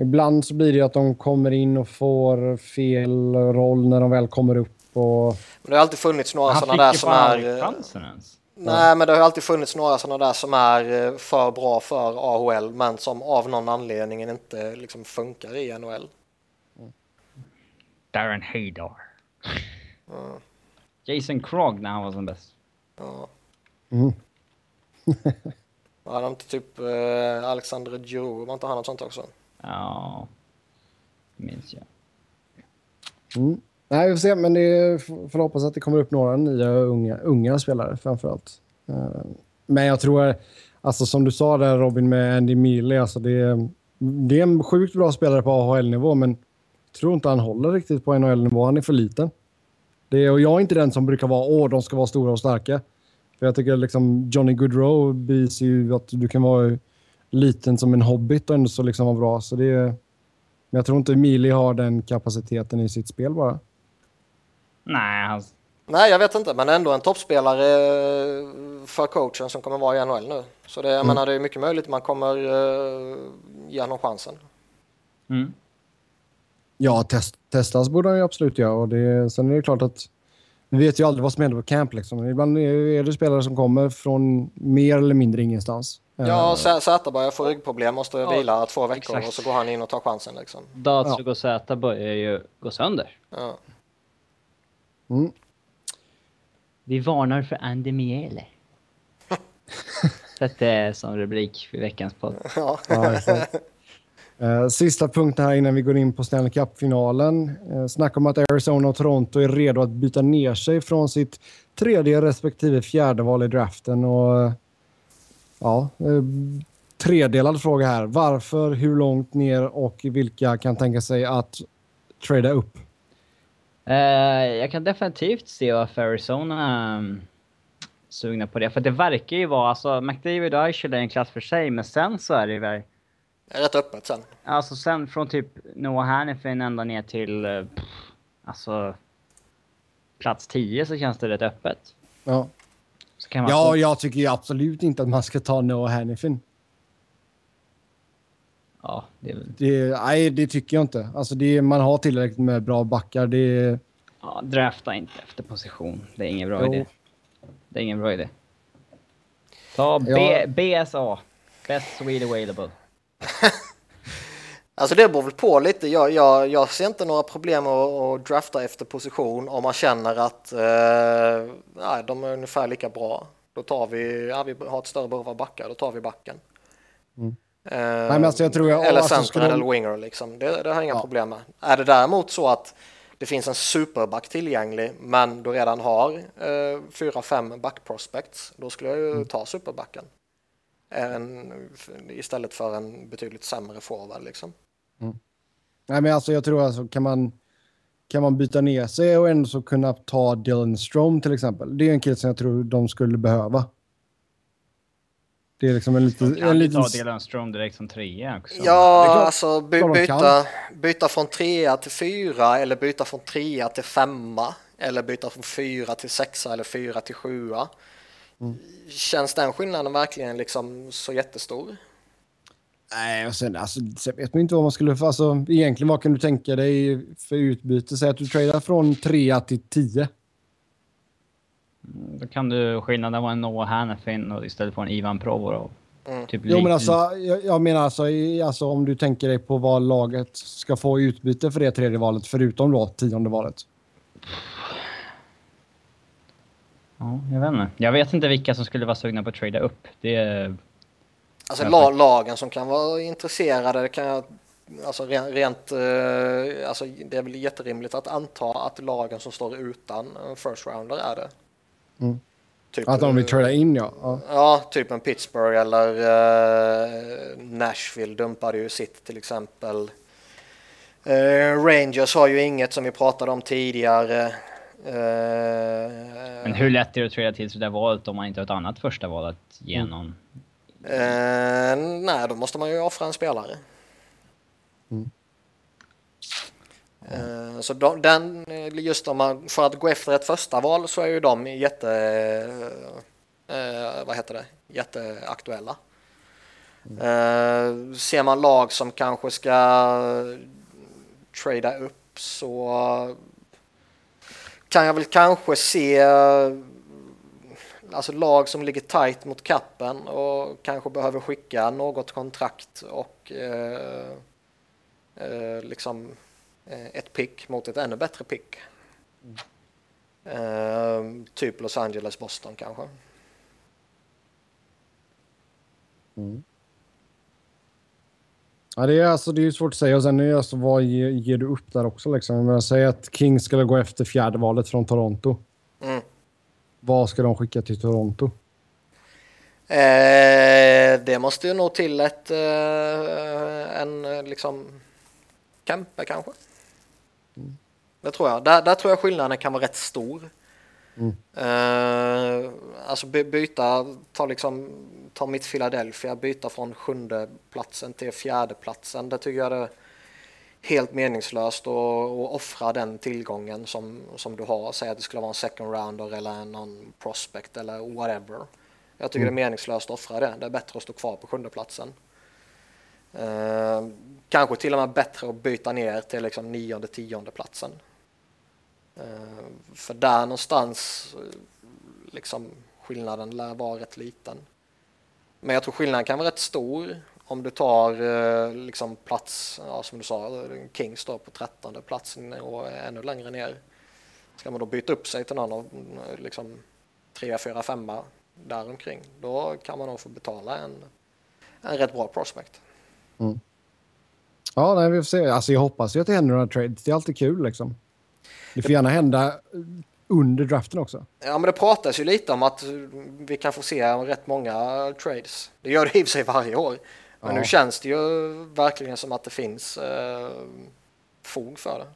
Speaker 2: Ibland så blir det ju att de kommer in och får fel roll när de väl kommer upp. Och...
Speaker 1: Men det har alltid funnits några sådana där som är...
Speaker 3: aldrig
Speaker 1: eh,
Speaker 3: chansen ens.
Speaker 1: Nej, men det har alltid funnits några sådana där som är eh, för bra för AHL men som av någon anledning inte liksom funkar i NHL.
Speaker 3: Darren Haydar.
Speaker 1: Mm.
Speaker 3: Jason Krog när han var som bäst.
Speaker 1: Ja.
Speaker 2: Mm.
Speaker 1: Var han inte typ eh, Alexander Giroux, var inte han något sånt också?
Speaker 3: Ja. minns jag.
Speaker 2: Mm. Nej, vi får se, men det är, får hoppas att det kommer upp några nya unga, unga spelare framförallt. allt. men jag tror, alltså som du sa där Robin med Andy Mealy, alltså det, det är en sjukt bra spelare på AHL-nivå, men jag tror inte han håller riktigt på NHL-nivå. Han är för liten. Det, och jag är inte den som brukar vara åh, de ska vara stora och starka. För jag tycker liksom Johnny Goodrow bevisar ju att du kan vara liten som en hobbit och ändå så liksom vara bra. Så det är, men jag tror inte Mili har den kapaciteten i sitt spel bara.
Speaker 3: Nej.
Speaker 1: Nej, jag vet inte, men ändå en toppspelare för coachen som kommer vara i NHL nu. Så det, jag
Speaker 2: Mm.
Speaker 1: menar, det är mycket möjligt man kommer uh, ge honom chansen.
Speaker 3: Mm.
Speaker 2: Ja, test, testas borde han ju absolut göra. Och det, sen är det klart att vi vet ju aldrig vad som händer på camp. Liksom. Ibland är är det spelare som kommer från mer eller mindre ingenstans.
Speaker 1: Ja,
Speaker 2: Eh,
Speaker 1: Zäta börjar få ryggproblem, måste
Speaker 3: Ja,
Speaker 1: vila två veckor
Speaker 3: exakt.
Speaker 1: och så går han in och tar chansen. Liksom.
Speaker 3: Datsug och Z börjar ju gå sönder.
Speaker 1: Ja.
Speaker 2: mm.
Speaker 3: Vi varnar för Andy Miele. Sätt det som rubrik för veckans podd.
Speaker 1: Ja.
Speaker 2: Ja. Eh, sista punkten här innan vi går in på Stanley Cup-finalen. Uh, snack om att Arizona och Toronto är redo att byta ner sig från sitt tredje respektive fjärde val i draften. Och, eh, ja, uh, tredelad fråga här. Varför, hur långt ner och vilka kan tänka sig att trada upp?
Speaker 3: Eh, jag kan definitivt se varför Arizona um, sugna på det. För det verkar ju vara, alltså McDavid och Eichel är en klass för sig, men sen så är det väl,
Speaker 1: Det är rätt öppet sen.
Speaker 3: alltså sen från typ Noah Hannifin ända ner till, eh, pff, alltså plats 10 så känns det rätt öppet.
Speaker 2: Ja, ja
Speaker 3: få-
Speaker 2: jag tycker ju absolut inte att man ska ta Noah Hannifin.
Speaker 3: ja, det
Speaker 2: Det, nej, det tycker jag inte. Alltså det, man har tillräckligt med bra backar. Det,
Speaker 3: ja, drafta inte efter position. Det är ingen bra
Speaker 2: Jo.
Speaker 3: idé. Det är ingen bra idé. Ta B,
Speaker 2: Ja.
Speaker 3: BSA. Best Swede Available.
Speaker 1: Alltså det beror väl på lite. Jag, jag, jag ser inte några problem att, att drafta efter position om man känner att eh, nej, de är ungefär lika bra. Då tar vi, ja, vi har ett större behov av backar, då tar vi backen.
Speaker 2: Mm.
Speaker 1: Eh,
Speaker 2: men alltså jag tror jag-
Speaker 1: eller
Speaker 2: alltså ska de-
Speaker 1: eller winger liksom. Det, det har jag inga
Speaker 2: Ja.
Speaker 1: problem med. Är det däremot så att det finns en superback tillgänglig men du redan har eh, fyra, fem backprospects, då skulle jag ju
Speaker 2: Mm.
Speaker 1: ta superbacken. En, istället för en betydligt sämre forward liksom.
Speaker 2: Nej, men alltså jag tror alltså kan man, kan man byta ner sig och ändå så kunna ta Dylan Strom till exempel. Det är en kille som jag tror de skulle behöva. Det är liksom en liten...
Speaker 3: Kan
Speaker 2: En
Speaker 3: du
Speaker 2: liten
Speaker 3: ta Dylan Strome direkt som trea också?
Speaker 1: Ja, alltså by, byta, byta från trea till fyra eller byta från trea till femma eller byta från fyra till sexa eller fyra till sjua.
Speaker 2: Mm.
Speaker 1: Känns den skillnaden verkligen liksom så jättestor?
Speaker 2: Nej, och sen, alltså, sen vet man inte vad man skulle... För, alltså, egentligen, vad kan du tänka dig för utbyte? Säg att du tradar från trea till tio.
Speaker 3: Då kan du skillnaden vara en Noah Hannafin och istället för en Ivan Provorov.
Speaker 1: Mm.
Speaker 3: Typ
Speaker 2: Jo, men alltså, jag, jag menar alltså, i, alltså om du tänker dig på vad laget ska få i utbyte för det tredje valet, förutom då tionde valet.
Speaker 3: Ja, jag vet inte. Jag vet inte vilka som skulle vara sugna på att trada upp. Det är...
Speaker 1: Alltså la, lagen som kan vara intresserade det kan jag Alltså rent, eh, alltså det är väl jätterimligt att anta att lagen som står utan first rounder är det.
Speaker 2: Mm.
Speaker 1: Typ,
Speaker 2: Att de vill
Speaker 1: eh,
Speaker 2: trada in, ja. ja.
Speaker 1: Ja, typ en Pittsburgh eller eh, Nashville dumpade ju sitt till exempel. Rangers har ju inget som vi pratade om tidigare.
Speaker 3: Men hur lätt är det att trada till sig det valet om man inte har ett annat första val att ge
Speaker 2: Mm.
Speaker 3: någon?
Speaker 1: Eh, nej, då måste man ju offra en spelare.
Speaker 2: Mm.
Speaker 1: Eh, så de, den, just om man, för att gå efter ett första val så är ju de jätte, eh, vad heter det, jätteaktuella. Eh, ser man lag som kanske ska trada upp så kan jag väl kanske se alltså lag som ligger tight mot kappen och kanske behöver skicka något kontrakt och eh, eh, liksom eh, ett pick mot ett ännu bättre pick. Eh, typ Los Angeles, Boston kanske. Mm.
Speaker 2: Ja, det är, alltså, det är svårt att säga. Och sen är alltså, vad ger, ger du upp där också? Liksom? Men säg att King skulle gå efter fjärde valet från Toronto.
Speaker 1: Mm.
Speaker 2: Vad ska de skicka till Toronto?
Speaker 1: Eh, det måste ju nog till ett, eh, en eh, liksom Kempe kanske. Det tror jag. Där, där tror jag skillnaden kan vara rätt stor.
Speaker 2: Mm.
Speaker 1: Eh, alltså by, byta, ta liksom, ta mitt Philadelphia, byta från sjunde platsen till fjärde platsen. Det tycker jag är helt meningslöst och, och offra den tillgången som, som du har. Säg att det skulle vara en second rounder eller någon prospect eller whatever. Jag tycker
Speaker 2: Mm.
Speaker 1: det är meningslöst att offra det. Det är bättre att stå kvar på sjunde platsen. Eh, kanske till och med bättre att byta ner till liksom nionde, tionde platsen. Eh, för där någonstans eh, liksom skillnaden lär vara rätt liten. Men jag tror skillnaden kan vara rätt stor om du tar eh, liksom plats, ja, som du sa, Kings står på trettonde platsen och ännu längre ner. Ska man då byta upp sig till någon av liksom tre, fyra, femma däromkring, då kan man nog få betala en, en rätt bra prospect.
Speaker 2: Ja, nej, vi får se. Alltså, jag hoppas ju att det händer några trades. Det är alltid kul liksom. Det får gärna hända under draften också.
Speaker 1: Ja, men det pratas ju lite om att vi kan få se rätt många trades. Det gör det i och för sig varje år. Men
Speaker 2: Ja.
Speaker 1: nu känns det ju verkligen som att det finns eh, fog för det.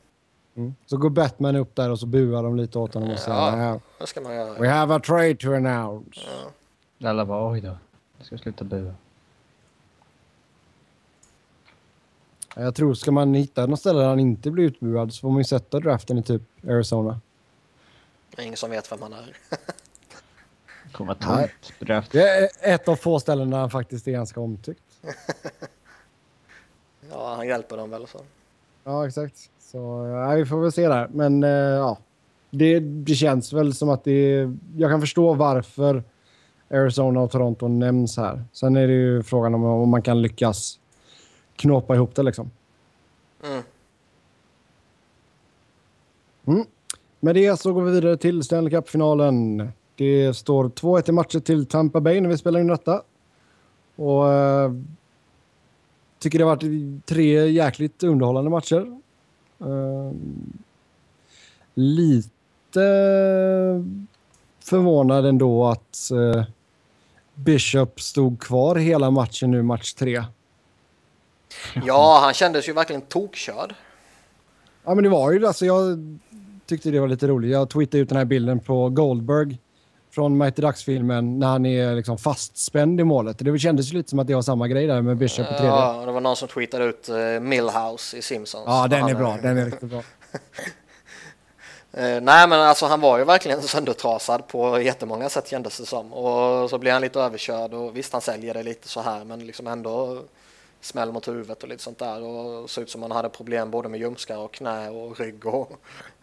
Speaker 2: Mm. Så går Batman upp där och så buar de lite åt honom och säger
Speaker 1: Ja.
Speaker 2: "Ja,
Speaker 1: Det ska man göra.
Speaker 2: We have a trade to announce.
Speaker 3: Alla bara oj då. Jag ska sluta bua.
Speaker 2: Jag tror ska man hitta något ställe där han inte blir utbuad så får man ju sätta draften i typ Arizona.
Speaker 1: Det är ingen som vet vem han är.
Speaker 3: Kommer
Speaker 2: Nej.
Speaker 3: tomt på draft.
Speaker 2: Det är ett av få ställen där han faktiskt är ganska omtyckt.
Speaker 1: Ja, han hjälper dem väl så.
Speaker 2: Ja, exakt. Så ja, vi får väl se där. Men eh, ja, det, det känns väl som att det. Jag kan förstå varför Arizona och Toronto nämns här. Sen är det ju frågan om, om man kan lyckas knåpa ihop det liksom.
Speaker 1: Mm.
Speaker 2: Mm. Med det så går vi vidare till Stanley Cup-finalen. Det står 2-1 i matcher till Tampa Bay när vi spelar in detta. Och eh, tycker det har varit tre jäkligt underhållande matcher. Eh, lite förvånad ändå att eh, Bishop stod kvar hela matchen nu, match tre.
Speaker 1: Ja, han kändes ju verkligen tokkörd.
Speaker 2: Ja, men det var ju alltså jag tyckte det var lite roligt. Jag tweetade ut den här bilden på Goldberg från Mighty Ducks-filmen när han är liksom fastspänd i målet. Det kändes ju lite som att det var samma grej där med Bishop på tredje. Ja,
Speaker 1: Ja, det var någon som tweetade ut uh, Millhouse i Simpsons.
Speaker 2: den
Speaker 1: Han
Speaker 2: är bra. Den är riktigt bra.
Speaker 1: Eh, nej men alltså han var ju verkligen söndertrasad på jättemånga sätt kändes det som. Och så blir han lite överkörd och visst han säljer det lite så här men liksom ändå smäll mot huvudet och lite sånt där och såg ut som han hade problem både med ljumskar och knä och rygg och,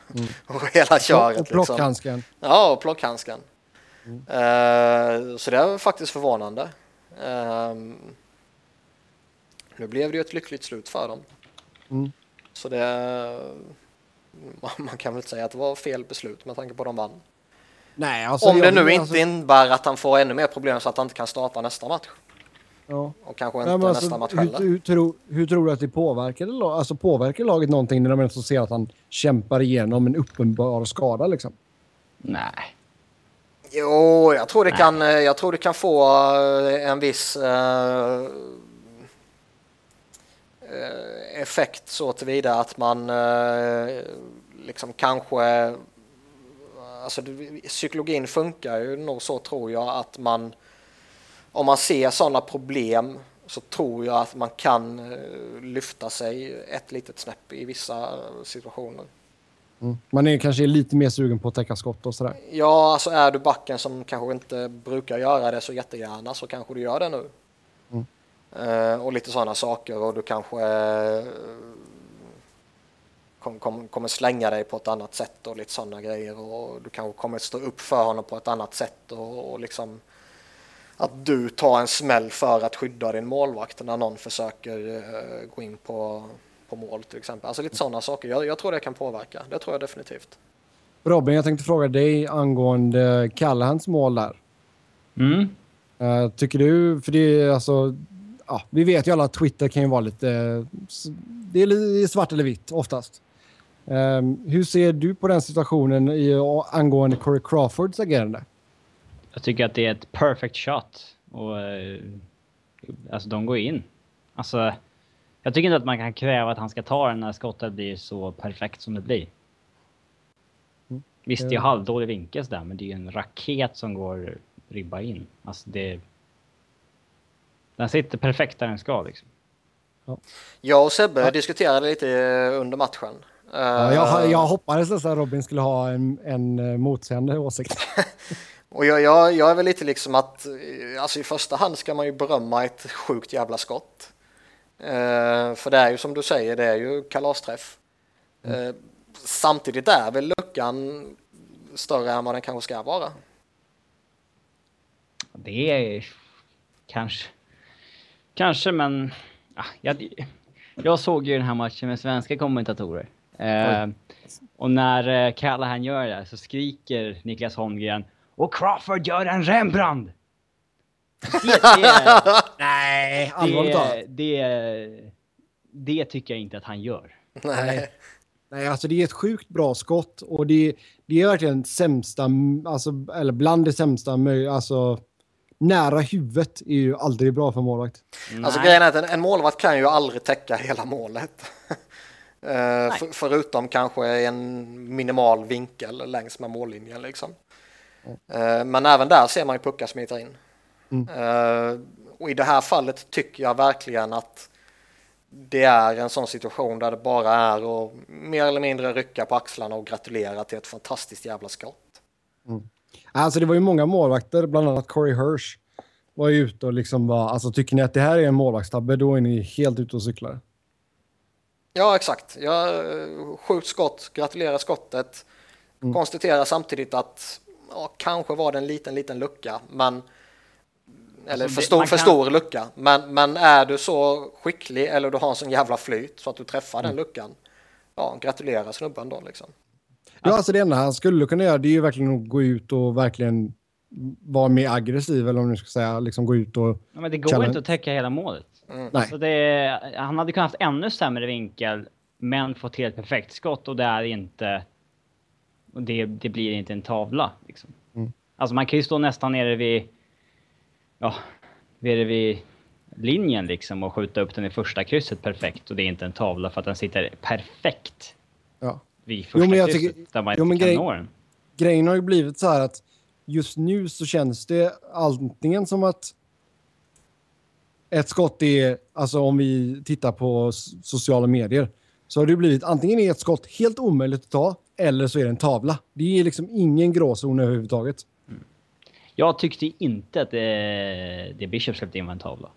Speaker 1: och hela köret.
Speaker 2: Och
Speaker 1: liksom.
Speaker 2: plockhandsken.
Speaker 1: Ja, och plockhandsken. Eh, så det var faktiskt förvånande. Ehm, nu blev det ju ett lyckligt slut för dem.
Speaker 2: Mm.
Speaker 1: Så det... Man kan väl säga att det var fel beslut med tanke på att de vann.
Speaker 2: Nej, alltså,
Speaker 1: Om det
Speaker 2: jag-
Speaker 1: nu
Speaker 2: alltså,
Speaker 1: inte innebär att han får ännu mer problem så att han inte kan starta nästa match.
Speaker 2: Ja.
Speaker 1: Och kanske
Speaker 2: Nej,
Speaker 1: inte
Speaker 2: men alltså,
Speaker 1: nästa match
Speaker 2: hur,
Speaker 1: heller.
Speaker 2: hur, tror- hur tror du att det påverkade, lag- alltså, påverkar laget någonting när de ser att han kämpar igenom en uppenbar skada? Liksom?
Speaker 3: Nej.
Speaker 1: Jo, jag tror det kan, eh, jag tror det kan få eh, en viss eh, eh, effekt så tillvida att man eh, liksom kanske alltså psykologin funkar ju nog så tror jag att man om man ser sådana problem så tror jag att man kan lyfta sig ett litet snäpp i vissa situationer.
Speaker 2: Mm. Man är kanske lite mer sugen på att täcka skott och sådär.
Speaker 1: Ja, alltså är du backen som kanske inte brukar göra det så jättegärna så kanske du gör det nu.
Speaker 2: Mm.
Speaker 1: Eh, och lite sådana saker och du kanske eh, kom, kom, kommer slänga dig på ett annat sätt och lite sådana grejer och du kanske kommer stå upp för honom på ett annat sätt och, och liksom att du tar en smäll för att skydda din målvakt när någon försöker eh, gå in på, på mål till exempel. Alltså lite sådana saker. Jag, jag tror det kan påverka. Det tror jag definitivt.
Speaker 2: Robin, jag tänkte fråga dig angående Callahans mål där.
Speaker 3: Mm.
Speaker 2: Eh, tycker du, för det är alltså ja, vi vet ju alla att Twitter kan ju vara lite... Det är svart eller vitt oftast. Um, hur ser du på den situationen i, angående Corey Crawfords agerande?
Speaker 3: Jag tycker att det är ett perfect shot. Och, uh, alltså de går in. Alltså, jag tycker inte att man kan kräva att han ska ta den när skottet blir så perfekt som det blir. Mm. Visst, det är halvdålig vinkel där, men det är ju en raket som går ribba in. Alltså det... Den sitter perfekt där den ska liksom.
Speaker 1: Ja. Jag och Sebbe ja. diskuterade lite under matchen.
Speaker 2: Ja, jag, jag hoppades nästan att Robin skulle ha en, en eh, motsägande åsikt.
Speaker 1: och jag, jag, jag är väl lite liksom att, alltså i första hand ska man ju berömma ett sjukt jävla skott. Uh, för det är ju som du säger, det är ju kalasträff. Mm. Uh, samtidigt är väl luckan större än vad den kanske ska vara.
Speaker 3: Det är kanske, kanske men ah, jag, jag såg ju den här matchen med svenska kommentatorer. Uh, och när uh, Callahan gör det så skriker Niklas Holmgren och Crawford gör en Rembrandt! Det, det,
Speaker 2: Nej, allvarligt talat.
Speaker 3: Det, det, det tycker jag inte att han gör.
Speaker 1: Nej.
Speaker 2: Nej, alltså det är ett sjukt bra skott och det, det är verkligen sämsta, alltså, eller bland det sämsta, alltså nära huvudet är ju aldrig bra för målvakt.
Speaker 1: Nej. Alltså grejen är att en, en målvakt kan ju aldrig täcka hela målet. uh, för, förutom kanske en minimal vinkel längs med mållinjen liksom. Mm. Uh, men även där ser man ju puckar smita in. Mm. Uh, och i det här fallet tycker jag verkligen att det är en sån situation där det bara är att mer eller mindre rycka på axlarna och gratulera till ett fantastiskt jävla skott.
Speaker 2: Mm. Alltså det var ju många målvakter, bland annat Corey Hirsch, var ju ute och liksom bara, alltså tycker ni att det här är en målvaktstabbe, då är ni helt ute och cyklar.
Speaker 1: Ja, exakt. Jag sjukt skott, gratulerar skottet. Mm. Konstaterar samtidigt att ja, kanske var det en liten, liten lucka, men eller alltså, för, stor, för kan... stor lucka. Men, men är du så skicklig eller du har en sån jävla flyt så att du träffar mm. den luckan. Ja, gratulerar snubben då liksom.
Speaker 2: Ja, alltså det enda han skulle kunna göra det är ju verkligen att gå ut och verkligen vara mer aggressiv eller om du ska säga liksom gå ut och...
Speaker 3: Ja, men det går inte att täcka hela målet. Mm.
Speaker 2: Nej. Så
Speaker 3: det, han hade kunnat haft ännu sämre vinkel men fått ett perfekt skott och det är inte... Och det, det blir inte en tavla. Liksom. Mm. Alltså man kan ju stå nästan nere vid ja, nere vid linjen liksom och skjuta upp den i första krysset perfekt och det är inte en tavla för att den sitter perfekt
Speaker 2: ja.
Speaker 3: vid första jo, krysset tycker, där man jo, inte kan nå den.
Speaker 2: Grejen har ju blivit så här att just nu så känns det antingen som att ett skott är, alltså om vi tittar på sociala medier, så har det blivit antingen är ett skott helt omöjligt att ta eller så är det en tavla. Det är liksom ingen gråzon överhuvudtaget.
Speaker 3: Jag tyckte inte att det, det Bishop släppte in var en tavla.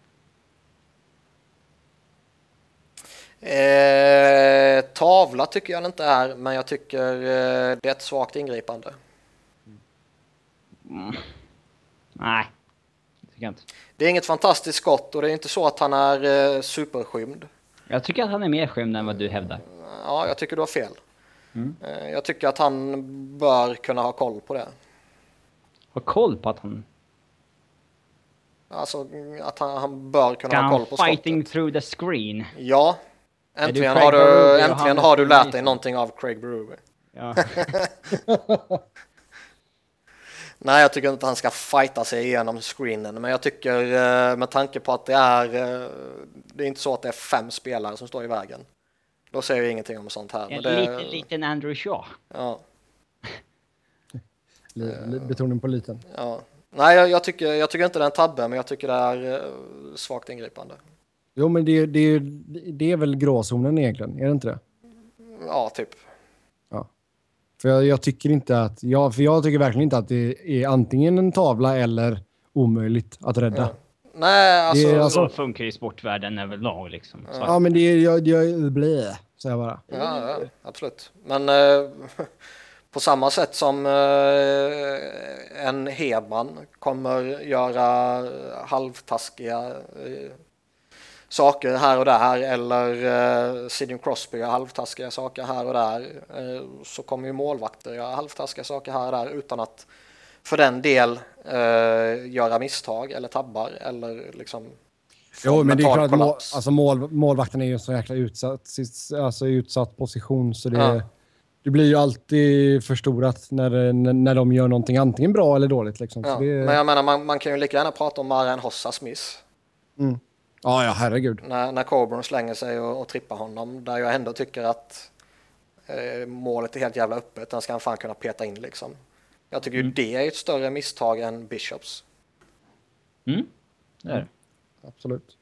Speaker 1: Eh, tavla tycker jag inte är, men jag tycker eh, det är ett svagt ingripande.
Speaker 3: Mm. Nej, det tycker jag inte.
Speaker 1: Det är inget fantastiskt skott och det är inte så att han är eh, superskymd.
Speaker 3: Jag tycker att han är mer skymd än vad du hävdar.
Speaker 1: Ja, jag tycker du har fel.
Speaker 3: Mm.
Speaker 1: Eh, jag tycker att han bör kunna ha koll på det
Speaker 3: ha koll på att han...
Speaker 1: Alltså att han, han bör kunna ha koll på
Speaker 3: skottet. fighting through the screen.
Speaker 1: Ja. Äntligen, har, du, äntligen har du lärt dig någonting av Craig Berube.
Speaker 3: Ja.
Speaker 1: Nej, jag tycker inte att han ska fighta sig igenom screenen, men jag tycker eh, med tanke på att det är, eh, det är inte så att det är fem spelare som står i vägen. Då säger jag ingenting om sånt här.
Speaker 3: En men det, liten, liten Andrew Shaw.
Speaker 1: Ja.
Speaker 2: Betoning på liten.
Speaker 1: Ja. Nej, jag, jag, tycker, jag tycker inte det är en tabbe, men jag tycker det är uh, svagt ingripande.
Speaker 2: Jo, men det, det, det är väl gråzonen egentligen, är det inte det?
Speaker 1: Ja, typ.
Speaker 2: Ja. För jag, jag, tycker inte att... Ja, för jag tycker verkligen inte att det är antingen en tavla eller omöjligt att rädda. Ja.
Speaker 1: Nej, alltså... Det är, alltså...
Speaker 3: Så funkar ju sportvärlden överlag liksom.
Speaker 2: Ja. ja, men det är... Jag, jag, blä, säger jag bara.
Speaker 1: Ja, ja absolut. Men... Uh, På samma sätt som eh, en Hedman kommer göra halvtaskiga eh, saker här och där eller eh, Sidney Crosby gör halvtaskiga saker här och där så kommer ju målvakter göra halvtaskiga saker här och där utan att för den del göra misstag eller tabbar eller liksom
Speaker 2: Jo, men det är klart att mål, alltså mål, målvakten är ju en så jäkla utsatt, alltså utsatt position så det,
Speaker 1: Ja.
Speaker 2: Det blir ju alltid förstorat när, när, när de gör någonting antingen bra eller dåligt. Liksom.
Speaker 1: Ja,
Speaker 2: Så det,
Speaker 1: Men jag menar, man, man kan ju lika gärna prata om Marian Hossa Smith.
Speaker 2: mm. ja, ja, herregud.
Speaker 1: När, när Coburn slänger sig och, och trippar honom. Där jag ändå tycker att eh, målet är helt jävla öppet. Den ska han fan kunna peta in liksom. Jag tycker ju det är ett större misstag än Bishops.
Speaker 3: Mm, det är det.
Speaker 2: Absolut.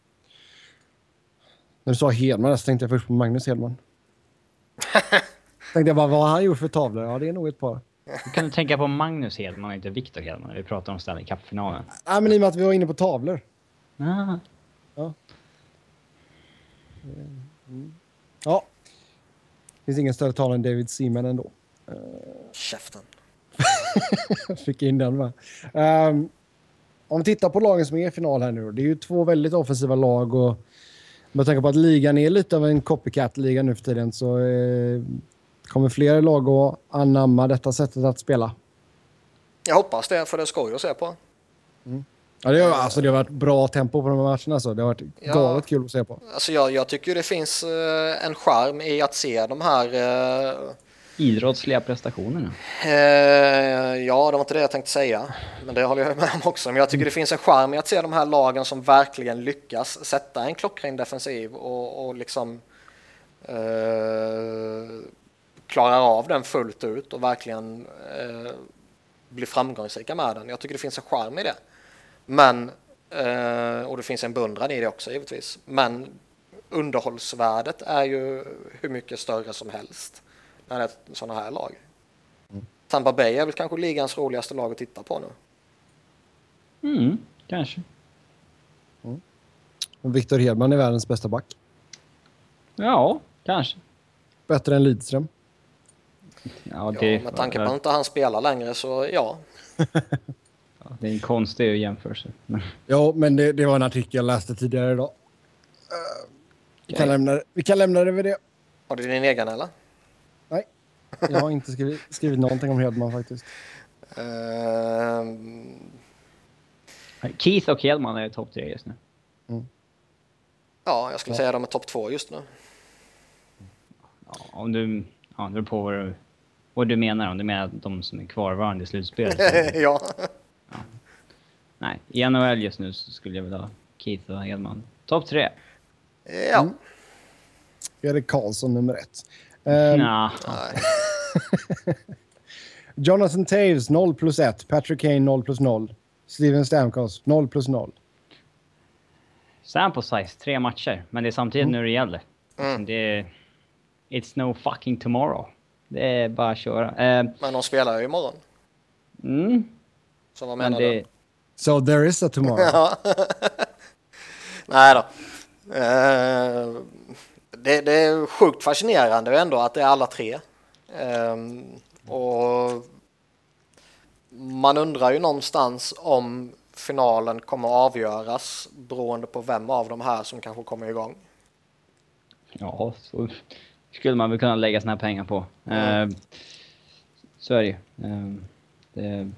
Speaker 2: När du sa Hedman så tänkte jag först på Magnus Hedman. tänkte jag bara, vad har han gjort för tavlor? Ja, det är nog ett par.
Speaker 3: Kan du tänka på Magnus Hedman och inte Viktor Hedman när vi pratar om Stanley Cup-finalen.
Speaker 2: Nej, men i och med att vi var inne på tavlor.
Speaker 3: Ah.
Speaker 2: Ja. Finns ingen större tavla än David Seaman ändå.
Speaker 1: Käften.
Speaker 2: Fick in den med. Ehm, om vi tittar på lagen som är i final här nu. Det är ju två väldigt offensiva lag och med tanke på att ligan är lite av en copycat-liga nu för tiden så eh, kommer fler lag att anamma detta sättet att spela.
Speaker 1: Jag hoppas det, för det är skoj att se på.
Speaker 2: Ja, det, har, alltså, det har varit bra tempo på de här matcherna. Alltså. Det har varit
Speaker 1: Ja.
Speaker 2: galet kul att se på.
Speaker 1: Alltså jag, jag tycker det finns eh, en charm i att se de här eh,
Speaker 3: Idrottsliga prestationerna.
Speaker 1: Eh, ja, det var inte det jag tänkte säga, men det håller jag med om också. Men jag tycker det finns en charm i att se de här lagen som verkligen lyckas sätta en klockren defensiv och, och liksom eh, klarar av den fullt ut och verkligen eh, blir framgångsrika med den. Jag tycker det finns en charm i det. Men, eh, och det finns en beundran i det också givetvis. Men underhållsvärdet är ju hur mycket större som helst när det är sådana här lag. Tampa Bay är väl kanske ligans roligaste lag att titta på nu.
Speaker 3: Mm, kanske.
Speaker 2: Och Victor Hedman är världens bästa back.
Speaker 3: Ja, kanske.
Speaker 2: Bättre än Lidström.
Speaker 3: Ja,
Speaker 1: Ja,
Speaker 3: det,
Speaker 1: med tanke på att inte han spelar längre så ja.
Speaker 3: ja, det är en konstig jämförelse.
Speaker 2: Ja, men det, det var en artikel jag läste tidigare idag. Eh, vi, kan lämna, det- vi kan lämna det vid det.
Speaker 1: Har du din egen eller?
Speaker 2: Nej, jag har inte skrivit, skrivit någonting om Hedman faktiskt.
Speaker 1: Ehm,
Speaker 3: Keith och Hedman är topp tre just nu.
Speaker 1: ja, jag skulle
Speaker 2: Ja.
Speaker 1: säga de är topp två just nu.
Speaker 3: Ja, om du... Ja, det beror på vad du, vad du menar. Om du menar de som är kvarvarande i slutspelet. så-
Speaker 1: ja.
Speaker 3: Nej, i NHL just nu så skulle jag vilja ha Keith och Hedman. Topp tre.
Speaker 1: ja.
Speaker 2: Mm. Erik Karlsson nummer ett. Eh,
Speaker 3: Nja,
Speaker 1: Nej.
Speaker 2: Jonathan Taves 0 plus 1. Patrick Kane 0 plus 0. Steven Stamkos 0 plus 0.
Speaker 3: sample size, tre matcher. Men det är samtidigt nu det gäller.
Speaker 1: Mm.
Speaker 3: Det är... It's no fucking tomorrow. Det är bara att köra. Eh,
Speaker 1: Men de spelar ju imorgon.
Speaker 3: mm,
Speaker 1: Så vad
Speaker 3: men
Speaker 1: menar
Speaker 3: det...
Speaker 1: du?
Speaker 2: So there is a tomorrow.
Speaker 1: Ja. Nej då. Eh, det, det är sjukt fascinerande ändå att det är alla tre. Ehm, och man undrar ju någonstans om finalen kommer avgöras beroende på vem av de här som kanske kommer igång.
Speaker 3: Ja, så skulle man väl kunna lägga sina pengar på.
Speaker 1: Mm.
Speaker 3: Eh, så är det ju. Eh, det,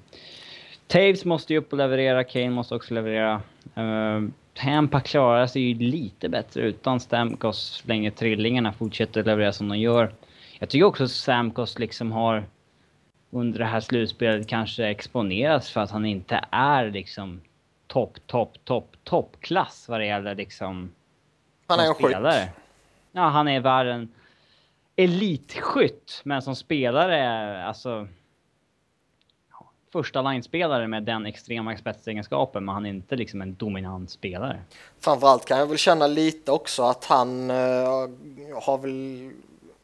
Speaker 3: Taves måste ju upp och leverera, Kane måste också leverera. Eh, Tampa klarar sig ju lite bättre utan Stamkos så länge trillingarna fortsätter leverera som de gör. Jag tycker också att Stamkos liksom har under det här slutspelet kanske exponerats för att han inte är liksom topp, topp, topp, toppklass vad det gäller liksom
Speaker 1: Han är en
Speaker 3: spelare. Ja, han är världen elitskytt, men som spelare, alltså... ja, Första linespelare med den extrema spetsegenskapen, men han är inte liksom en dominant spelare.
Speaker 1: Framförallt kan jag väl känna lite också att han eh, har väl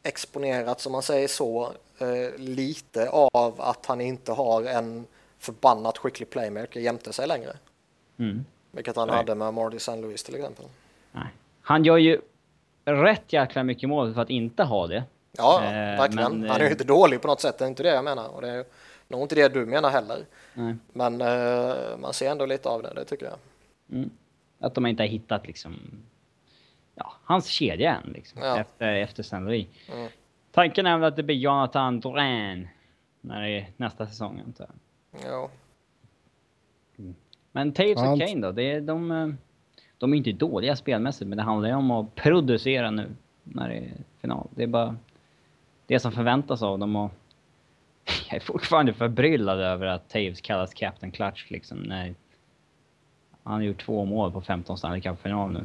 Speaker 1: exponerat, som man säger så, eh, lite av att han inte har en förbannat skicklig playmaker jämte sig längre.
Speaker 3: Mm.
Speaker 1: Vilket han
Speaker 3: Nej.
Speaker 1: hade med Marty St. Louis till exempel.
Speaker 3: Nej. Han gör ju rätt jäkla mycket mål för att inte ha det.
Speaker 1: Ja,
Speaker 3: Eh,
Speaker 1: verkligen.
Speaker 3: men,
Speaker 1: han är ju
Speaker 3: eh,
Speaker 1: inte dålig på något sätt, det är inte det jag menar. Och det är nog inte det du menar heller.
Speaker 3: Nej.
Speaker 1: Men eh, man ser ändå lite av det, det tycker jag.
Speaker 3: Mm. Att de inte har hittat liksom... Ja, hans kedja än liksom.
Speaker 1: Ja.
Speaker 3: Efter, efter. Louis.
Speaker 1: Mm.
Speaker 3: Tanken är väl att det blir Jonathan Drouin när det är nästa säsong antar jag.
Speaker 1: Ja.
Speaker 3: Men Taves och Kane då? Det är de... de är inte dåliga spelmässigt, men det handlar ju om att producera nu när det är final. Det är bara det som förväntas av dem och jag är fortfarande förbryllad över att Taves kallas Captain Clutch liksom när han har gjort två mål på 15 Stanley Cup-final nu.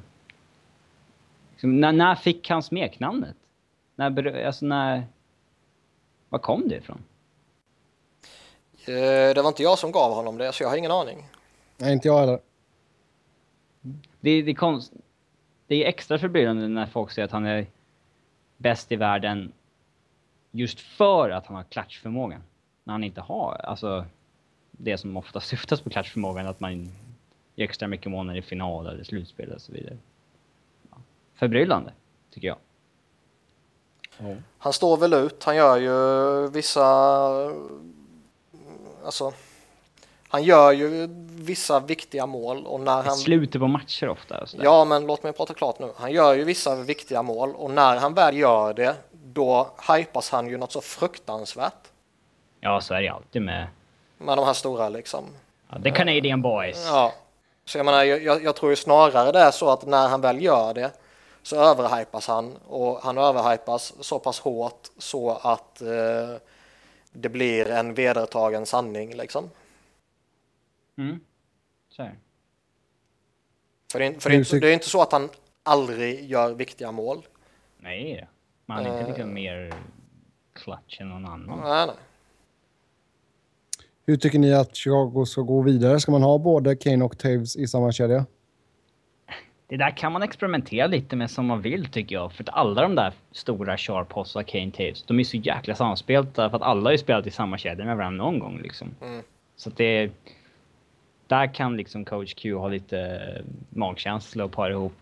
Speaker 3: Liksom, när, när fick han smeknamnet? När, alltså när... Var kom det ifrån?
Speaker 1: Eh, det var inte jag som gav honom det, så jag har ingen aning.
Speaker 2: Nej, inte jag heller.
Speaker 3: Det, det, är konst, det är extra förbryllande när folk säger att han är bäst i världen just för att han har klatschförmågan. När han inte har, alltså det som ofta syftas på klatschförmågan, att man gör extra mycket mål när det är final eller slutspel och så vidare. Ja. Förbryllande, tycker jag.
Speaker 1: Mm. Han står väl ut, han gör ju vissa, alltså han gör ju vissa viktiga mål och när han...
Speaker 3: Slutet på matcher ofta.
Speaker 1: Ja, men låt mig prata klart nu. Han gör ju vissa viktiga mål och när han väl gör det, då hypas han ju något så fruktansvärt.
Speaker 3: Ja, så är det alltid med...
Speaker 1: Med de här stora liksom.
Speaker 3: Ja, the Canadian boys.
Speaker 1: Ja. Så jag menar, jag, jag tror ju snarare det är så att när han väl gör det så överhypas han och han överhypas så pass hårt så att eh, det blir en vedertagen sanning liksom.
Speaker 3: Mm. Så.
Speaker 1: För, det, för det, är, det är inte så att han aldrig gör viktiga mål.
Speaker 3: Nej, men han är inte liksom mer clutch än någon annan.
Speaker 1: Nej, nej.
Speaker 2: Hur tycker ni att Chicago ska gå vidare? Ska man ha både Kane och Taves i samma kedja?
Speaker 3: Det där kan man experimentera lite med som man vill tycker jag. För att alla de där stora Sharp och Kane Taves, de är så jäkla samspelta för att alla har ju spelat i samma kedja med varandra någon gång liksom. Mm. Så att det där kan liksom coach Q ha lite magkänsla och para ihop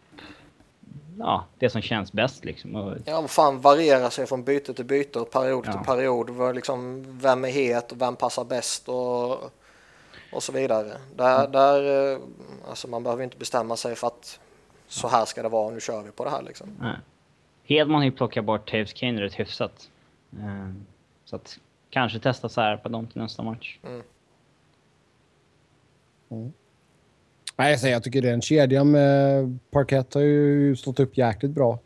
Speaker 3: ja, det som känns bäst liksom.
Speaker 1: Ja, vad fan variera sig från byte till byte och period ja. till period. Liksom, vem är het och vem passar bäst och, och så vidare. Där, mm. där, eh, alltså man behöver inte bestämma sig för att så här ska det vara och nu kör vi på det här liksom.
Speaker 3: Nej. Hedman har ju plockat bort Taves Kane rätt hyfsat. Mm. Så att kanske testa så här på dem till nästa match. Mm.
Speaker 2: Mm. Nej, jag, jag tycker det är en kedja med Parkett har ju stått upp jäkligt bra.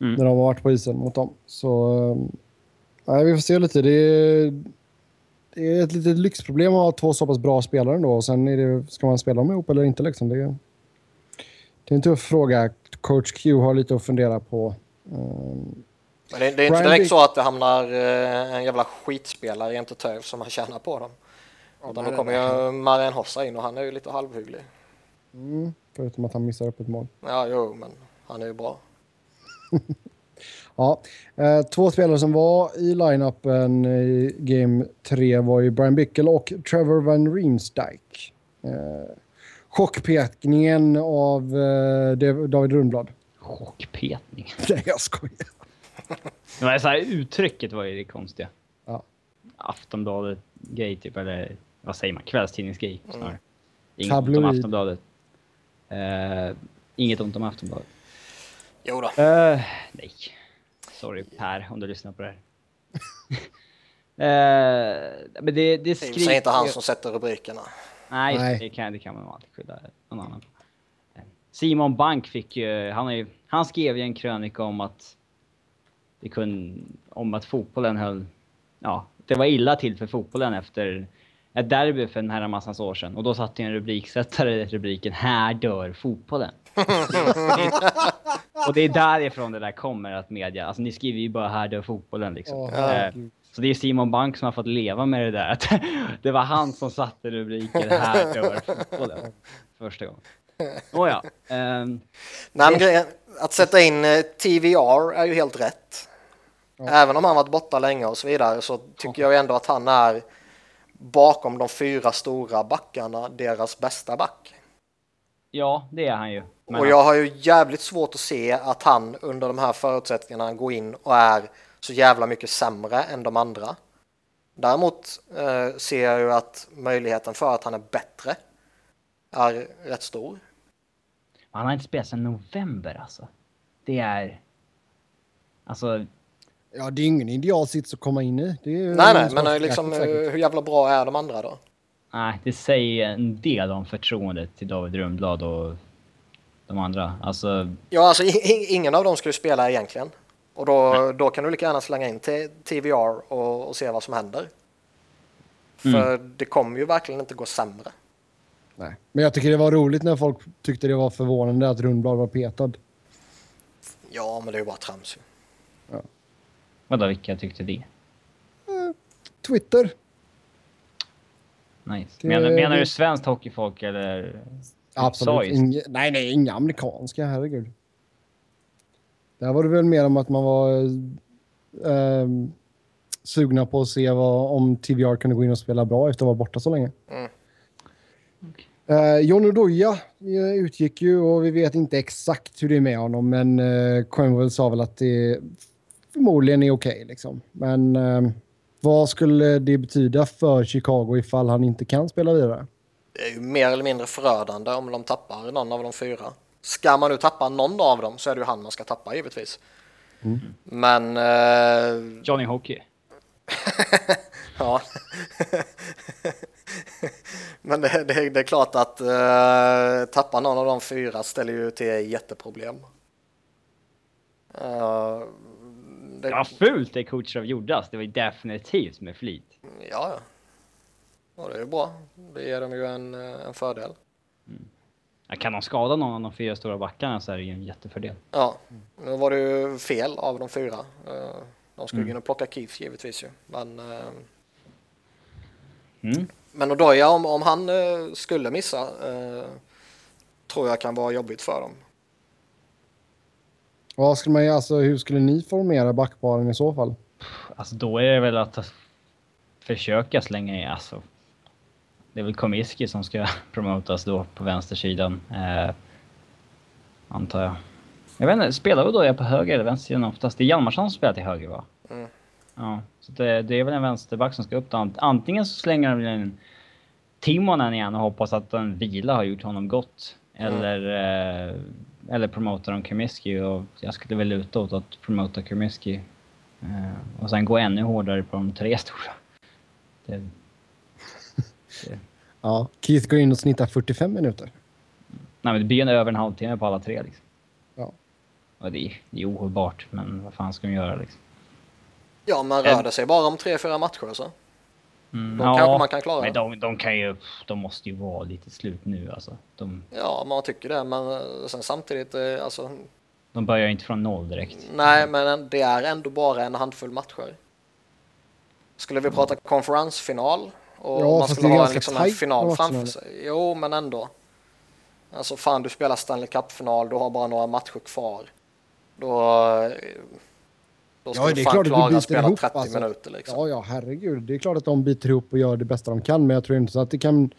Speaker 2: Mm. När de har varit på isen mot dem. Så nej, vi får se lite. Det är, det är ett litet lyxproblem att ha två så pass bra spelare då. Och sen är det, ska man spela dem ihop eller inte liksom. Det, det är en tuff fråga. Coach Q har lite att fundera på. Um,
Speaker 1: men det, det är inte direkt så att det hamnar eh, en jävla skitspelare i inte som han tjänar på dem. Utan då kommer ju Marian Hossa in och han är ju lite halvhygglig.
Speaker 2: Mm, förutom att han missar upp ett mål.
Speaker 1: Ja, jo, men han är ju bra.
Speaker 2: ja, eh, två spelare som var i line-upen i Game 3 var ju Brian Bickel och Trevor Van Riemsdyk. Eh, chockpetningen av eh, David Rundblad.
Speaker 3: Chockpetning?
Speaker 2: Nej, jag skojar.
Speaker 3: Men så här, uttrycket var ju det konstiga. Ja. Aftonbladet-grej typ, eller vad säger man, kvällstidningsgrej mm. snarare. Inget ont om Aftonbladet. Uh, inget ont om Aftonbladet.
Speaker 1: Jo då.
Speaker 3: Uh, nej. Sorry Per, om du lyssnar på det här. uh, men det, det skriver...
Speaker 1: Säg inte han som sätter rubrikerna.
Speaker 3: Nej, nej. Det, kan, det kan man alltid skylla någon annan Simon Bank fick ju, han, är, han skrev ju en krönika om att det kunde, om att fotbollen höll, ja, det var illa till för fotbollen efter ett derby för en herramassans år sedan. Och då satt en rubriksättare rubriken Här dör fotbollen. och det är därifrån det där kommer att media, alltså ni skriver ju bara Här dör fotbollen liksom. Oh, så det är Simon Bank som har fått leva med det där. det var han som satte rubriken Här dör fotbollen. Första gången. Oh, ja. Um,
Speaker 1: Nej, men att sätta in eh, TVR är ju helt rätt. Ja. Även om han varit borta länge och så vidare så tycker jag ändå att han är bakom de fyra stora backarna deras bästa back.
Speaker 3: Ja, det är han ju.
Speaker 1: Men och jag har ju jävligt svårt att se att han under de här förutsättningarna går in och är så jävla mycket sämre än de andra. Däremot eh, ser jag ju att möjligheten för att han är bättre är rätt stor.
Speaker 3: Han har inte spelat sedan november alltså. Det är... Alltså,
Speaker 2: Ja, det är ingen idealsits att komma in i.
Speaker 1: nej, nej, men liksom, hur jävla bra är de andra då?
Speaker 3: Nej, det säger en del om förtroendet till David Rundblad och de andra. Alltså,
Speaker 1: Ja, alltså ingen av dem skulle spela egentligen. Och då, då kan du lika gärna slänga in till TVR och, och se vad som händer. För det kommer ju verkligen inte gå sämre.
Speaker 2: Nej. Men jag tycker det var roligt när folk tyckte det var förvånande att Rundblad var petad.
Speaker 1: Ja, men det är ju bara trams.
Speaker 3: Vadå, vilka tyckte det?
Speaker 2: Twitter.
Speaker 3: Nice.
Speaker 2: Det-
Speaker 3: Menar, du svenskt hockeyfolk eller?
Speaker 2: Absolut.
Speaker 3: Saist?
Speaker 2: Inge, nej, nej, inga amerikanska, herregud. Där var det väl mer om att man var eh, sugna på att se vad, om TVR kunde gå in och spela bra efter att vara borta så länge.
Speaker 1: Mm.
Speaker 2: Eh, John Oduya eh, utgick ju och vi vet inte exakt hur det är med honom men eh, Quenville sa väl att det förmodligen är okej liksom. Men eh, vad skulle det betyda för Chicago ifall han inte kan spela vidare?
Speaker 1: Det är ju mer eller mindre förödande om de tappar någon av de fyra. Ska man nu tappa någon av dem så är det ju han man ska tappa givetvis. Men eh,
Speaker 3: Johnny Hockey.
Speaker 1: ja. Men det, det, det är klart att eh, tappa någon av de fyra ställer ju till jätteproblem. Eh, det,
Speaker 3: Ja, fult det Kutjerov gjorde alltså. Det var ju definitivt med flit.
Speaker 1: Ja, ja. Och det är ju bra. Det ger dem ju en, eh, en fördel.
Speaker 3: Ja, kan de skada någon av de fyra stora backarna så är det ju en jättefördel.
Speaker 1: Ja, nu var det ju fel av de fyra. Eh, De skulle in och plocka Keith givetvis ju. Men, eh,
Speaker 3: Mm.
Speaker 1: men Odoja, om, om han skulle missa, tror jag kan vara jobbigt för dem.
Speaker 2: Vad skulle man, alltså, hur skulle ni formera backparen i så fall?
Speaker 3: Alltså då är det väl att försöka slänga i alltså. Det är väl Komiski som ska promotas då på vänstersidan. Eh, antar jag. Jag vet inte, spelar vi då jag på höger eller vänstersidan oftast? Det är Hjalmarsson som spelar till höger va?
Speaker 1: Mm.
Speaker 3: Ja, så det, det är väl en vänsterback som ska upp då. Ant- Antingen så slänger de väl in Timonen igen och hoppas att en vila har gjort honom gott. Eller, eh, eller promotar de Komiski och jag skulle väl luta åt att promota Komiski. Eh, och sen gå ännu hårdare på de tre stora. Det, det,
Speaker 2: Ja, Keith går in och snittar 45 minuter.
Speaker 3: nej men det blir en över en halvtimme på alla tre liksom.
Speaker 2: Ja.
Speaker 3: Och det, är- det är ohållbart, men vad fan ska de göra liksom?
Speaker 1: Ja, men rör det sig bara om tre, fyra matcher så.
Speaker 3: Mm,
Speaker 1: Då kanske man kan klara
Speaker 3: Men de, de kan ju, de måste ju vara lite slut nu alltså. De,
Speaker 1: Ja, man tycker det, men eh, sen samtidigt, eh, alltså,
Speaker 3: de börjar inte från noll direkt.
Speaker 1: nej, men det är ändå bara en handfull matcher. Skulle vi prata konferensfinal och
Speaker 2: Ja,
Speaker 1: man skulle ha en, liksom, en final framför sig. Jo, men ändå. Alltså fan, du spelar Stanley Cup-final, du har bara några matcher kvar. Då, ska
Speaker 2: Ja, det är klart att du
Speaker 1: spela
Speaker 2: ihop,
Speaker 1: 30
Speaker 2: alltså.
Speaker 1: minuter liksom.
Speaker 2: Ja, ja, herregud. Det är klart att de biter ihop och gör det bästa de kan, men jag tror inte så att det kan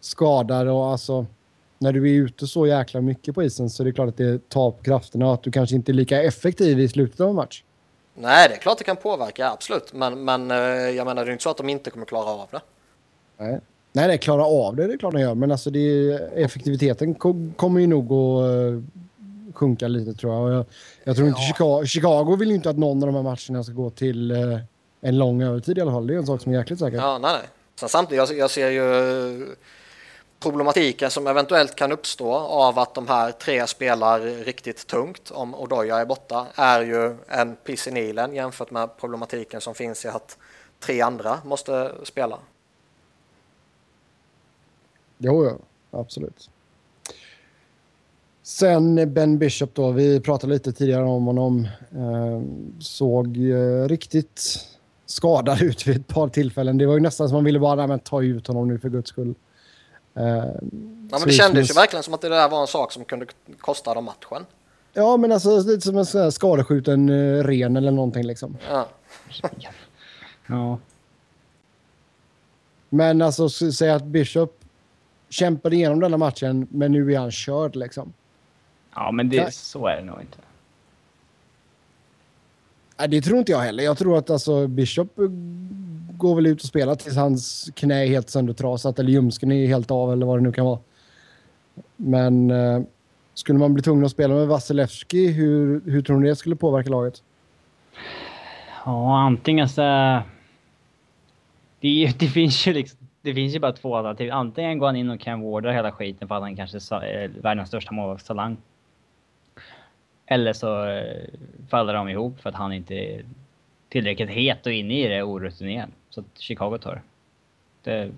Speaker 2: skada det och alltså när du är ute så jäkla mycket på isen så är det klart att det tar på krafterna och att du kanske inte är lika effektiv i slutet av en match.
Speaker 1: Nej, det är klart det kan påverka, absolut. Men, men eh, jag menar, det är inte så att de inte kommer klara av det.
Speaker 2: Nej, nej, nej klara av det, det är klart de gör, men alltså det effektiviteten ko- kommer ju nog att eh, sjunka lite tror jag. Och jag, jag tror inte
Speaker 1: Ja.
Speaker 2: Chicago, Chicago vill ju inte att någon av de här matcherna ska gå till eh, en lång övertid i alla fall. Det är en sak som är jäkligt säker.
Speaker 1: Ja, nej, nej. Sen samtidigt, jag, jag ser ju problematiken som eventuellt kan uppstå av att de här tre spelar riktigt tungt om Odoja är borta är ju en piss i Nilen jämfört med problematiken som finns i att tre andra måste spela.
Speaker 2: Jo, ja, absolut. Sen Ben Bishop då, vi pratade lite tidigare om honom. Eh, såg eh, riktigt skadad ut vid ett par tillfällen. Det var ju nästan som man ville bara men, ta ut honom nu för guds skull. Eh,
Speaker 1: Ja, men det kändes ju verkligen som att det där var en sak som kunde kosta dem matchen.
Speaker 2: Ja, men alltså lite som en sån här skadeskjuten uh, ren eller någonting liksom.
Speaker 1: Ja.
Speaker 3: Ja.
Speaker 2: Men alltså s- säga att Bishop kämpade igenom denna matchen, men nu är han körd liksom.
Speaker 3: Ja, men det, så är det nog inte.
Speaker 2: Nej, det tror inte jag heller. Jag tror att alltså, Bishop eh, går väl ut och spelar tills hans knä är helt söndertrasat eller ljumsken är helt av eller vad det nu kan vara. Men eh, skulle man bli tvungen att spela med Vasilevski, hur, hur tror ni det skulle påverka laget?
Speaker 3: Ja, antingen så... Det, det finns ju liksom... Det finns ju bara två alternativ. Antingen går han in och kan vårda hela skiten för att han kanske är världens största målvaktstalang. Eller så eh, faller de ihop för att han inte är tillräckligt het och inne i det orutinerad. Så att Chicago tar det.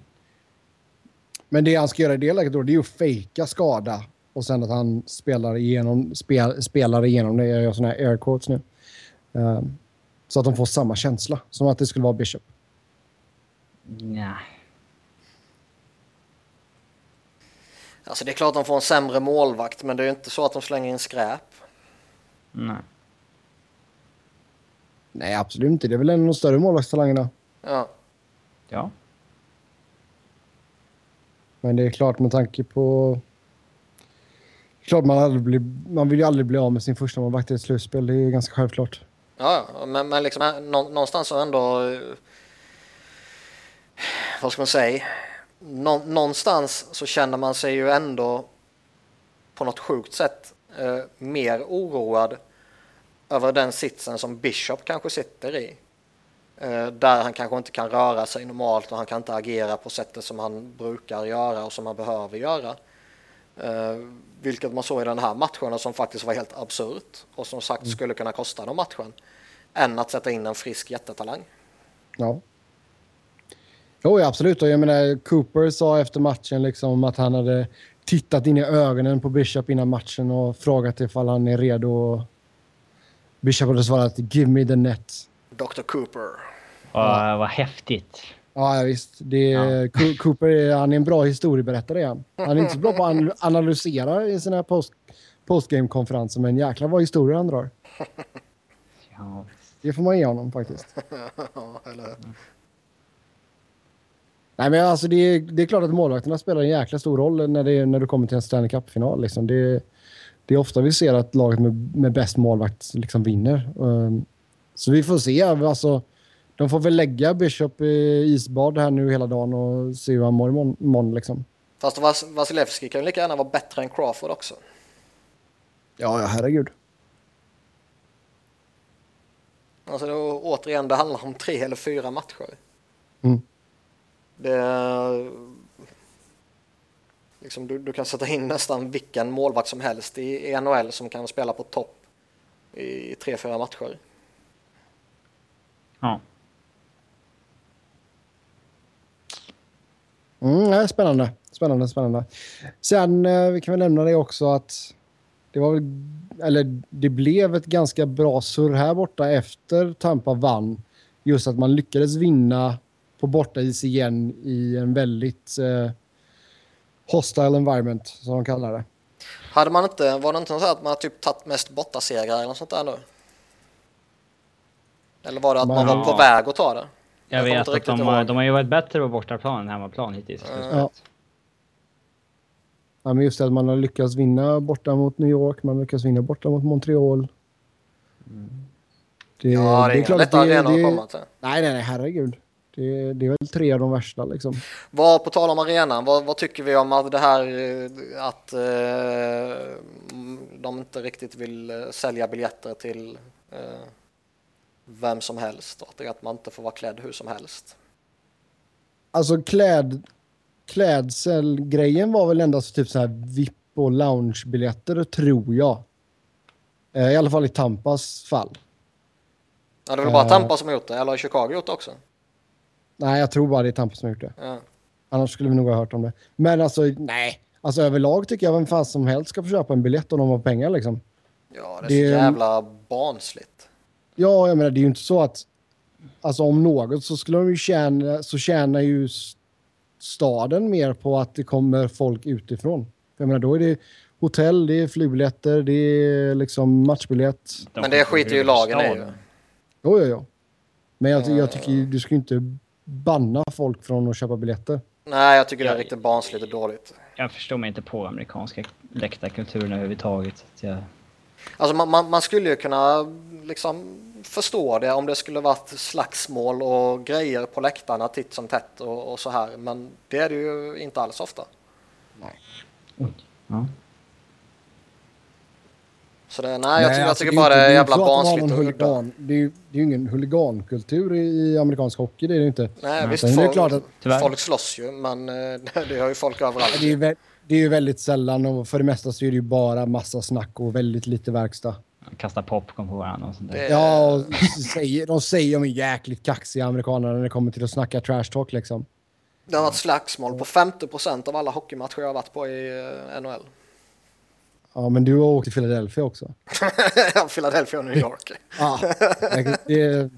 Speaker 2: Men det han ska göra i det läget då, det är ju att fejka skada och sen att han spelar igenom, spel, spelar igenom det. Jag gör såna här air quotes nu. Um, så att de får samma känsla som att det skulle vara Bishop.
Speaker 3: Nej.
Speaker 1: Alltså det är klart att de får en sämre målvakt, men det är ju inte så att de slänger in skräp.
Speaker 3: Nej.
Speaker 2: Nej, absolut inte. Det är väl en av de större målvaktstalangerna.
Speaker 1: Ja.
Speaker 3: Ja.
Speaker 2: Men det är klart med tanke på... Klart man, aldrig blir, man vill ju aldrig bli av med sin första målvakt i ett slutspel. Det är ju ganska självklart.
Speaker 1: Ja, ja, men, men liksom nå, någonstans så ändå... eh, Vad ska man säga? Nå, någonstans så känner man sig ju ändå på något sjukt sätt eh, mer oroad över den sitsen som Bishop kanske sitter i. Eh, där han kanske inte kan röra sig normalt och han kan inte agera på sättet som han brukar göra och som han behöver göra. Eh, vilket man såg i den här matchen och som faktiskt var helt absurt och som sagt skulle kunna kosta dem matchen. Än att sätta in en frisk jättetalang.
Speaker 2: Ja. Jo, absolut. Och jag menar, Cooper sa efter matchen liksom att han hade tittat in i ögonen på Bishop innan matchen och frågat ifall han är redo. Bishop hade svarat “Give me the net”.
Speaker 1: Dr. Cooper.
Speaker 3: Vad, vad häftigt.
Speaker 2: Ja, ja, visst. Det är,
Speaker 3: Ja.
Speaker 2: Co- Cooper är, han är en bra historieberättare. Han, han är inte så bra på att anal- analysera i sina post, postgame-konferenser, men jäklar vad historier han drar.
Speaker 3: Ja.
Speaker 2: Det får man ge honom faktiskt.
Speaker 1: Ja, eller?
Speaker 2: Nej, men alltså det, är, det är klart att målvakterna spelar en jäkla stor roll när, det, är- när du kommer till en Stanley Cup-final. Liksom. Det, det är ofta vi ser att laget med, med bäst målvakt liksom vinner. Um, så vi får se. Alltså, de får väl lägga Bishop i isbad här nu hela dagen och se hur han mår imorgon. imorgon, Liksom.
Speaker 1: Fast Vas Vasilevski kan ju lika gärna vara bättre än Crawford också.
Speaker 2: Ja, ja, herregud.
Speaker 1: Alltså det, återigen, det handlar om tre eller fyra matcher.
Speaker 2: Mm.
Speaker 1: Det liksom, du, du kan sätta in nästan vilken målvakt som helst i, i NHL som kan spela på topp i tre, fyra matcher.
Speaker 3: ja.
Speaker 2: Mm, nej, spännande. Spännande, spännande. Sen eh, vi kan väl nämna det också att det var väl, eller det blev ett ganska bra surr här borta efter Tampa vann. Just att man lyckades vinna på bortais igen i en väldigt eh, hostile environment, som de kallar det.
Speaker 1: Hade man inte, var det inte så att man typ tagit mest bortasegrar eller något sånt där nu? Eller var det att man
Speaker 2: Man-
Speaker 1: var på väg att ta det?
Speaker 3: Jag,
Speaker 1: kommer
Speaker 3: vet att de, har- de har ju varit bättre på bortaplan än hemmaplan hittills.
Speaker 2: Ja. Ja, men just det att man har lyckats vinna borta mot New York, man har lyckats vinna borta mot Montreal. Det,
Speaker 1: Ja, det är inga
Speaker 2: klart att
Speaker 1: lätta arenor att
Speaker 2: det-
Speaker 1: komma till.
Speaker 2: Nej, nej, nej, herregud. Det, det är väl tre av de värsta liksom.
Speaker 1: Vad, på tal om arenan, vad, vad tycker vi om att det här eh, att eh, de inte riktigt vill eh, sälja biljetter till eh, vem som helst och att, man inte får vara klädd hur som helst?
Speaker 2: Alltså kläd, klädselgrejen var väl endast typ så här VIP och loungebiljetter tror jag. Eh, I alla fall i Tampas fall.
Speaker 1: Ja, det är väl bara
Speaker 2: Eh.
Speaker 1: Tampa som har gjort det, eller har Chicago gjort det också?
Speaker 2: Nej, jag tror bara det är Tampa som har gjort det.
Speaker 1: Ja.
Speaker 2: Annars skulle vi nog ha hört om det. Men alltså, nej. Alltså överlag tycker jag vem fan som helst ska få köpa en biljett om de har pengar liksom.
Speaker 1: Ja, det är
Speaker 2: Det-
Speaker 1: så jävla barnsligt.
Speaker 2: Ja, jag menar det är ju inte så att... Alltså om något så skulle de ju tjäna, så tjänar ju staden mer på att det kommer folk utifrån. Jag menar då är det hotell, det är flygbiljetter, det är liksom matchbiljett.
Speaker 1: Men det skiter ju lagen i.
Speaker 2: Jo, jo, jo. Men jag, jag tycker ju, du ska inte banna folk från att köpa biljetter.
Speaker 1: Nej, jag tycker det är riktigt barnsligt och dåligt.
Speaker 3: Jag förstår mig inte på amerikanska läktarkulturen överhuvudtaget. Jag,
Speaker 1: Alltså man, man, man skulle ju kunna liksom förstå det om det skulle varit slagsmål och grejer på läktarna titt som tätt och, och så här. Men det är det ju inte alls ofta.
Speaker 3: ja.
Speaker 1: Så det, nej, jag, tycker, jag
Speaker 2: alltså,
Speaker 1: tycker
Speaker 2: är
Speaker 1: bara det är
Speaker 2: ju
Speaker 1: jävla barnsligt och udda.
Speaker 2: huligan- Det är ju det är ingen huligankultur i, amerikansk hockey, det är det inte.
Speaker 1: Nej, visst,
Speaker 2: Sen är det
Speaker 1: folk,
Speaker 2: klart att-
Speaker 1: folk slåss ju, men eh, det har ju folk överallt.
Speaker 2: Det är, det är ju väldigt sällan och för det mesta så är det ju bara massa snack och väldigt lite verkstad.
Speaker 3: Kasta popcorn på varandra och sånt där.
Speaker 1: Det-
Speaker 2: Ja, och säger, de säger de är jäkligt kaxiga amerikanerna när det kommer till att snacka trash talk liksom.
Speaker 1: Det har varit slagsmål på 50 av alla hockeymatcher jag har varit på i eh, NHL.
Speaker 2: Ja, men du har åkt till Philadelphia också.
Speaker 1: Philadelphia och New York.
Speaker 2: Ja, det, är-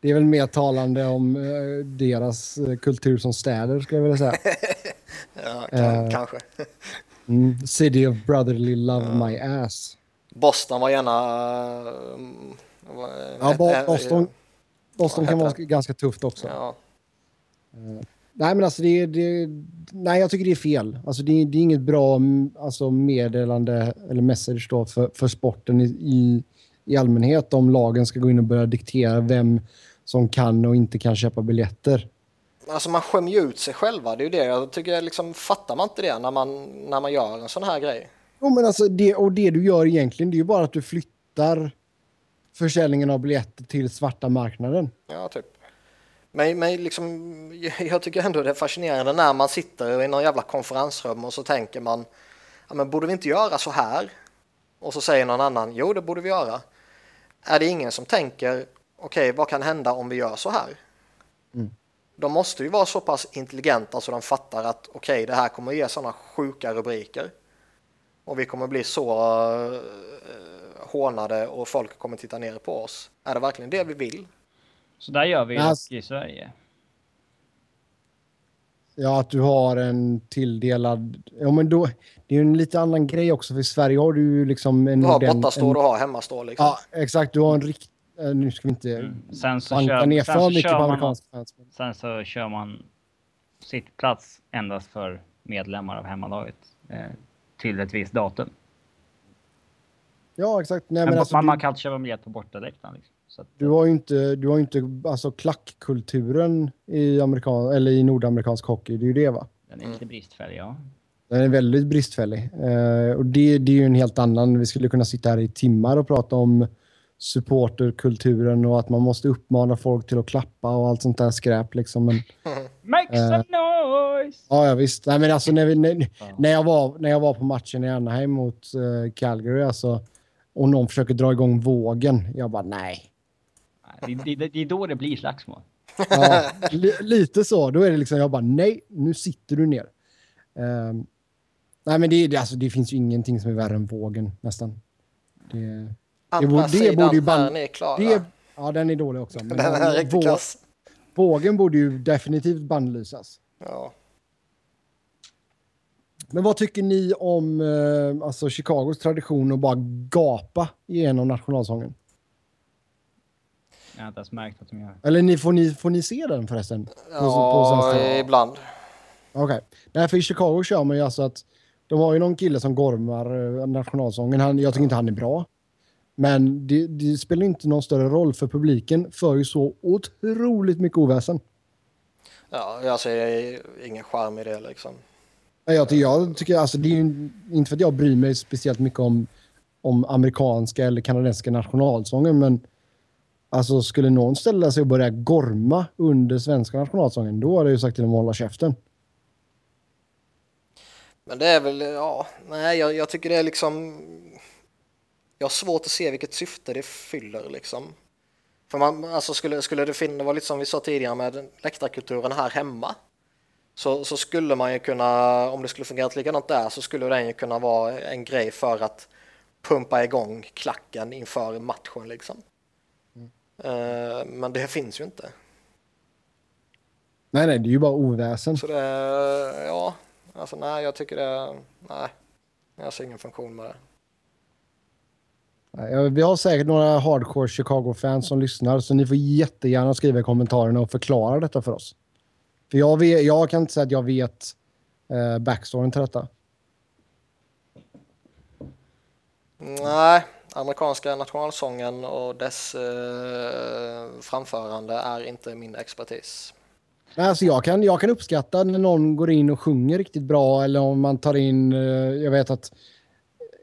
Speaker 2: det är väl mer talande om eh, deras eh, kultur som städer skulle jag vilja säga.
Speaker 1: Ja, kan,
Speaker 2: Eh.
Speaker 1: kanske.
Speaker 2: Mm. City of brotherly love my ass.
Speaker 1: Boston var gärna... var,
Speaker 2: Ja, Boston, Boston kan vara ganska tufft också.
Speaker 1: Ja,
Speaker 2: Nej, men alltså det, det, nej, jag tycker det är fel. Alltså det, det är inget bra alltså meddelande eller message då för, för sporten i, i, i allmänhet om lagen ska gå in och börja diktera vem som kan och inte kan köpa biljetter.
Speaker 1: Alltså man skämmer ju ut sig själva, det är ju det. Jag tycker liksom, fattar man inte det när man, när man gör en sån här grej?
Speaker 2: Jo, men alltså det, och det du gör egentligen det är ju bara att du flyttar försäljningen av biljetter till svarta marknaden.
Speaker 1: Ja, typ. Men, men liksom, jag tycker ändå det är fascinerande när man sitter i någon jävla konferensrum och så tänker man, ja, men borde vi inte göra så här? Och så säger någon annan, jo det borde vi göra. Är det ingen som tänker, okej vad kan hända om vi gör så här?
Speaker 2: Mm.
Speaker 1: De måste ju vara så pass intelligenta så de fattar att okej det här kommer ge sådana sjuka rubriker. Och vi kommer bli så uh, hånade och folk kommer titta ner på oss. Är det verkligen det vi vill?
Speaker 3: Så där gör vi
Speaker 2: Alltså-
Speaker 3: i Sverige.
Speaker 2: Ja, att du har en tilldelad... Ja, men då, det är ju en lite annan grej också, för i Sverige har du ju liksom en...
Speaker 1: Du har
Speaker 2: ordent-
Speaker 1: bortastå
Speaker 2: en-
Speaker 1: och har hemmastå liksom.
Speaker 2: Ja, exakt. Du har en rikt... eh, Nu ska vi inte
Speaker 3: Mm. Sen så
Speaker 2: banka
Speaker 3: kör,
Speaker 2: ner
Speaker 3: sen
Speaker 2: för
Speaker 3: så
Speaker 2: mycket
Speaker 3: kör
Speaker 2: på
Speaker 3: man,
Speaker 2: amerikanska fans.
Speaker 3: sen så kör man sittplats endast för medlemmar av hemmalaget eh, till ett visst datum.
Speaker 2: Ja, exakt. Nej,
Speaker 3: Men
Speaker 2: men alltså,
Speaker 3: man, man
Speaker 2: du,
Speaker 3: kan inte köpa biljett på bortaläktaren. Liksom. Att,
Speaker 2: du har ju inte, du har inte alltså, klackkulturen i, amerikan, eller i nordamerikansk hockey. Det är ju det, va?
Speaker 3: den är lite bristfällig, ja.
Speaker 2: Den är väldigt bristfällig. Eh, och det, det är ju en helt annan... Vi skulle kunna sitta här i timmar och prata om supporterkulturen och att man måste uppmana folk till att klappa och allt sånt där skräp. Liksom. Men,
Speaker 3: Make
Speaker 2: Eh.
Speaker 3: some noise!
Speaker 2: ja, ja, visst. Nej, men alltså, när, vi, när, när, jag var, när jag var på matchen i Anaheim mot eh, Calgary alltså, och någon försöker dra igång vågen, jag bara nej.
Speaker 3: Det, det, det är då det blir slagsmål.
Speaker 2: Ja, li, lite så. Då är det liksom, jag bara nej, nu sitter du ner. Ehm, nej, men det, det, alltså, det finns ju ingenting som är värre än vågen nästan. Det,
Speaker 1: Andra
Speaker 2: borde- det
Speaker 1: sidan
Speaker 2: borde ju ban-
Speaker 1: är ni klara.
Speaker 2: det, ja, den är dålig också. Men
Speaker 1: Den är riktigt kass.
Speaker 2: Vågen borde ju definitivt bannlysas.
Speaker 1: Ja.
Speaker 2: Men vad tycker ni om eh, alltså Chicagos tradition att bara gapa igenom nationalsången?
Speaker 3: Jag har inte ens märkt att de gör.
Speaker 2: Eller ni, får, ni, får ni se den förresten? På- på
Speaker 1: Ja,
Speaker 2: svenska?
Speaker 1: ibland.
Speaker 2: Okej. Nej, för i Chicago kör man ju alltså att de har ju någon kille som gormar eh, nationalsången. Han, jag tycker inte han är bra. Men det, det spelar inte någon större roll för publiken för ju så otroligt mycket oväsen.
Speaker 1: Ja, jag ser ingen charm i det liksom.
Speaker 2: Nej, Jag, tycker- jag tycker alltså det är ju inte för att jag bryr mig speciellt mycket om, om amerikanska eller kanadensiska nationalsången men alltså skulle någon ställa sig och börja gorma under svenska nationalsången då hade jag ju sagt till dem att hålla käften.
Speaker 1: Men det är väl, ja, nej, jag, jag tycker det är liksom. Jag har svårt att se vilket syfte det fyller liksom. För man, alltså skulle, skulle det finnas, det var lite som vi sa tidigare med läktarkulturen här hemma. Så, så skulle man ju kunna, om det skulle fungerat likadant där, så skulle den ju kunna vara en grej för att pumpa igång klacken inför matchen liksom. Eh, men det finns ju inte.
Speaker 2: Nej, nej, det är ju bara oväsen.
Speaker 1: Så det, ja, alltså nej, jag tycker det, nej, jag ser ingen funktion med det.
Speaker 2: Vi har säkert några hardcore Chicago-fans som lyssnar så ni får jättegärna skriva i kommentarerna och förklara detta för oss. För jag, vet, jag kan inte säga att jag vet eh, backstoryn till detta.
Speaker 1: Nej, amerikanska nationalsången och dess eh, framförande är inte min expertis.
Speaker 2: Alltså jag, kan, jag kan uppskatta när någon går in och sjunger riktigt bra eller om man tar in, eh, jag vet att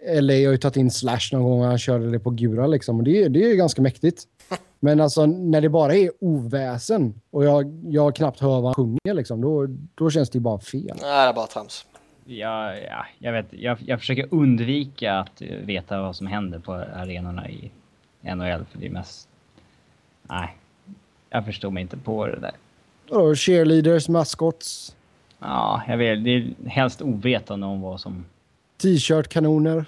Speaker 2: LA har ju tagit in Slash någon gång och han körde det på Gura liksom och det, det är ju ganska mäktigt. Men alltså när det bara är oväsen och jag, jag knappt hör vad han sjunger liksom, då, då känns det ju bara fel.
Speaker 1: Nej, det är bara trams.
Speaker 3: Jag, ja, jag, vet, jag, jag försöker undvika att veta vad som händer på arenorna i NHL, för det är mest... Nej, jag förstår mig inte på det där.
Speaker 2: Vadå, cheerleaders, maskots,
Speaker 3: Ja, jag vet. Det är helst ovetande om vad som...
Speaker 2: t-shirt-kanoner,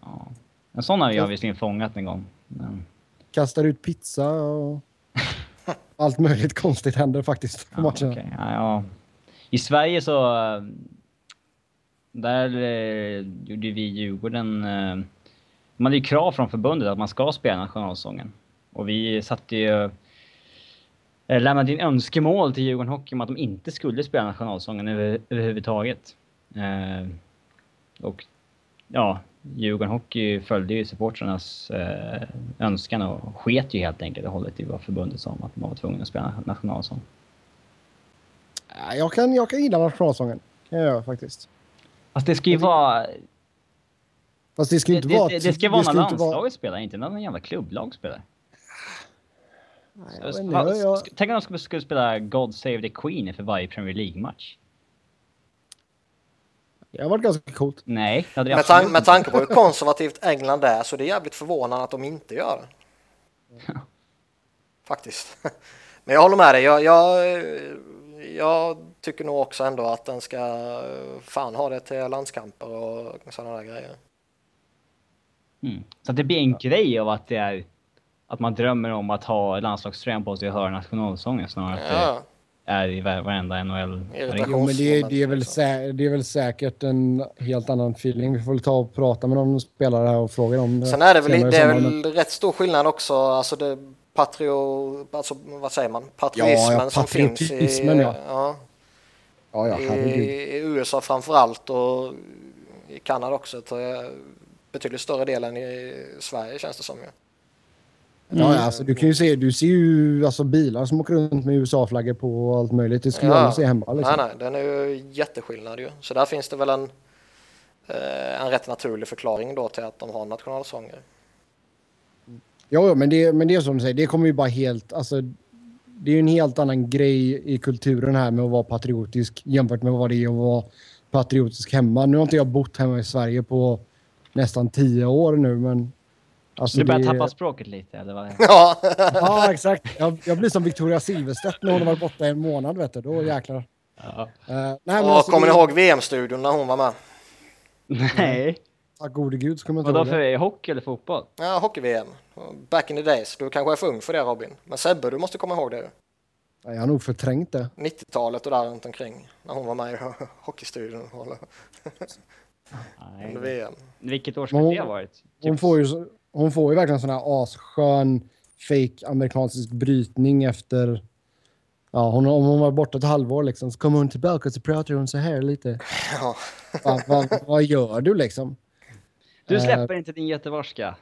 Speaker 3: Ja. En sån har jag visserligen fångat en gång. Men,
Speaker 2: kastar ut pizza och allt möjligt konstigt händer faktiskt på
Speaker 3: ja,
Speaker 2: matcherna.
Speaker 3: okej. ja, ja. I Sverige så... Där eh, gjorde vi Djurgården... Eh, de hade ju krav från förbundet att man ska spela nationalsången. Och vi satte ju... eh, Lämnade in önskemål till Djurgården Hockey om att de inte skulle spela nationalsången över, överhuvudtaget. Eh, och ja, Djurgården Hockey följde ju supportrarnas eh, önskan och sket ju helt enkelt och hållet i vad förbundet sa om att man var tvungen att spela nationalsång.
Speaker 2: Jag kan, jag kan gilla nationalsången. kan jag göra faktiskt.
Speaker 3: Fast det ska ju vara...
Speaker 2: Fast det ska ju
Speaker 3: Det,
Speaker 2: inte vara...
Speaker 3: det, det ska vara när landslaget spelar, inte när någon jävla klubblag spelar.
Speaker 2: Nej,
Speaker 3: Så-
Speaker 2: jag-
Speaker 3: Tänk om de skulle, spela God Save the Queen för varje Premier League-match.
Speaker 2: Det har varit ganska coolt.
Speaker 3: Nej, det hade det
Speaker 1: Med, tan med tanke på hur konservativt England är så det är jävligt förvånande att de inte gör det. Faktiskt. Men jag håller med dig. Jag, jag, jag tycker nog också ändå att den ska fan ha det till landskamper och sådana där grejer.
Speaker 3: Mm. Så att det blir en grej av att det är att man drömmer om att ha landslagströjan på sig och höra nationalsången snarare än att
Speaker 1: Ja,
Speaker 3: det är i var- varenda NHL.
Speaker 2: Jo, men det, det, är väl
Speaker 1: liksom.
Speaker 2: sä, det är väl säkert en helt annan feeling. Vi får väl ta och prata med någon spelare här och fråga dem.
Speaker 1: Sen är det väl, det är väl rätt stor skillnad också. Alltså det patrio, alltså vad säger man? Patriotismen
Speaker 2: Ja, ja,
Speaker 1: som finns i,
Speaker 2: ja.
Speaker 1: ja,
Speaker 2: Ja, ja,
Speaker 1: i,
Speaker 2: herregud.
Speaker 1: i USA framför allt och i Kanada också. Är betydligt större del än i Sverige känns det som.
Speaker 2: Ja, ja, alltså, du kan ju se, du ser ju alltså, bilar som åker runt med USA-flaggor på och allt möjligt. Det skulle
Speaker 1: Ja.
Speaker 2: jag aldrig se hemma. Liksom.
Speaker 1: Nej, nej, den är ju jätteskillnad ju. Så där finns det väl en, eh, en rätt naturlig förklaring då till att de har nationalsånger.
Speaker 2: Ja, men det, men det är som du säger, det kommer ju bara helt... Alltså, det är ju en helt annan grej i kulturen här med att vara patriotisk jämfört med vad det är att vara patriotisk hemma. Nu har inte jag bott hemma i Sverige på nästan tio år nu, men... Alltså,
Speaker 3: du börjar
Speaker 2: det-
Speaker 3: tappa språket lite, eller vad?
Speaker 1: Ja,
Speaker 2: Ja, exakt. Jag, jag blir som Victoria Silvstedt när hon har varit borta en månad, vet du. Då jäklar.
Speaker 3: Ja.
Speaker 2: Uh, nej, men
Speaker 1: och
Speaker 2: alltså,
Speaker 1: kommer
Speaker 2: det-
Speaker 1: ni ihåg VM-studion när hon var med?
Speaker 3: Nej.
Speaker 2: Tack gode gud så kommer jag inte
Speaker 3: Vadå för hockey eller fotboll?
Speaker 1: Ja, hockey-VM. Back in the days. Du kanske är för ung för det Robin. Men Sebbe, du måste komma ihåg det.
Speaker 2: Nej, Jag har nog förträngt det.
Speaker 1: 90-talet och där runt omkring. När hon var med i hockeystudion under. VM.
Speaker 3: Vilket år ska
Speaker 2: hon-
Speaker 3: det ha varit?
Speaker 2: Hon
Speaker 3: Typ-
Speaker 2: får ju, hon får ju verkligen sån här asskön fake amerikansk brytning efter... Ja, hon, om hon var borta ett halvår liksom, så kommer hon tillbaka och så pratar hon så här lite.
Speaker 1: Ja.
Speaker 2: Va, va, vad gör du liksom?
Speaker 3: Du
Speaker 2: Eh,
Speaker 3: släpper inte din göteborgska.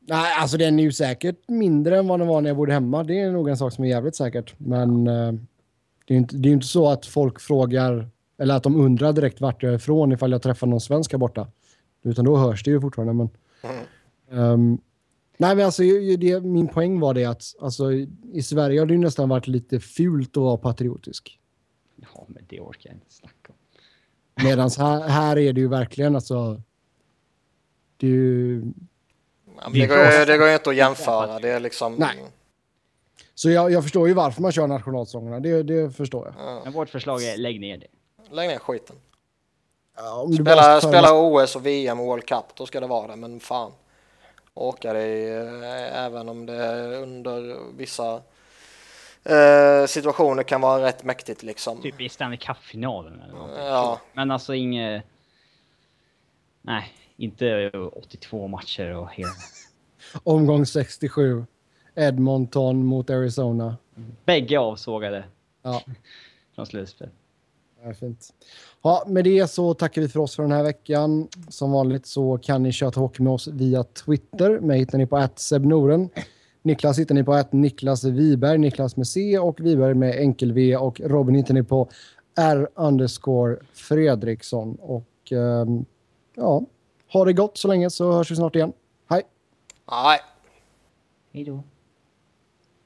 Speaker 2: Nej, alltså den är ju säkert mindre än vad den var när jag bodde hemma. Det är nog en sak som är jävligt säkert. Men eh, det är ju inte, det är ju inte så att folk frågar, eller att de undrar direkt vart jag är ifrån ifall jag träffar någon svensk här borta. Utan då hörs det ju fortfarande. Men. Ehm, nej, men alltså det, min poäng var det att alltså, i- i Sverige har det ju nästan varit lite fult att vara patriotisk.
Speaker 3: Ja, men det orkar jag inte snacka om.
Speaker 2: Medan här, här är det ju verkligen alltså... Det är ju,
Speaker 1: Ja, det, går, ju- det går ju inte att jämföra. Det är liksom...
Speaker 2: Nej. så jag, jag förstår ju varför man kör nationalsångerna. Det, det förstår jag.
Speaker 1: Ja,
Speaker 3: Men vårt förslag är lägg ner det.
Speaker 1: lägg ner skiten.
Speaker 2: Ja, om du
Speaker 1: Spela, spela OS och VM och World Cup, då ska det vara det. Men fan. Åka det eh, även om det under vissa eh, situationer kan vara rätt mäktigt liksom.
Speaker 3: Typ i Stanley Cup-finalen eller någonting.
Speaker 1: Ja.
Speaker 3: Men alltså inget... Nej, inte 82 matcher och hela...
Speaker 2: Omgång 67. Edmonton mot Arizona.
Speaker 3: Bägge avsågade
Speaker 2: Ja,
Speaker 3: från slutspel.
Speaker 2: är fint. Ja, med det så tackar vi för oss för den här veckan. Som vanligt så kan ni köta hockey med oss via Twitter. Mig hittar ni på @sebnoren. Niklas hittar ni på att Niklas Wiberg, Niklas med C och Wiberg med enkel V och Robin hittar ni på R underscore Fredriksson. Och ehm, ja, ha det gott så länge så hörs vi snart igen. Hej!
Speaker 1: Hej!
Speaker 3: Hej då.